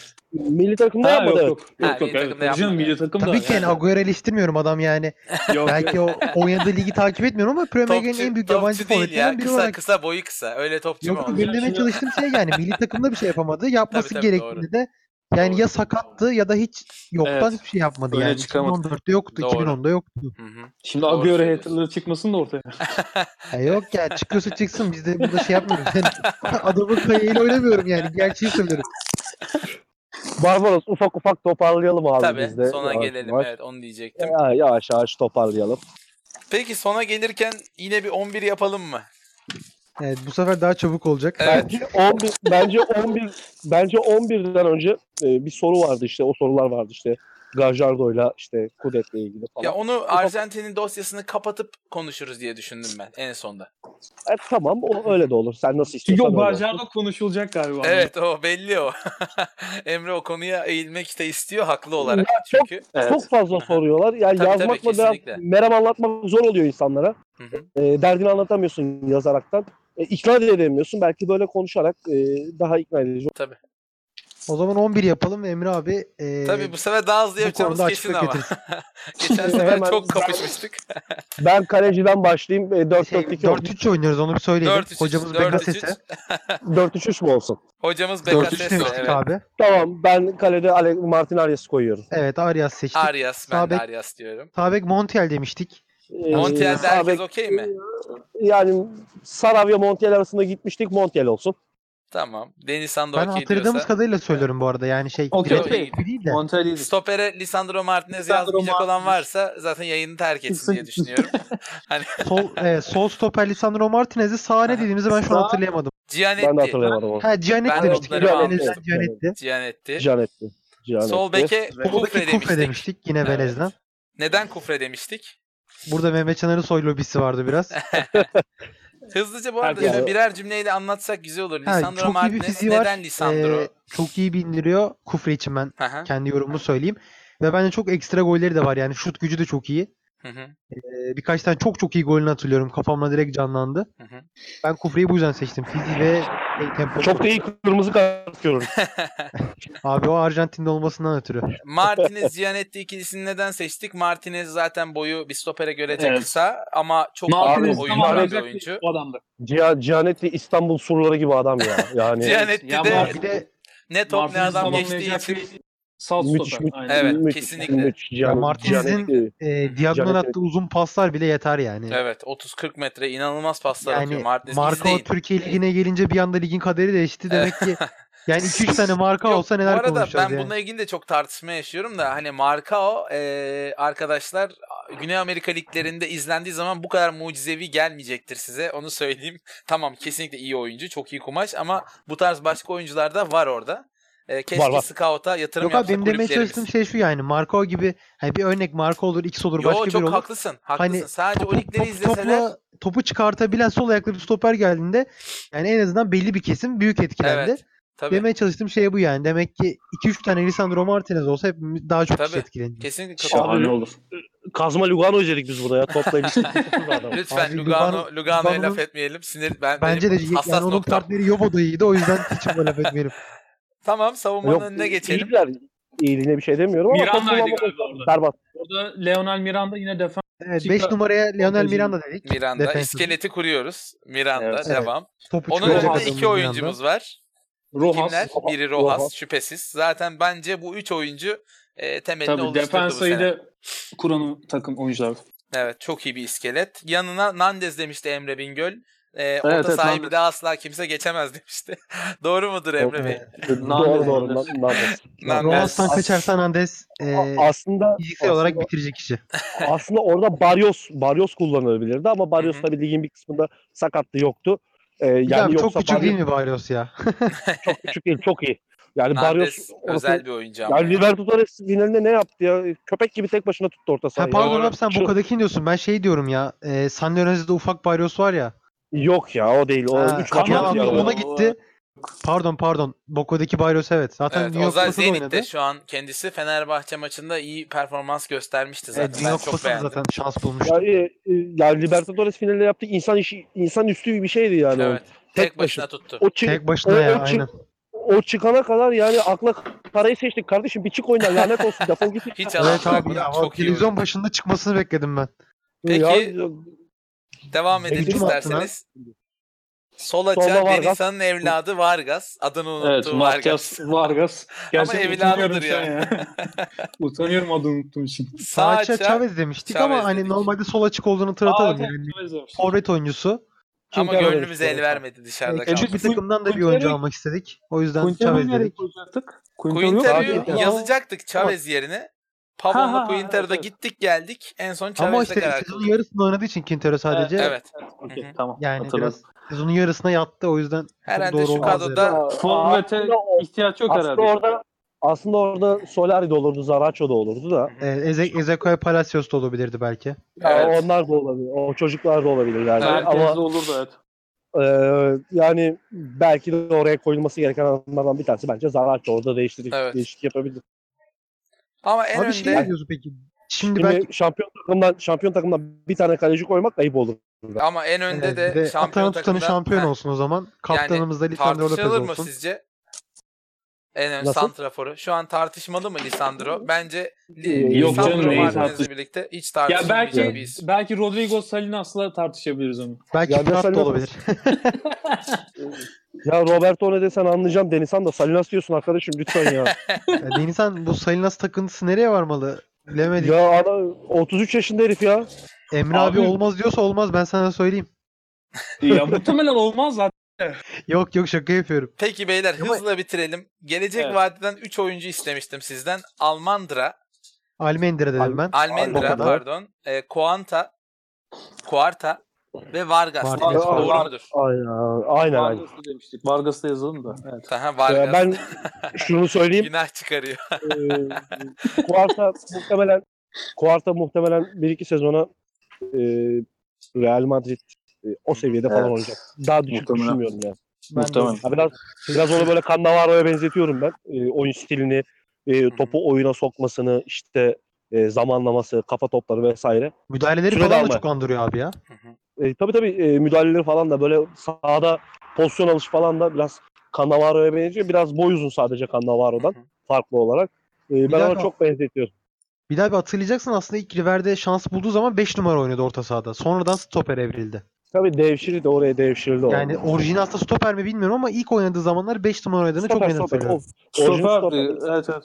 Milli takımda Ha, yapmadı. yok yok. Ha, Yok yok. milli Evet. yapmadı. milli takımda. Tabii ki yani Agüero eleştirmiyorum adam yani. Yok, Belki o oynadığı ligi takip etmiyorum ama Premier Lig'in en büyük yabancı topçu değil ya. forvetlerinden biri Kısa, olarak. kısa boyu kısa. Öyle topçu mu Yok olur? benim demeye çalıştığım şey yani milli takımda bir şey yapamadı. Yapması Tabii, tabii, gerektiğinde de yani ya sakattı ya da hiç yoktan Evet. hiçbir şey yapmadı Öne yani. çıkamadı. 2014'te yoktu, Doğru. 2010'da yoktu. Hı hı. Şimdi Doğru Agüero söylüyorsun. haterları çıkmasın da ortaya. Ya yok ya çıkıyorsa çıksın biz de burada şey yapmıyoruz. Yani adamın kayığıyla oynamıyorum yani. Gerçeği söylüyorum. Barbaros ufak ufak toparlayalım abi Tabii biz de. sona Yavaş gelelim. yavaş. Evet onu diyecektim. Ya, yavaş yavaş toparlayalım. Peki sona gelirken yine bir 11 yapalım mı? Evet bu sefer daha çabuk olacak. Evet. Bence 11 bence 11 bence 11'den önce e, bir soru vardı işte o sorular vardı işte Gajardo'yla işte Kudet'le ilgili falan. Ya onu Arjantin'in dosyasını kapatıp konuşuruz diye düşündüm ben en sonda. E, tamam o öyle de olur. Sen nasıl Çünkü istiyorsan o öyle olsun. Konuşulacak galiba. Evet o belli o. Emre o konuya eğilmek de istiyor haklı olarak. Ya çok- Çünkü Evet. Çok fazla soruyorlar. Yani Tabii, yazmakla tabii, biraz kesinlikle. meram anlatmak zor oluyor insanlara. Hı hı. E, derdini anlatamıyorsun yazaraktan. E, ikna edemiyorsun. Belki böyle konuşarak e, daha ikna edici. tabii. O zaman 11 yapalım ve Emre abi e, Tabii bu sefer daha hızlı bu yapacağımız kesin ama. Geçen sefer çok kapışmıştık. Ben kaleciden başlayayım. E, 4-4-2 şey, olsun. 4-3 oynuyoruz onu bir söyleyelim. 4-3-3, Hocamız 4-3-3. Begasese. 4-3-3 mü olsun? Hocamız 4-3 Bekasese. demiştik Evet. abi. Tamam ben kalede Ale Martin Arias koyuyorum. Evet Arias seçtik. Arias. Ben de Sağ bek- Arias diyorum. Sabek Montiel demiştik. Ee, Montiel'de herkes okey mi? Yani Saravia Montiel arasında gitmiştik. Montiel olsun. Tamam. Denizhan da Ben okey hatırladığımız diyorsa. kadarıyla söylüyorum bu arada. Yani şey Okey, direkt okey. değil de. Montella'ydı. Stopere Lisandro Martinez Lisandro yazmayacak olan Martinez. varsa zaten yayını terk etsin diye düşünüyorum. hani Sol, evet, sol stoper Lisandro Martinez'i sağ ne dediğimizi ben şu an Sağ- hatırlayamadım. Ben de Gianetti. hatırlayamadım onu. Ha Gianetti Ben demiştik. notlarımı Velez'den almıştım. Gianetti. Gianetti. Canetti. Canetti. Sol beke Kufre beki Kufre demiştik. demiştik yine Evet. Velez'den. Neden Kufre demiştik? Burada Mehmet Çanar'ın soy lobisi vardı biraz. Hızlıca bu arada şöyle birer cümleyle anlatsak güzel olur. Ha, Lisandro çok iyi bir Martinez fiziği var. neden Lisandro? Ee, çok iyi bindiriyor. Kufre için ben kendi yorumumu söyleyeyim. Ve bence çok ekstra golleri de var yani. Şut gücü de çok iyi. Hı hı, Ee, birkaç tane çok çok iyi golünü hatırlıyorum. Kafamda direkt canlandı. hı hı. Ben Kufre'yi bu yüzden seçtim. Fiziği ve şey, tempo. Çok da iyi kırmızı kart görüyorum. Abi o Arjantin'de olmasından ötürü. Martinez Gianetti ikilisini neden seçtik? Martinez zaten boyu bir stopere göre de Evet. kısa ama çok Martinez iyi bir tam oyuncu, bir arayacak oyuncu. o adamdı. Canetti İstanbul surları gibi adam ya. Yani Gianetti Ya de Bir de ne top ne adam geçtiği tamamlayacak için bir Sağ müthiş, stoper. müthiş. Evet, müthiş, kesinlikle. müthiş. Ya Martinez'in- e, diagonal attığı uzun paslar bile yeter yani. evet 30-40 metre inanılmaz paslar atıyor Yani Martinez. Marco İzleyin. Türkiye Ligi'ne gelince bir anda ligin kaderi değişti. Demek ki Yani 2-3 tane marka Yok, olsa neler bu arada konuşacağız ben yani. bununla ilgili de çok tartışma yaşıyorum da hani Marcao e, arkadaşlar Güney Amerika liglerinde izlendiği zaman bu kadar mucizevi gelmeyecektir size. Onu söyleyeyim. Tamam kesinlikle iyi oyuncu. Çok iyi kumaş ama bu tarz başka oyuncular da var orada. E, keşke Var, var. scout'a yatırım Yok yapsa benim demeye çalıştığım şey şu yani Marco gibi hani bir örnek Marco olur, X olur, Yo başka çok biri olur. haklısın. Haklısın. Hani Sadece o Topu, ligleri top- izleseler topla- topu çıkartabilen sol ayaklı bir stoper geldiğinde yani en azından belli bir kesim büyük etkilendi. evet. Tabii. Demeye çalıştığım şey bu yani. Demek ki 2-3 tane Lisandro Martinez olsa hepimiz daha çok kişi Tabii. etkilenir. Kesinlikle. Şahane olur. Kazma Lugano izledik biz burada ya. Topla ilişki. Lütfen Abi Lugano, Lugano- Lugano'ya laf Lugano'nun- etmeyelim. Sinir ben Bence de yani onun partneri Yobo da iyiydi. O yüzden hiç laf etmeyelim. Tamam savunmanın Yok, önüne geçelim. İyiler. İyiliğine bir şey demiyorum ama Miranda'ydı kullanmaları galiba orada. berbat. Orada Leonel Miranda yine defans. Evet Çıkar- 5 numaraya Montajı- Miranda dedik. Miranda. Defensive. iskeleti kuruyoruz. Miranda. Evet. Devam. Topu Onun çıkaracak önünde iki oyuncumuz var. Rojas. Kimler? Biri Rojas, Rojas. şüphesiz. Zaten bence bu üç oyuncu e, temelini Tabii oluşturdu bu defansayı sene. da kuran takım oyuncular. Evet çok iyi bir iskelet. Yanına Nandez demişti Emre Bingöl. E, Evet, orta evet, sahibi Nandez. de asla kimse geçemez demişti. Doğru mudur Emre Bey? Doğru doğru. Roas'tan kaçarsan Andes e, aslında fiziksel olarak bitirecek işi. aslında orada Barrios Barrios kullanılabilirdi ama Barrios tabii ligin bir kısmında sakatlığı yoktu. Ee, Bir yani abi çok küçük Barrios değil mi Barrios ya? çok küçük değil, çok iyi. Yani Barrios Nandez orası- özel bir oyuncu ama. yani Libertadores finalinde ne yaptı ya? Köpek gibi tek başına tuttu orta Ha, sahayı. pardon Doğru. abi sen Şu- Boca'daki diyorsun. Ben şey diyorum ya. E, San Lorenzo'da ufak Barrios var ya. Yok ya o değil. O Ha, 3 maç ya. ona gitti. Pardon pardon. Boca'daki Barrios evet. Zaten Evet, New York Ozan Kupası'da oynadı. Zenit'te şu an kendisi Fenerbahçe maçında iyi performans göstermişti zaten. Evet, Dünya ben çok Kupası'nda beğendim. zaten şans bulmuştu. Yani, e, yani Libertadores finalinde yaptığı insan işi insan üstü bir şeydi yani. o. Evet. Tek, Tek başına tuttu. O, çık, Tek başına o- ya o çık- aynen. o çıkana kadar yani akla parayı seçtik kardeşim bir çık oyna lanet olsun defol git. Hiç Evet alan abi ya. çok iyi televizyon başında çıkmasını bekledim ben. Peki, Ya- Devam edelim hattına- isterseniz. Sol Solda açığa Vargas. Denisa'nın evladı Vargas. Adını unuttu Evet Vargas. Vargas. Gerçekten evladıdır utanıyorum şu an ya. Utanıyorum adını unuttuğum için. Sağ Sağ açığa açığa Chavez demiştik Chavez ama hani dedik. normalde sol açık olduğunu hatırlatalım Aa, yani. evet, evet. Forvet oyuncusu. ama Kim gönlümüz karar el vermedi dışarıda Küçük kaldı. bir takımdan da bir oyuncu almak istedik. O yüzden Chavez dedik. Quintero'yu yazacaktık Chavez yerine. Ha, Quintero'da evet. gittik geldik. En son Ama Chavez'le işte karar sezonun yarısında oynadığı için Quintero sadece Evet. Hı hı. tamam. yani hatırladım. biraz sezonun yarısına yattı o yüzden Herhalde doğru şu kadroda. Forvet'e ihtiyaç yok aslında herhalde. orada aslında orada Solari de olurdu, Zaracho da olurdu da. e, Eze- Ezekiel Palacios da olabilirdi belki. Ya Evet. onlar da olabilir. O çocuklar da olabilir yani. Herkes Ama de olurdu evet. e, yani belki de oraya koyulması gereken adamlardan bir tanesi bence Zaracho. Orada değişiklik, Evet. değişiklik yapabilir. Ama en Abi şey önde ne diyorsun peki? Şimdi Şimdi belki şampiyon takımdan şampiyon takımdan bir tane kaleci koymak ayıp olur. ama en önde Evet, de, şampiyon Atalanta'nın takımda şampiyon Heh, olsun o zaman. Kaptanımız da Lisandro Lopez tartışılır mı olsun. sizce? En ön Nasıl? santraforu. Şu an tartışmalı mı Lisandro? Bence Ee, yok Lisandro Martinez'le birlikte hiç Ya tartışılmayacak bir belki isim. belki Rodrigo Salinas'la tartışabiliriz onu. Belki Ya da olabilir. Ya Roberto ne desen anlayacağım. Denizhan da Salinas diyorsun arkadaşım lütfen ya. Ya Denizhan bu Salinas takıntısı nereye varmalı? Bilemedik. ya ana 33 yaşında herif ya. Emre abi, Abi- olmaz diyorsa olmaz ben sana söyleyeyim. ya muhtemelen olmaz zaten. Yok yok şaka yapıyorum. Peki beyler Ama- hızla bitirelim. Gelecek Evet. vadeden 3 oyuncu istemiştim sizden. Almandra, Almendra dedim ben. Almendra pardon, e, Kuanta, Kuarta ve Vargas Martinez dediniz. falan. Doğru mudur? Aynen aynen. demiştik. Vargas'ı yazalım da. Evet. Aha, Ee, Vargas. ben şunu söyleyeyim. Günah çıkarıyor. Ee, Kuarta muhtemelen Kuarta muhtemelen bir iki sezona e, Real Madrid e, o seviyede falan Evet. oynayacak. Daha düşük Muhtemelen. düşünmüyorum yani. Ben Muhtemelen. Ha, biraz biraz onu böyle Cannavaro'ya benzetiyorum ben. E, oyun stilini, e, topu oyuna sokmasını, işte e, zamanlaması, kafa topları vesaire. Müdahaleleri Süre falan da çok andırıyor abi ya. Hı hı. E, tabii tabii e, müdahaleleri falan da böyle sahada pozisyon alış falan da biraz Cannavaro'ya benziyor. Biraz boy uzun sadece Cannavaro'dan farklı olarak. E, ben ona çok benzetiyorum. Bir daha bir hatırlayacaksın aslında ilk River'de şans bulduğu zaman 5 numara oynadı orta sahada. Sonradan stoper evrildi. Tabii devşirildi oraya devşirildi. Yani orijinal aslında stoper mi bilmiyorum ama ilk oynadığı zamanlar 5 numara oynadığını çok Stoper, net stoper. hatırlıyorum. Stoper'di. stoper. Evet evet.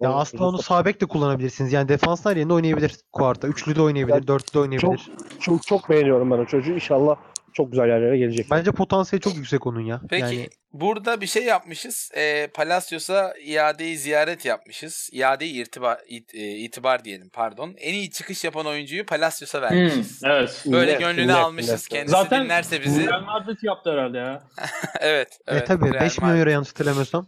Ya O- aslında onu sağ bek de kullanabilirsiniz. Yani defanslar yerinde oynayabilir Kuarta. Üçlü de oynayabilir, Ya dörtlü de oynayabilir. Çok çok beğeniyorum ben o çocuğu. İnşallah çok güzel yerlere gelecek. Bence potansiyeli çok yüksek onun ya. Peki Yani burada bir şey yapmışız. E, Palacios'a iadeyi ziyaret yapmışız. İadeyi irtibar, it- e, itibar diyelim pardon. En iyi çıkış yapan oyuncuyu Palacios'a Hmm, vermişiz. evet. Böyle Net, gönlünü net, almışız. net. Kendisi Zaten dinlerse bizi. Real Madrid yaptı herhalde ya. evet. e, evet tabii Real 5 milyon euro yanlış hatırlamıyorsam.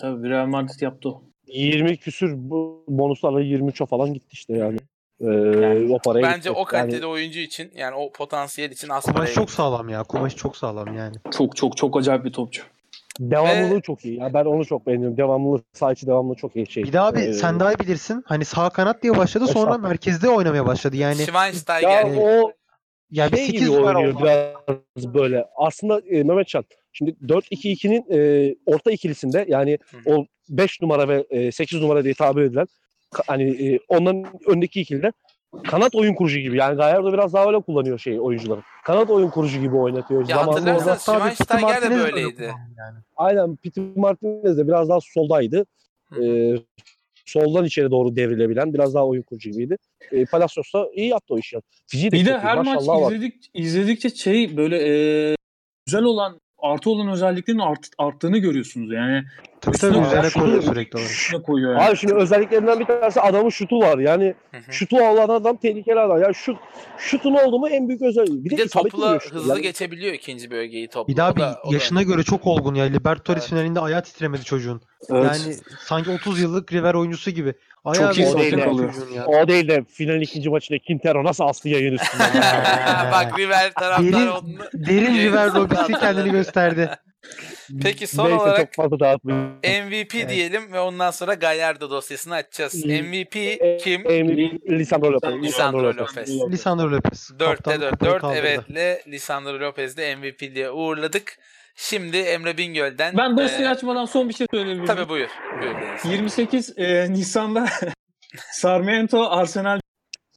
Tabii Real Madrid yaptı o. 20 küsür bu bonuslarla 23'e falan gitti işte yani. Ee, Yani o paraya Bence gitti. o kalitede Yani oyuncu için yani o potansiyel için az Kumaş çok gitti. sağlam ya. Kumaş çok sağlam yani. Çok çok çok acayip bir topçu. devamlılığı Ve- çok iyi. Ya ben onu çok beğeniyorum. Devamlılığı, sağ içi devamlılığı çok iyi şey. Bir de abi Ee, sen daha iyi bilirsin. Hani sağ kanat diye başladı sonra Estağfurullah. merkezde oynamaya başladı. Yani Schweinsteiger. ya Yani o ya bir şey 8 gibi oynuyor oldu. biraz böyle. Aslında e, Mehmetcan şimdi 4-2-2'nin e, orta ikilisinde yani Hı. o 5 numara ve e, 8 numara diye tabir edilen hani e, onların öndeki ikilide kanat oyun kurucu gibi. Yani Gallardo biraz daha öyle kullanıyor şey oyuncuları. Kanat oyun kurucu gibi oynatıyor. Ya Piti Schweinsteiger de böyleydi. Yani. Aynen Peter Martinez de biraz daha soldaydı. Hı. Ee, soldan içeri doğru devrilebilen biraz daha oyun kurucu gibiydi. Ee, Palacios da iyi yaptı o işi. Fiziği de Bir de iyi, her maç var. izledik, izledikçe şey böyle e, güzel olan artı olan özelliklerin art, arttığını görüyorsunuz. Yani Tabii tabii üzerine koyuyor sürekli olarak. koyuyor yani. Abi şimdi özelliklerinden bir tanesi adamın şutu var. Yani Hı hı. şutu olan adam tehlikeli adam. Yani şut, şutun oldu mu en büyük özelliği. Bir de isabetli topla hızlı Yani geçebiliyor ikinci bölgeyi topla. Bir daha da- bir da yaşına göre çok olgun ya. Libertadores Evet. finalinde ayağı titremedi çocuğun. Evet. Yani sanki 30 yıllık River oyuncusu gibi. Ayağı iyi titremedi alıyor. çocuğun ya. O değil de final ikinci maçında Quintero nasıl astı yayın üstüne. Bak River taraftarı Derin, onu derin yayın River Robisi kendini gösterdi. Peki son Neyse olarak çok fazla dağıtmayayım. MVP Evet. diyelim ve ondan sonra Gallardo dosyasını açacağız. İyi. MVP E, kim? Emil Lisandro Lopez. Lisandro Lopez. Lisandro Lopez. 4'te Kaptan 4. kupayı 4 kaldırdı. evetle Lisandro Lopez'de MVP diye uğurladık. Şimdi Emre Bingöl'den. Ben dosyayı e, açmadan son bir şey söyleyebilir miyim? Tabii buyur. buyur Deniz. 28 e, Nisan'da Sarmiento Arsenal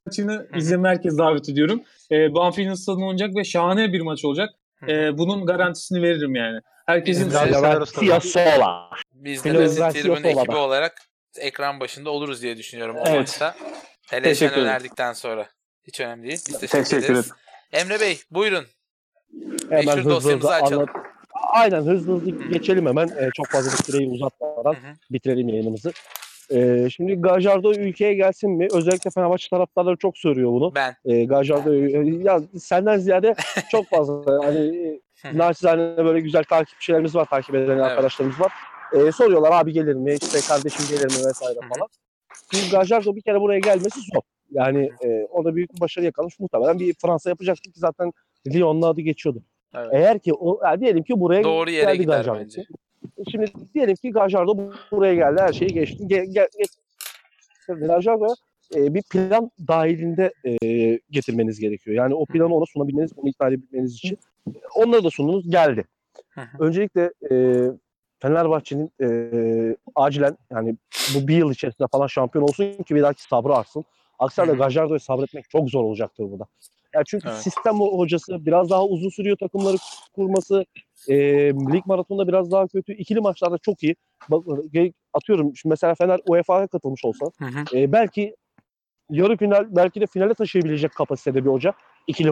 maçını izleme herkes davet ediyorum. E, Banfield stadında oynayacak ve şahane bir maç olacak. E, bunun garantisini veririm yani. Herkesin Biz de- Garcia Sola. Biz de Tribün ekibi olarak ekran başında oluruz diye düşünüyorum o Evet. maçta. Hele sen Teşekkür ederim. önerdikten sonra. Hiç önemli değil. Biz teşekkür, Teşekkür ederiz. Emre Bey buyurun. Hemen Meşhur hızlı dosyamızı hızlı açalım. anlat. Aynen hızlı hızlı geçelim hemen. Ee, çok fazla bu süreyi uzatmadan bitirelim yayınımızı. Ee, şimdi Gajardo ülkeye gelsin mi? Özellikle Fenerbahçe taraftarları çok soruyor bunu. Ben. Ee, Gajardo ya senden ziyade çok fazla hani naçizane böyle güzel takipçilerimiz var, takip eden arkadaşlarımız var. Ee, soruyorlar abi gelir mi? İşte kardeşim gelir mi vesaire falan. Şimdi Gajardo bir kere buraya gelmesi zor. Yani e, orada büyük bir başarı yakalamış. Muhtemelen bir Fransa yapacaktı ki zaten Lyon'un adı geçiyordu. Evet. Eğer ki o yani diyelim ki buraya Doğru yere geldi gider Gajardo. bence. Şimdi diyelim ki Gajardo buraya geldi. Her şeyi geçti. Ge, ge, getirdi. Gajardo e, bir plan dahilinde e, getirmeniz gerekiyor. Yani o planı ona sunabilmeniz, onu ikna edebilmeniz için. Onları da sundunuz. Geldi. Hı hı. Öncelikle e, Fenerbahçe'nin e, acilen yani bu bir yıl içerisinde falan şampiyon olsun ki bir dahaki sabrı artsın. Aksi halde. Gajardo'yu sabretmek çok zor olacaktır burada. Yani çünkü Evet. sistem hocası biraz daha uzun sürüyor takımları kurması. E, lig maratonunda biraz daha kötü. İkili maçlarda çok iyi. Bak, atıyorum şimdi mesela Fener UEFA'ya katılmış olsa Hı hı. e, belki yarı final belki de finale taşıyabilecek kapasitede bir hoca. ikili.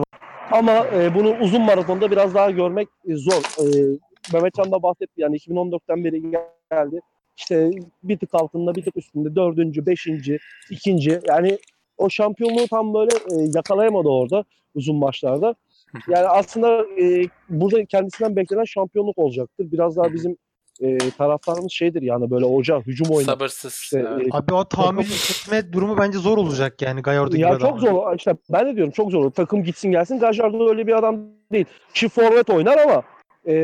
Ama e, bunu uzun maratonda biraz daha görmek e, zor. E, Mehmetcan da bahsetti yani 2014'ten beri geldi. İşte bir tık altında bir tık üstünde dördüncü, beşinci, ikinci yani o şampiyonluğu tam böyle e, yakalayamadı orada uzun maçlarda. Yani aslında e, burada kendisinden beklenen şampiyonluk olacaktır. Biraz daha bizim e, taraftarımız şeydir yani böyle hoca hücum oynar. Sabırsız. İşte, e, Abi o tahammül etme durumu bence zor olacak yani Gallardo gibi ya çok zor. İşte ben de diyorum çok zor. Takım gitsin gelsin. Gajardo öyle bir adam değil. Çift forvet oynar ama e,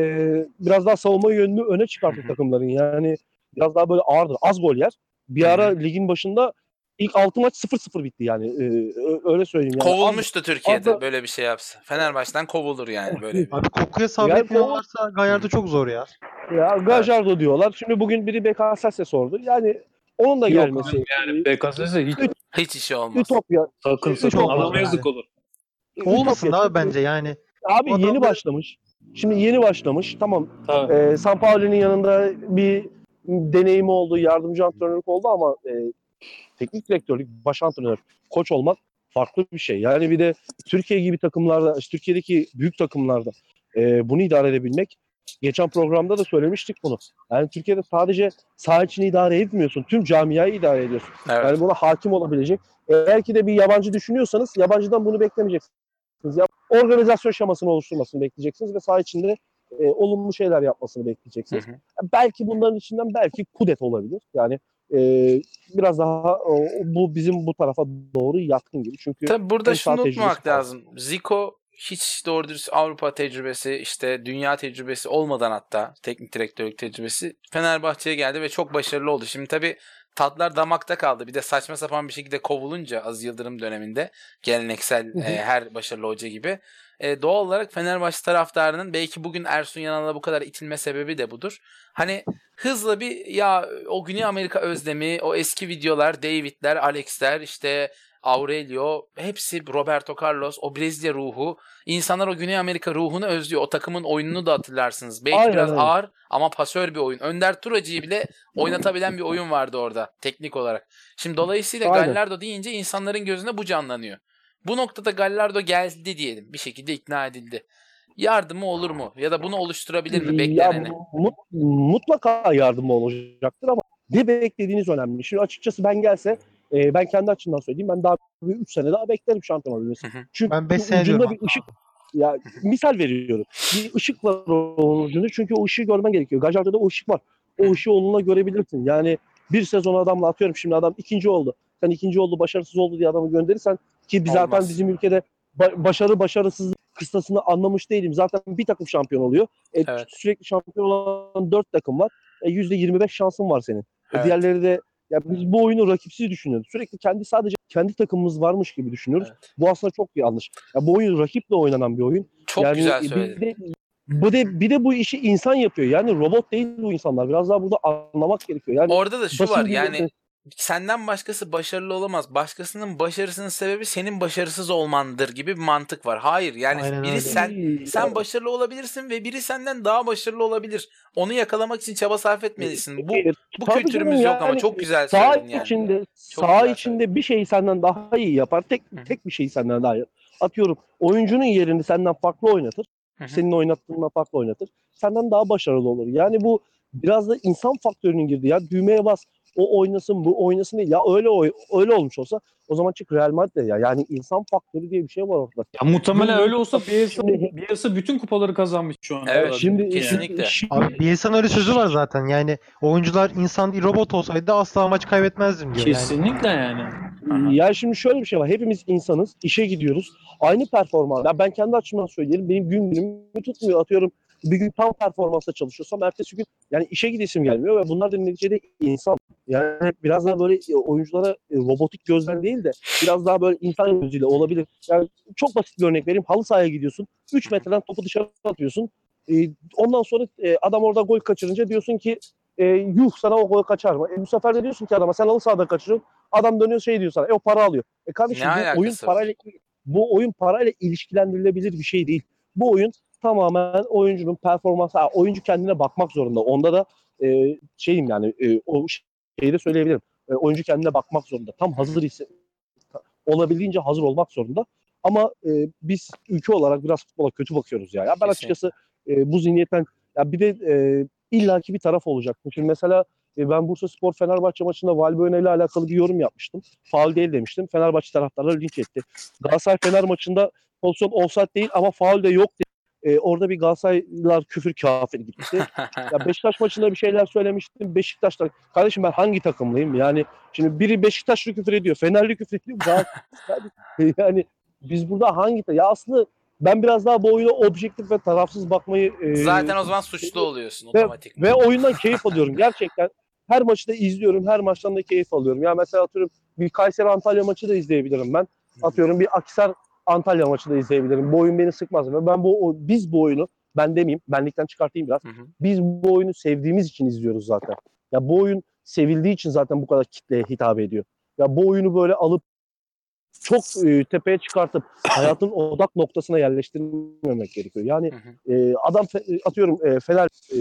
biraz daha savunma yönünü öne çıkartır takımların. Yani biraz daha böyle ağırdır. Az gol yer. Bir ara ligin başında ilk 6 maç 0-0 bitti yani. E, ö- öyle söyleyeyim. Yani. Kovulmuştu Türkiye'de az- böyle bir şey yapsa. Fenerbahçe'den kovulur yani böyle bir. Abi kokuya sabretmiyorlarsa Gallardo çok zor ya. Ya Gajardo diyorlar. Şimdi bugün biri BKSS'e sordu. Yani onun da Yok gelmesi. yani BKSS hiç Hiç işi olmaz. Ütopya. sakın Çok sakın adama yani. yazık olur. Olmasın abi bence yani. Abi adam yeni da- başlamış. Şimdi yeni başlamış. Tamam Tabii. Ee, San Paulo'nun yanında bir deneyimi oldu, yardımcı antrenörlük oldu ama e, teknik direktörlük, baş antrenör, koç olmak farklı bir şey. Yani bir de Türkiye gibi takımlarda, işte Türkiye'deki büyük takımlarda e, bunu idare edebilmek. Geçen programda da söylemiştik bunu. Yani Türkiye'de sadece saha içini idare etmiyorsun. Tüm camiayı idare ediyorsun. Evet. Yani buna hakim olabilecek. Eğer ki de bir yabancı düşünüyorsanız yabancıdan bunu beklemeyeceksiniz. Ya, organizasyon şemasını oluşturmasını bekleyeceksiniz ve saha içinde e, olumlu şeyler yapmasını bekleyeceksiniz. Hı hı. Belki bunların içinden belki Kudet olabilir. Yani e, biraz daha o, bu bizim bu tarafa doğru yatkın gibi. Çünkü Tabii burada şunu var. lazım. Zico hiç doğru dürüst Avrupa tecrübesi, işte dünya tecrübesi olmadan hatta teknik direktörlük tecrübesi Fenerbahçe'ye geldi ve çok başarılı oldu. Şimdi tabii tatlar damakta kaldı. Bir de saçma sapan bir şekilde kovulunca Az Yıldırım döneminde geleneksel e, her başarılı hoca gibi e, doğal olarak Fenerbahçe taraftarının belki bugün Ersun Yanal'a bu kadar itilme sebebi de budur. Hani hızla bir ya o Güney Amerika özlemi, o eski videolar, David'ler, Alex'ler, işte Aurelio, hepsi Roberto Carlos, o Brezilya ruhu. İnsanlar o Güney Amerika ruhunu özlüyor. O takımın oyununu da hatırlarsınız. Belki Aynen biraz ağır ama pasör bir oyun. Önder Turacı'yı bile oynatabilen bir oyun vardı orada teknik olarak. Şimdi dolayısıyla Aynen. Gallardo deyince insanların gözüne bu canlanıyor. Bu noktada Gallardo geldi diyelim. Bir şekilde ikna edildi. Yardımı olur mu? Ya da bunu oluşturabilir mi bekleneni? Ya, mu- mutlaka yardımı olacaktır ama ne beklediğiniz önemli. Şimdi açıkçası ben gelse e, ben kendi açımdan söyleyeyim ben daha 3 sene daha beklerim şampiyon olabilmesi. Çünkü Ben beş sene ucunda bir ışık ya misal veriyorum. Bir ışık var onun ucunda çünkü o ışığı görmen gerekiyor. Gajar'da da o ışık var. O ışığı onunla görebilirsin. Yani bir sezon adamla atıyorum şimdi adam ikinci oldu. Sen ikinci oldu başarısız oldu diye adamı gönderirsen ki biz zaten Olmaz. bizim ülkede ba- başarı başarısızlık kıstasını anlamış değilim. Zaten bir takım şampiyon oluyor. E, Evet. Sürekli şampiyon olan dört takım var. E, %25 şansın var senin. E, Evet. diğerleri de ya biz bu oyunu rakipsiz düşünüyoruz. Sürekli kendi sadece kendi takımımız varmış gibi düşünüyoruz. Evet. Bu aslında çok yanlış. Ya bu oyun rakiple oynanan bir oyun. Çok yani güzel bir söyledin. de, bu de, bir de bu işi insan yapıyor. Yani robot değil bu insanlar. Biraz daha burada anlamak gerekiyor. Yani Orada da şu var yani senden başkası başarılı olamaz. Başkasının başarısının sebebi senin başarısız olmandır gibi bir mantık var. Hayır yani Aynen biri öyle. sen sen başarılı olabilirsin ve biri senden daha başarılı olabilir. Onu yakalamak için çaba sarf etmelisin. Bu bu Tabii kültürümüz yok ama yani çok güzel Sağ söyledin yani. içinde, Çok sağ içinde bir şeyi senden daha iyi yapar. Tek Hı tek bir şeyi senden daha iyi. Atıyorum oyuncunun yerini senden farklı oynatır. Hı. Senin oynattığından farklı oynatır. Senden daha başarılı olur. Yani bu biraz da insan faktörünün girdi. Ya düğmeye bas. O oynasın, bu oynasın değil. Ya öyle oy- öyle olmuş olsa o zaman çık Real Madrid ya. Yani insan faktörü diye bir şey var orada. Ya muhtemelen öyle olsa Bielsa, bütün kupaları kazanmış şu an. Evet, Şimdi kesinlikle. Şimdi, Abi Bielsa'nın öyle sözü var zaten. Yani oyuncular insan değil robot olsaydı asla maç kaybetmezdim diyor. Yani Kesinlikle yani. Aha. Ya şimdi şöyle bir şey var. Hepimiz insanız. işe gidiyoruz. Aynı performans. Ya ben kendi açımdan söyleyelim. Benim gün günümü tutmuyor. Atıyorum bir gün tam performansla çalışıyorsam ertesi gün yani işe gidesim gelmiyor ve bunlar da neticede insan. Yani biraz daha böyle e, oyunculara e, robotik gözden değil de biraz daha böyle insan gözüyle olabilir. Yani çok basit bir örnek vereyim. Halı sahaya gidiyorsun. 3 metreden topu dışarı atıyorsun. E, ondan sonra adam orada gol kaçırınca diyorsun ki e, yuh sana o gol kaçar mı? E, bu sefer de diyorsun ki adama sen halı sahada kaçırıyorsun. Adam dönüyor şey diyor sana. E o para alıyor. E kardeşim Ne bu oyun parayla bu oyun parayla ilişkilendirilebilir bir şey değil. Bu oyun tamamen oyuncunun performansı. Oyuncu kendine bakmak zorunda. Onda da e, şeyim yani e, o şeyi de söyleyebilirim. E, oyuncu kendine bakmak zorunda. Tam hazır ise olabildiğince hazır olmak zorunda. Ama e, biz ülke olarak biraz futbola kötü bakıyoruz ya. ya ben açıkçası e, bu zihniyetten ya bir de e, illaki bir taraf olacak. Şimdi mesela e, ben Bursa Spor Fenerbahçe maçında Valbuena ile alakalı bir yorum yapmıştım. Faul değil demiştim. Fenerbahçe taraftarları linç etti. Galatasaray Fener maçında pozisyon offside değil ama faul de yok dedi. E, orada bir Galatasaraylılar küfür kafir gitti. ya Beşiktaş maçında bir şeyler söylemiştim. Beşiktaşlar kardeşim ben hangi takımlıyım? Yani şimdi biri Beşiktaşlı küfür ediyor, Fenerli küfür ediyor. Galatasaray- yani biz burada hangi ya aslında ben biraz daha bu oyuna objektif ve tarafsız bakmayı e, Zaten o zaman suçlu oluyorsun ve- otomatik. ve oyundan keyif alıyorum gerçekten. Her maçı da izliyorum. Her maçtan da keyif alıyorum. Ya mesela atıyorum bir Kayseri Antalya maçı da izleyebilirim ben. Atıyorum bir Akisar Antalya maçı da izleyebilirim. Bu oyun beni sıkmaz. Ve ben bu o- biz bu oyunu ben demeyeyim. Benlikten çıkartayım biraz. Hı hı. Biz bu oyunu sevdiğimiz için izliyoruz zaten. Ya bu oyun sevildiği için zaten bu kadar kitleye hitap ediyor. Ya bu oyunu böyle alıp çok e, tepeye çıkartıp hayatın odak noktasına yerleştirmemek gerekiyor. Yani Hı hı. e, adam fe- atıyorum e, Fener e,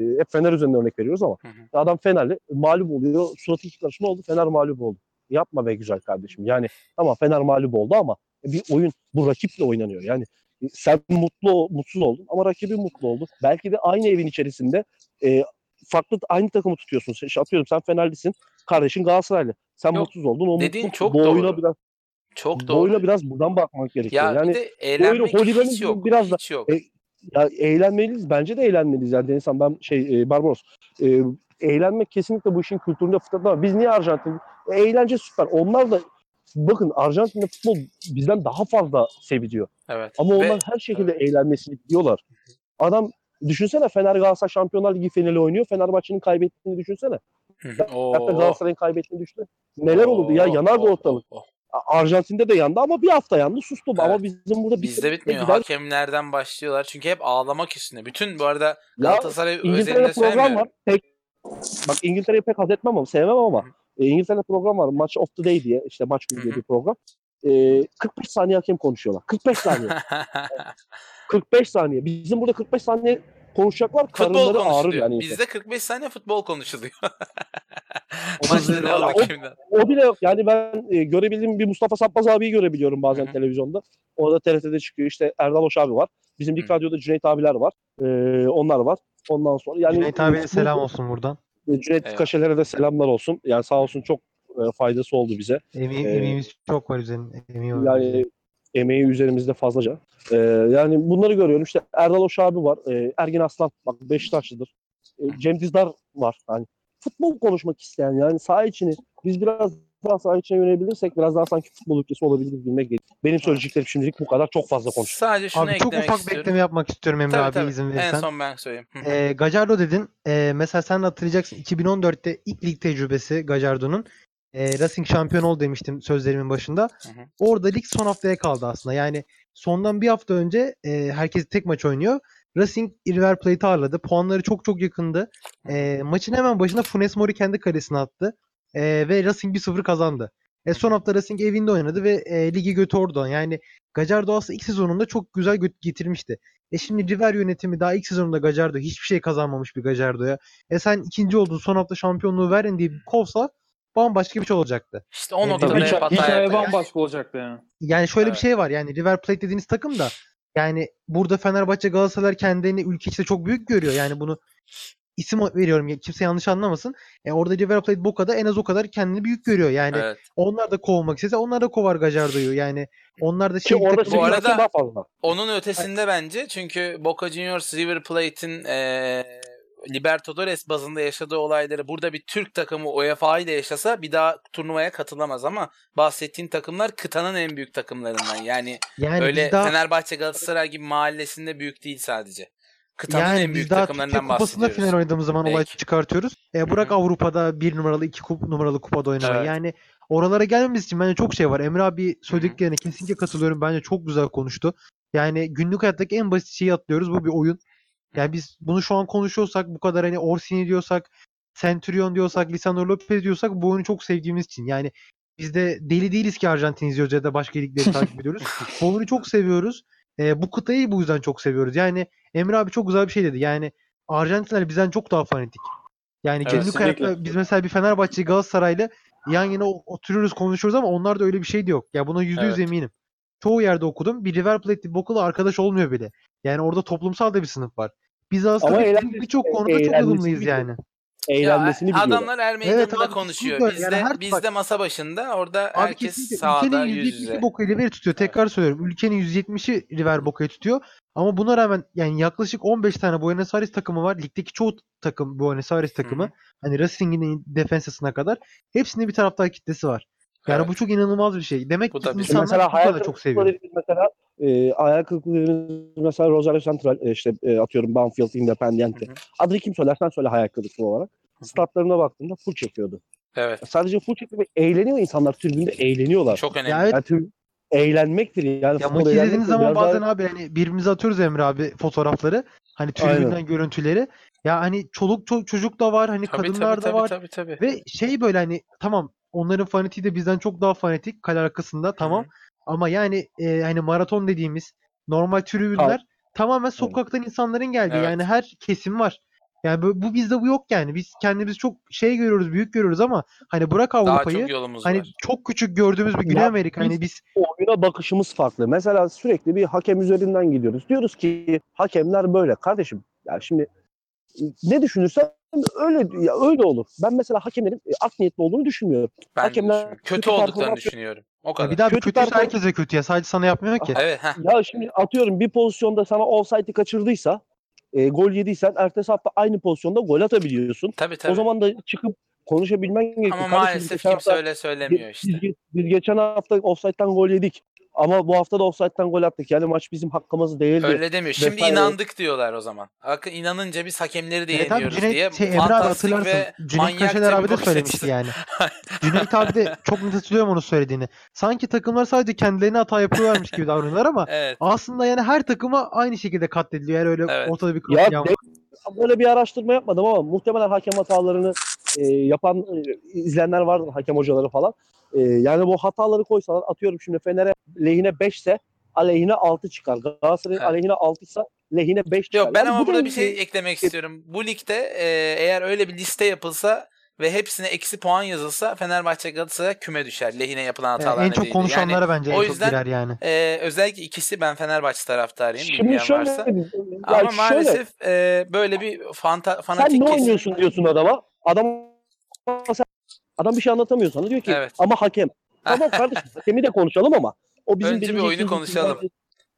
e, hep Fener üzerinden örnek veriyoruz ama Hı hı. adam Fenerli mağlup oluyor. Suratı iki karış ne oldu? Fener mağlup oldu. Yapma be güzel kardeşim. Yani tamam Fener mağlup oldu ama bir oyun bu rakiple oynanıyor. Yani e, sen mutlu mutsuz oldun ama rakibin mutlu oldu. Belki de aynı evin içerisinde e, farklı aynı takımı tutuyorsun. İşte atıyorum sen Fenerlisin, kardeşin Galatasaraylı. Sen Yok, mutsuz oldun. O dediğin mutlu. çok bu oyuna doğru. biraz Çok bu doğru. oyuna biraz buradan bakmak gerekiyor. Ya yani bir de eğlenmek hiç yok. biraz da- hiç yok. E, ya eğlenmeliyiz. Bence de eğlenmeliyiz. Yani Denizhan ben şey e, Barbaros. E, eğlenmek kesinlikle bu işin kültüründe fıtratta var. Biz niye Arjantin? E, eğlence süper. Onlar da bakın Arjantin'de futbol bizden daha fazla seviliyor. evet. Ama Ve- onlar her şekilde eğlenmesini biliyorlar. Adam düşünsene Fener Galatasaray Şampiyonlar Ligi finali oynuyor. Fenerbahçe'nin kaybettiğini düşünsene. Hı hı. Oo. Hatta Galatasaray'ın kaybettiğini düşünsene. Neler olurdu ya Oo, yanardı oo, ortalık. oo. Arjantin'de de yandı ama bir hafta yandı sustu. Evet. Ama bizim burada Bizde bitmiyor. gider. Hakemlerden başlıyorlar. Çünkü hep ağlamak üstünde. Bütün bu arada Ya Galatasaray İngiltere'de özelinde program var. Pek, bak İngiltere'yi pek haz etmem ama sevmem ama e, İngiltere'de program var. Match of the Day diye işte maç günü diye bir program. E, 45 saniye hakem konuşuyorlar. 45 saniye. 45 saniye. Bizim burada 45 saniye konuşacaklar. futbol Karınları ağrır konuşuluyor. yani. Bizde 45 saniye futbol konuşuluyor. O Maçta ne da- oldu o- kimden? O bile yok. Yani ben e, görebildiğim bir Mustafa Sappaz abiyi görebiliyorum bazen Hı hı. televizyonda. Orada TRT'de çıkıyor. İşte Erdal Hoş abi var. Bizim Hı. Radyo'da Cüneyt abiler var. E, onlar var. Ondan sonra yani Cüneyt abiye selam olsun buradan. Cüneyt Evet. Kaşeler'e de selamlar olsun. Yani sağ olsun çok e, faydası oldu bize. Emeği, Ee, emeğimiz çok var üzerinde. Emeği var üzerinde. Yani emeği üzerimizde fazlaca. E, yani bunları görüyorum. İşte Erdal Hoş abi var. E, Ergin Aslan bak Beşiktaşlıdır. E, Cem Dizdar var. Yani futbol konuşmak isteyen yani saha içini biz biraz daha saha içine yönelebilirsek biraz daha sanki futbol ülkesi olabiliriz bilmek geliyor. Benim söyleyeceklerim şimdilik bu kadar. Çok fazla konuştum. Sadece şunu Abi çok eklemek ufak bir istiyorum. ekleme yapmak istiyorum Emre Tabii, abi tabii. izin En verirsen. son ben söyleyeyim. Hı. Ee, Gajardo dedin. Ee, mesela sen hatırlayacaksın 2014'te ilk lig tecrübesi Gajardo'nun. Ee, Racing şampiyon ol demiştim sözlerimin başında. Hı. Orada lig son haftaya kaldı aslında. Yani sondan bir hafta önce e, herkes tek maç oynuyor. Racing River Plate'i ağırladı. Puanları çok çok yakındı. E, maçın hemen başında Funes Mori kendi kalesine attı. E, ve Racing 1-0 kazandı. E, son hafta Racing evinde oynadı ve e, ligi götürdü oradan. Yani Gajardo aslında ilk sezonunda çok güzel getirmişti. E şimdi River yönetimi daha ilk sezonunda Gajardo hiçbir şey kazanmamış bir Gajardo'ya. E sen ikinci oldun son hafta şampiyonluğu verin diye kovsa bambaşka bir şey olacaktı. İşte o Tabii, noktada hikaye, hata hikaye yapıyor. bambaşka olacaktı yani. Yani şöyle Evet. bir şey var yani River Plate dediğiniz takım da yani burada Fenerbahçe Galatasaray kendini ülke içinde çok büyük görüyor. Yani bunu isim veriyorum ya- kimse yanlış anlamasın. E orada River Plate Boca'da en az o kadar kendini büyük görüyor. Yani Evet. onlar da kovmak istese onlar da kovar Gajardo'yu. Yani onlar da Ki şey orada Bu arada- daha fazla. Onun ötesinde bence çünkü Boca Juniors River Plate'in eee Libertadores bazında yaşadığı olayları burada bir Türk takımı UEFA ile yaşasa bir daha turnuvaya katılamaz ama bahsettiğin takımlar kıtanın en büyük takımlarından. Yani, yani öyle daha, Fenerbahçe Galatasaray gibi mahallesinde büyük değil sadece. Kıtanın yani en biz büyük daha Türkiye takımlarından Kupası'nda bahsediyoruz. final oynadığımız zaman olay Peki. çıkartıyoruz. E bırak Hı hı. Avrupa'da bir numaralı iki kup, numaralı kupada oynamayı. Evet. Yani oralara gelmemiz için bence çok şey var. Emre abi söylediklerine kesinlikle katılıyorum. Bence çok güzel konuştu. Yani günlük hayattaki en basit şeyi atlıyoruz. Bu bir oyun. Yani biz bunu şu an konuşuyorsak bu kadar hani Orsini diyorsak, Centurion diyorsak, Lisandro Lopez diyorsak bu oyunu çok sevdiğimiz için. Yani biz de deli değiliz ki Arjantin izliyoruz ya da başka ligleri takip ediyoruz. Bu oyunu çok seviyoruz. Ee, bu kıtayı bu yüzden çok seviyoruz. Yani Emre abi çok güzel bir şey dedi. Yani Arjantinler bizden çok daha fanatik. Yani Evet, kesinlikle. hayatta biz mesela bir Fenerbahçe Galatasaray'la yan yana oturuyoruz konuşuyoruz ama onlarda öyle bir şey de yok. Ya buna yüzde yüz Evet. eminim. Çoğu yerde okudum. Bir River Plate Boca'la arkadaş olmuyor bile. Yani orada toplumsal da bir sınıf var. Biz aslında birçok konuda çok eğlenceli ılımlıyız yani. Eğlenmesini ya, biliyorlar. adamlar er meydanında Evet abi, konuşuyor. Bizde Yani her- bizde masa başında orada Abi herkes kesinlikle sahada ülkenin yüz %70'i yüze. Boca'yı River'i tutuyor. Tekrar söylüyorum. Ülkenin %70'i River Boca'yı tutuyor. Ama buna rağmen yani yaklaşık 15 tane Buenos Aires takımı var. Ligdeki çoğu takım Buenos Aires takımı. Hı. Hani Racing'in defensasına kadar. Hepsinde bir taraftar kitlesi var. Yani Evet. bu çok inanılmaz bir şey. Demek Bu ki da bir- insanlar mesela hayal kadar çok seviyor. mesela e, hayal kırıklıkları mesela Rosario Central e, işte e, atıyorum Banfield Independiente. Hı hı. Adını kim söylersen söyle hayal kırıklığı olarak. hı. Statlarına baktığımda full çekiyordu. Evet. Sadece full çekmiyor. Eğleniyor insanlar tribünde eğleniyorlar. Çok önemli. Ya evet, Yani tribün- eğlenmektir yani. Ya maçı eğlenmektir. zaman Biraz daha- bazen abi hani birbirimize atıyoruz Emre abi fotoğrafları. Hani tribünden Aynen. görüntüleri. Ya hani çoluk ço- çocuk da var, hani Tabii kadınlar tabii da tabii, var. tabii tabii. Ve şey böyle hani tamam onların fanatiği de bizden çok daha fanatik kale arkasında tamam. Ama yani e, hani maraton dediğimiz normal tribünler tamamen sokaktan insanların geldiği Evet. yani her kesim var. Yani bu, bu bizde bu yok yani. Biz kendimizi çok şey görüyoruz, büyük görüyoruz ama hani bırak Avrupa'yı çok hani var. çok küçük gördüğümüz bir Güney Ya Amerika. Hani biz oyuna bakışımız farklı. Mesela sürekli bir hakem üzerinden gidiyoruz. Diyoruz ki hakemler böyle. Kardeşim yani şimdi ne düşünürsen öyle ya öyle olur. Ben mesela hakemlerin e, art niyetli olduğunu düşünmüyorum. Ben hakemler kötü kötü olduklarını düşünüyorum. O ya kadar. bir daha Kötü kötüyse herkese kötü ya. Sadece sana yapmıyor ki. Evet, heh. Ya şimdi atıyorum bir pozisyonda sana offside'i kaçırdıysa e, gol yediysen ertesi hafta aynı pozisyonda gol atabiliyorsun. Tabii tabii. O zaman da çıkıp konuşabilmen gerekiyor. Ama Kardeşim, maalesef kimse hafta- öyle söylemiyor işte. Biz, biz geçen hafta offside'den gol yedik. Ama bu hafta da offside'den gol attık. Yani maç bizim hakkımız değildi. Öyle demiyor. Şimdi vesaire. inandık diyorlar o zaman. Akın inanınca biz hakemleri de yeniyoruz Cüneyt, diye. şey, Emre abi fantastik hatırlarsın. ve Cüneyt manyak Kaşeler abi de söylemişti açısı. yani. Cüneyt abi de çok net hatırlıyorum onu söylediğini. Sanki takımlar sadece kendilerine hata yapıyorlarmış gibi davranıyorlar ama Evet. aslında yani her takıma aynı şekilde katlediliyor. Yani öyle Evet. ortada bir Ya de- böyle bir araştırma yapmadım ama muhtemelen hakem hatalarını e, yapan e, izleyenler vardır hakem hocaları falan. E, yani bu hataları koysalar atıyorum şimdi Fener'e lehine 5 ise aleyhine 6 çıkar. Galatasaray'ın Evet. aleyhine 6 ise lehine 5 çıkar. Yok ben Yani ama bu burada da bir şey eklemek istiyorum. Bu ligde e, eğer öyle bir liste yapılsa ve hepsine eksi puan yazılsa Fenerbahçe Galatasaray küme düşer. Lehine yapılan Yani hatalar en çok konuşanlara Yani, bence o en yüzden- çok girer yani. e, özellikle ikisi ben Fenerbahçe taraftarıyım. Şimdi bilmeyen şöyle, varsa. Ama şöyle, maalesef e, böyle bir fanta, fanatik sen ne kesim- oynuyorsun diyorsun adama. Adam adam bir şey anlatamıyor sana. Diyor ki Evet. ama hakem. Tamam kardeşim hakemi de konuşalım ama o bizim Önce bir oyunu konuşalım.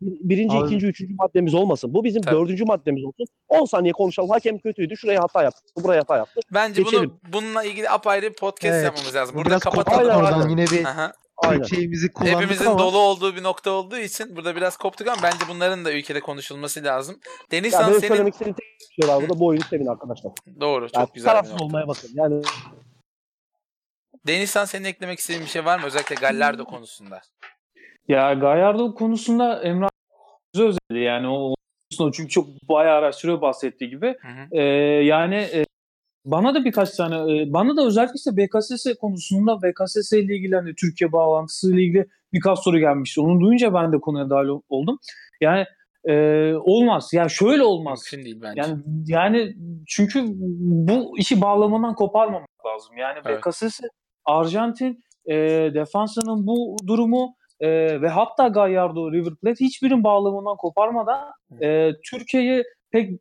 Birinci, Abi- ikinci, üçüncü maddemiz olmasın. Bu bizim Tabii. dördüncü maddemiz olsun. 10 saniye konuşalım. Hakem kötüydü. Şuraya hata yaptı. Buraya hata yaptı. Bence Geçelim. bunu bununla ilgili apayrı bir podcast Evet, yapmamız lazım. Bu Burada biraz kapatalım. Oradan yine bir Aha. Aynen. Şeyimizi kullandık Hepimizin ama dolu olduğu bir nokta olduğu için burada biraz koptuk ama bence bunların da ülkede konuşulması lazım. Ya Denizhan benim senin söylemek istediğim tek bir şey var burada. Bu oyunu sevin arkadaşlar. doğru çok Yani güzel tarafsız olmaya bakın. Yani Denizhan senin eklemek istediğin bir şey var mı özellikle Gallardo konusunda? Ya Gallardo konusunda Emre özeldi yani o çünkü çok bayağı araştırıyor bahsettiği gibi. Hı hı. Ee, yani e, bana da birkaç tane e, bana da özellikle işte BKSS konusunda BKSS ile ilgili hani Türkiye bağlantısı ile ilgili birkaç soru gelmişti. Onu duyunca ben de konuya dahil ol- oldum. Yani e, olmaz. Yani şöyle olmaz. Mümkün değil bence. Yani yani çünkü bu işi bağlamadan koparmamak lazım. Yani Evet. BKSS Arjantin e, defansının bu durumu e, ve hatta Gallardo, River Plate hiçbirin bağlamından koparmadan e, Türkiye'yi pek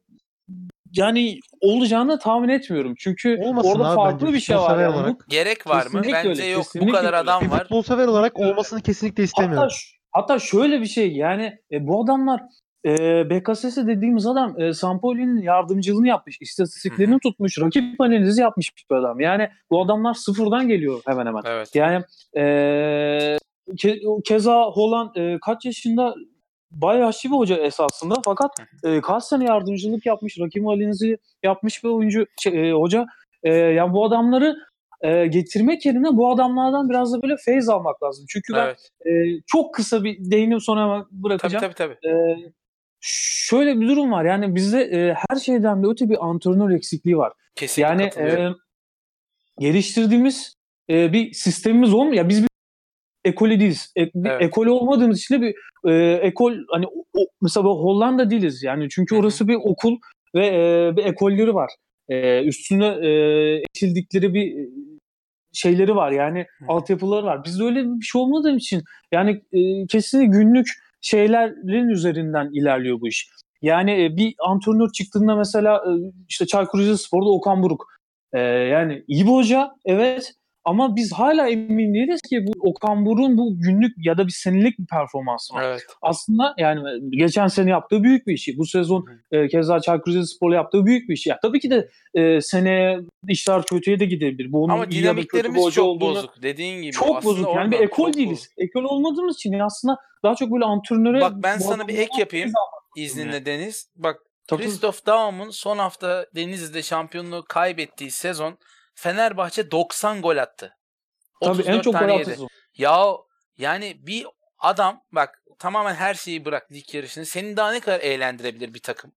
yani olacağını tahmin etmiyorum. Çünkü Olmasın orada abi farklı bence bir şey var. Yani. olarak. Gerek var mı? Kesinlikle Bence öyle, yok. Bu kesinlikle kadar öyle. adam bir var. futbol sever olarak olmasını kesinlikle Hatta, istemiyorum. ş- hatta şöyle bir şey yani e, bu adamlar e, BKSS dediğimiz adam e, Sampoli'nin yardımcılığını yapmış, istatistiklerini tutmuş, rakip analizi yapmış bir adam. Yani bu adamlar sıfırdan geliyor hemen hemen. Evet. Yani e, ke- keza Holland e, kaç yaşında bayağı yaşlı bir hoca esasında fakat e, kaç sene yardımcılık yapmış, rakip analizi yapmış bir oyuncu şey, e, hoca. E, yani bu adamları e, getirmek yerine bu adamlardan biraz da böyle feyz almak lazım. Çünkü ben Evet. e, çok kısa bir değinip sonra hemen Tabii bırakacağım. tabii tabii. E, şöyle bir durum var. Yani bizde e, her şeyden de öte bir antrenör eksikliği var. Kesinlikle Yani e, geliştirdiğimiz e, bir sistemimiz olmuyor. Ya biz bir ekolü değiliz. E, Evet. ekolü olmadığımız için de bir e, ekol hani o, mesela Hollanda değiliz. Yani çünkü orası bir okul ve e, bir ekolleri var. E, üstünde e, ekildikleri bir e, şeyleri var. Yani Hı. altyapıları var. Bizde öyle bir şey olmadığı için yani e, kesinlikle günlük şeylerin üzerinden ilerliyor bu iş. Yani e, bir antrenör çıktığında mesela e, işte Çaykur Rizespor'da Okan Buruk. E, yani iyi bir hoca evet ama biz hala emin değiliz ki bu Okan Buruk'un bu günlük ya da bir senelik bir performansı var. Evet. Aslında yani geçen sene yaptığı büyük bir işi. Bu sezon e, keza Çaykur Rizespor'la yaptığı büyük bir iş. Ya tabii ki de e, seneye işler kötüye de gidebilir. Bu onun Ama dinamiklerimiz çok olduğunu- bozuk. Dediğin gibi. çok bozuk. Yani bir ekol çok değiliz. bozuk. Ekol olmadığımız için aslında daha çok böyle antrenöre... Bak ben sana bir ek yapayım. İzninle yani. Deniz. Bak. Christoph Daum'un son hafta Denizli'de şampiyonluğu kaybettiği sezon Fenerbahçe 90 gol attı. Tabii 34 en çok gol atısı. Ya yani bir adam bak tamamen her şeyi bırak lig yarışını. Seni daha ne kadar eğlendirebilir bir takım?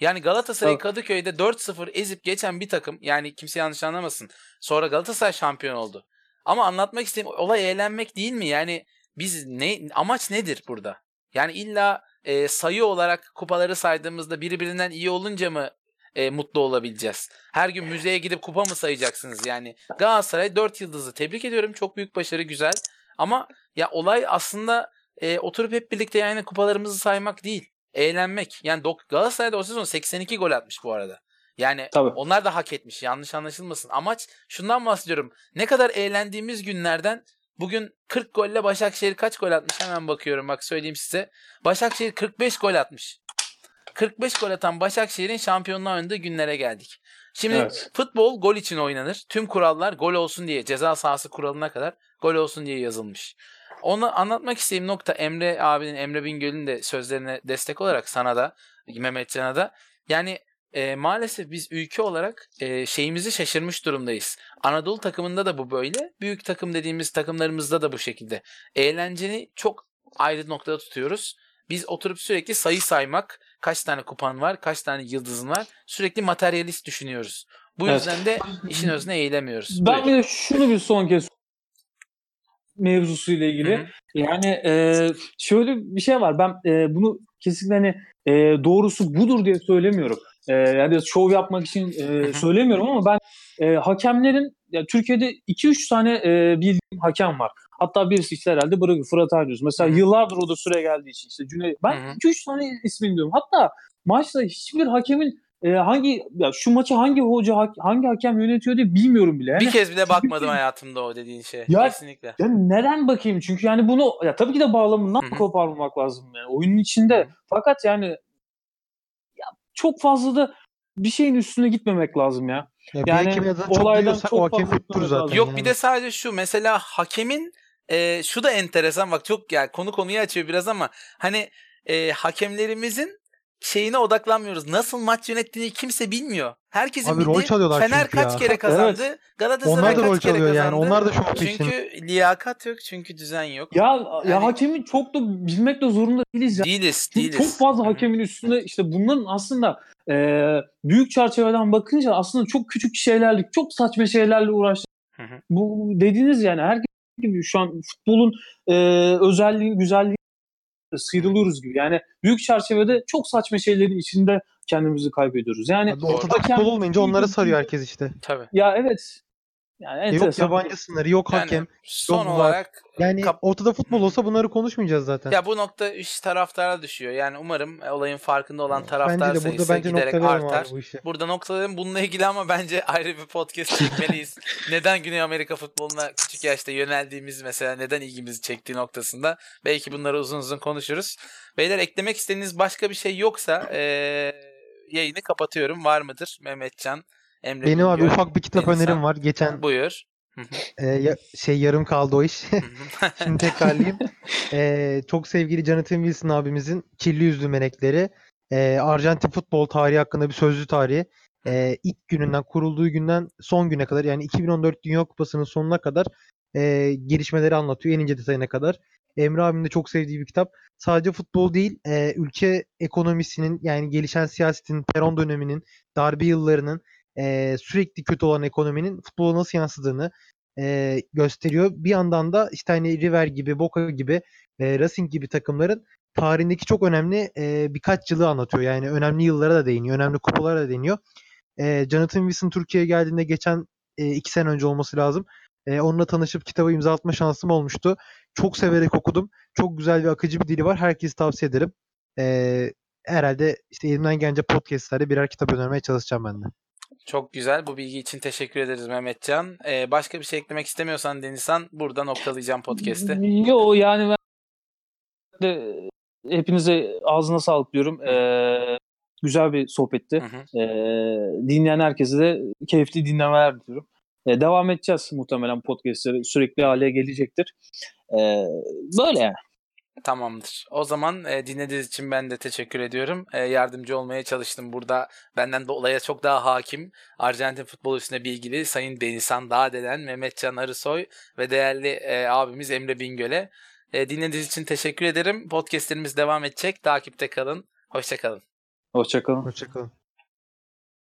Yani Galatasaray. Kadıköy'de 4-0 ezip geçen bir takım. Yani kimse yanlış anlamasın. Sonra Galatasaray şampiyon oldu. Ama anlatmak istediğim olay eğlenmek değil mi? Yani biz ne amaç nedir burada? Yani illa e, sayı olarak kupaları saydığımızda birbirinden iyi olunca mı e, mutlu olabileceğiz? Her gün müzeye gidip kupa mı sayacaksınız? Yani Galatasaray 4 yıldızı tebrik ediyorum. Çok büyük başarı güzel. Ama ya olay aslında e, oturup hep birlikte yani kupalarımızı saymak değil. Eğlenmek. Yani dok- Galatasaray'da o sezon 82 gol atmış bu arada. Yani Tabii. onlar da hak etmiş. Yanlış anlaşılmasın. Amaç şundan bahsediyorum. Ne kadar eğlendiğimiz günlerden bugün 40 golle Başakşehir kaç gol atmış? Hemen bakıyorum bak söyleyeyim size. Başakşehir 45 gol atmış. 45 gol atan Başakşehir'in şampiyonluğa oynadığı günlere geldik. Şimdi Evet. futbol gol için oynanır. Tüm kurallar gol olsun diye ceza sahası kuralına kadar gol olsun diye yazılmış. Onu anlatmak istediğim nokta Emre abinin, Emre Bingöl'ün de sözlerine destek olarak sana da, Mehmetcan'a da. Yani e, maalesef biz ülke olarak e, şeyimizi şaşırmış durumdayız. Anadolu takımında da bu böyle. Büyük takım dediğimiz takımlarımızda da bu şekilde. Eğlenceni çok ayrı noktada tutuyoruz. Biz oturup sürekli sayı saymak, kaç tane kupan var, kaç tane yıldızın var. Sürekli materyalist düşünüyoruz. Bu Evet. yüzden de işin özüne eğilemiyoruz. Ben Buyur. bir de şunu bir son kez mevzusuyla ilgili. Hı hı. Yani e, şöyle bir şey var. Ben e, bunu kesinlikle hani e, doğrusu budur diye söylemiyorum. E, yani şov yapmak için e, söylemiyorum ama ben e, hakemlerin ya Türkiye'de 2-3 tane e, bildiğim hakem var. Hatta birisi işte herhalde bırakıyor. Fırat Aydüz. Mesela Hı hı. yıllardır o da süre geldiği için işte Cüneyt. Ben Hı hı. 2-3 tane ismini biliyorum. Hatta maçta hiçbir hakemin e, hangi ya şu maçı hangi hoca hangi hakem yönetiyor diye bilmiyorum bile. Yani, Bir kez bile bakmadım Çünkü- hayatımda o dediğin şeye. Ya- Kesinlikle. ya neden bakayım? Çünkü yani bunu ya tabii ki de bağlamından Hı hı. koparmamak lazım yani oyunun içinde. Hı hı. Fakat yani ya çok fazla da bir şeyin üstüne gitmemek lazım ya. Ya bir Yani hakemi zaten çok olaydan çok o hakem fazla yoktur gitmemek zaten. Yok yani. bir de sadece şu mesela hakemin e, şu da enteresan bak çok yani konu konuyu açıyor biraz ama hani e, hakemlerimizin şeyine odaklanmıyoruz. Nasıl maç yönettiğini kimse bilmiyor. Herkesin Abi rol bildiği çalıyorlar Fener kaç ya. kere kazandı. Galatasaray Onlar da kaç rol kere çalıyor yani. kazandı. Onlar da peşinde. Çünkü liyakat yok çünkü düzen yok. Ya Yani- ya hakemi çok da bilmek de zorunda değiliz ya. Değiliz, Çünkü değiliz. Çok fazla hakemin üstünde işte bunların aslında e, büyük çerçeveden bakınca aslında çok küçük şeylerle, çok saçma şeylerle uğraştık. Hı hı. Bu dediğiniz yani herkes gibi şu an futbolun e, özelliği, güzelliği sıyrılıyoruz gibi. Yani büyük çerçevede çok saçma şeylerin içinde kendimizi kaybediyoruz. Yani Abi ortada futbol olmayınca onlara sarıyor herkes işte. Tabii. ya evet. Yani E Yok enteresan. yabancı sınırı, yok Yani hakem. son var. olarak Yani kap- ortada futbol olsa bunları konuşmayacağız zaten. Ya bu nokta iş taraftara düşüyor. Yani umarım e, olayın farkında olan taraftar bence de sayısı burada bence giderek noktalayalım artar. abi bu işi. Burada noktalarım bununla ilgili ama bence ayrı bir podcast çekmeliyiz. neden Güney Amerika futboluna küçük yaşta yöneldiğimiz mesela neden ilgimizi çektiği noktasında belki bunları uzun uzun konuşuruz. Beyler eklemek istediğiniz başka bir şey yoksa eee, yayını kapatıyorum. Var mıdır Mehmetcan? Emre Benim abi ufak bir kitap Denizhan. önerim var. Geçen Buyur. e, ya- şey yarım kaldı o iş. Şimdi tekrarlayayım. E, çok sevgili Jonathan Wilson abimizin Kirli Yüzlü Melekleri. E, Arjantin futbol tarihi hakkında bir sözlü tarihi. E, ilk gününden kurulduğu günden son güne kadar yani 2014 Dünya Kupası'nın sonuna kadar e, gelişmeleri anlatıyor en ince detayına kadar. Emre abimin de çok sevdiği bir kitap. Sadece futbol değil, e, ülke ekonomisinin yani gelişen siyasetin, Peron döneminin, darbe yıllarının e, sürekli kötü olan ekonominin futbola nasıl yansıdığını e, gösteriyor. Bir yandan da işte hani River gibi, Boca gibi, e, Racing gibi takımların tarihindeki çok önemli e, birkaç yılı anlatıyor. Yani önemli yıllara da değiniyor, önemli kupalara da değiniyor. E, Jonathan Wilson Türkiye'ye geldiğinde geçen e, iki sene önce olması lazım. E, onunla tanışıp kitabı imza atma şansım olmuştu. Çok severek okudum. Çok güzel ve akıcı bir dili var. Herkese tavsiye ederim. E, herhalde işte elimden gelince podcastlerde birer kitap önermeye çalışacağım ben de. Çok güzel. Bu bilgi için teşekkür ederiz Mehmetcan. Ee, başka bir şey eklemek istemiyorsan Denizhan burada noktalayacağım podcast'i. Yo yani ben de hepinize ağzına sağlık diyorum. Ee, güzel bir sohbetti. Hı hı. Ee, dinleyen herkese de keyifli dinlemeler diliyorum. Ee, devam edeceğiz muhtemelen podcastleri sürekli hale gelecektir. Ee, böyle yani. Tamamdır. O zaman e, dinlediğiniz için ben de teşekkür ediyorum. E, yardımcı olmaya çalıştım. Burada benden de olaya çok daha hakim. Arjantin futbolu üstüne bilgili Sayın Denizhan Dağdelen, Mehmetcan Arısoy ve değerli e, abimiz Emre Bingöl'e. E, dinlediğiniz için teşekkür ederim. Podcastlerimiz devam edecek. Takipte kalın. Hoşçakalın. Hoşçakalın. Hoşçakalın.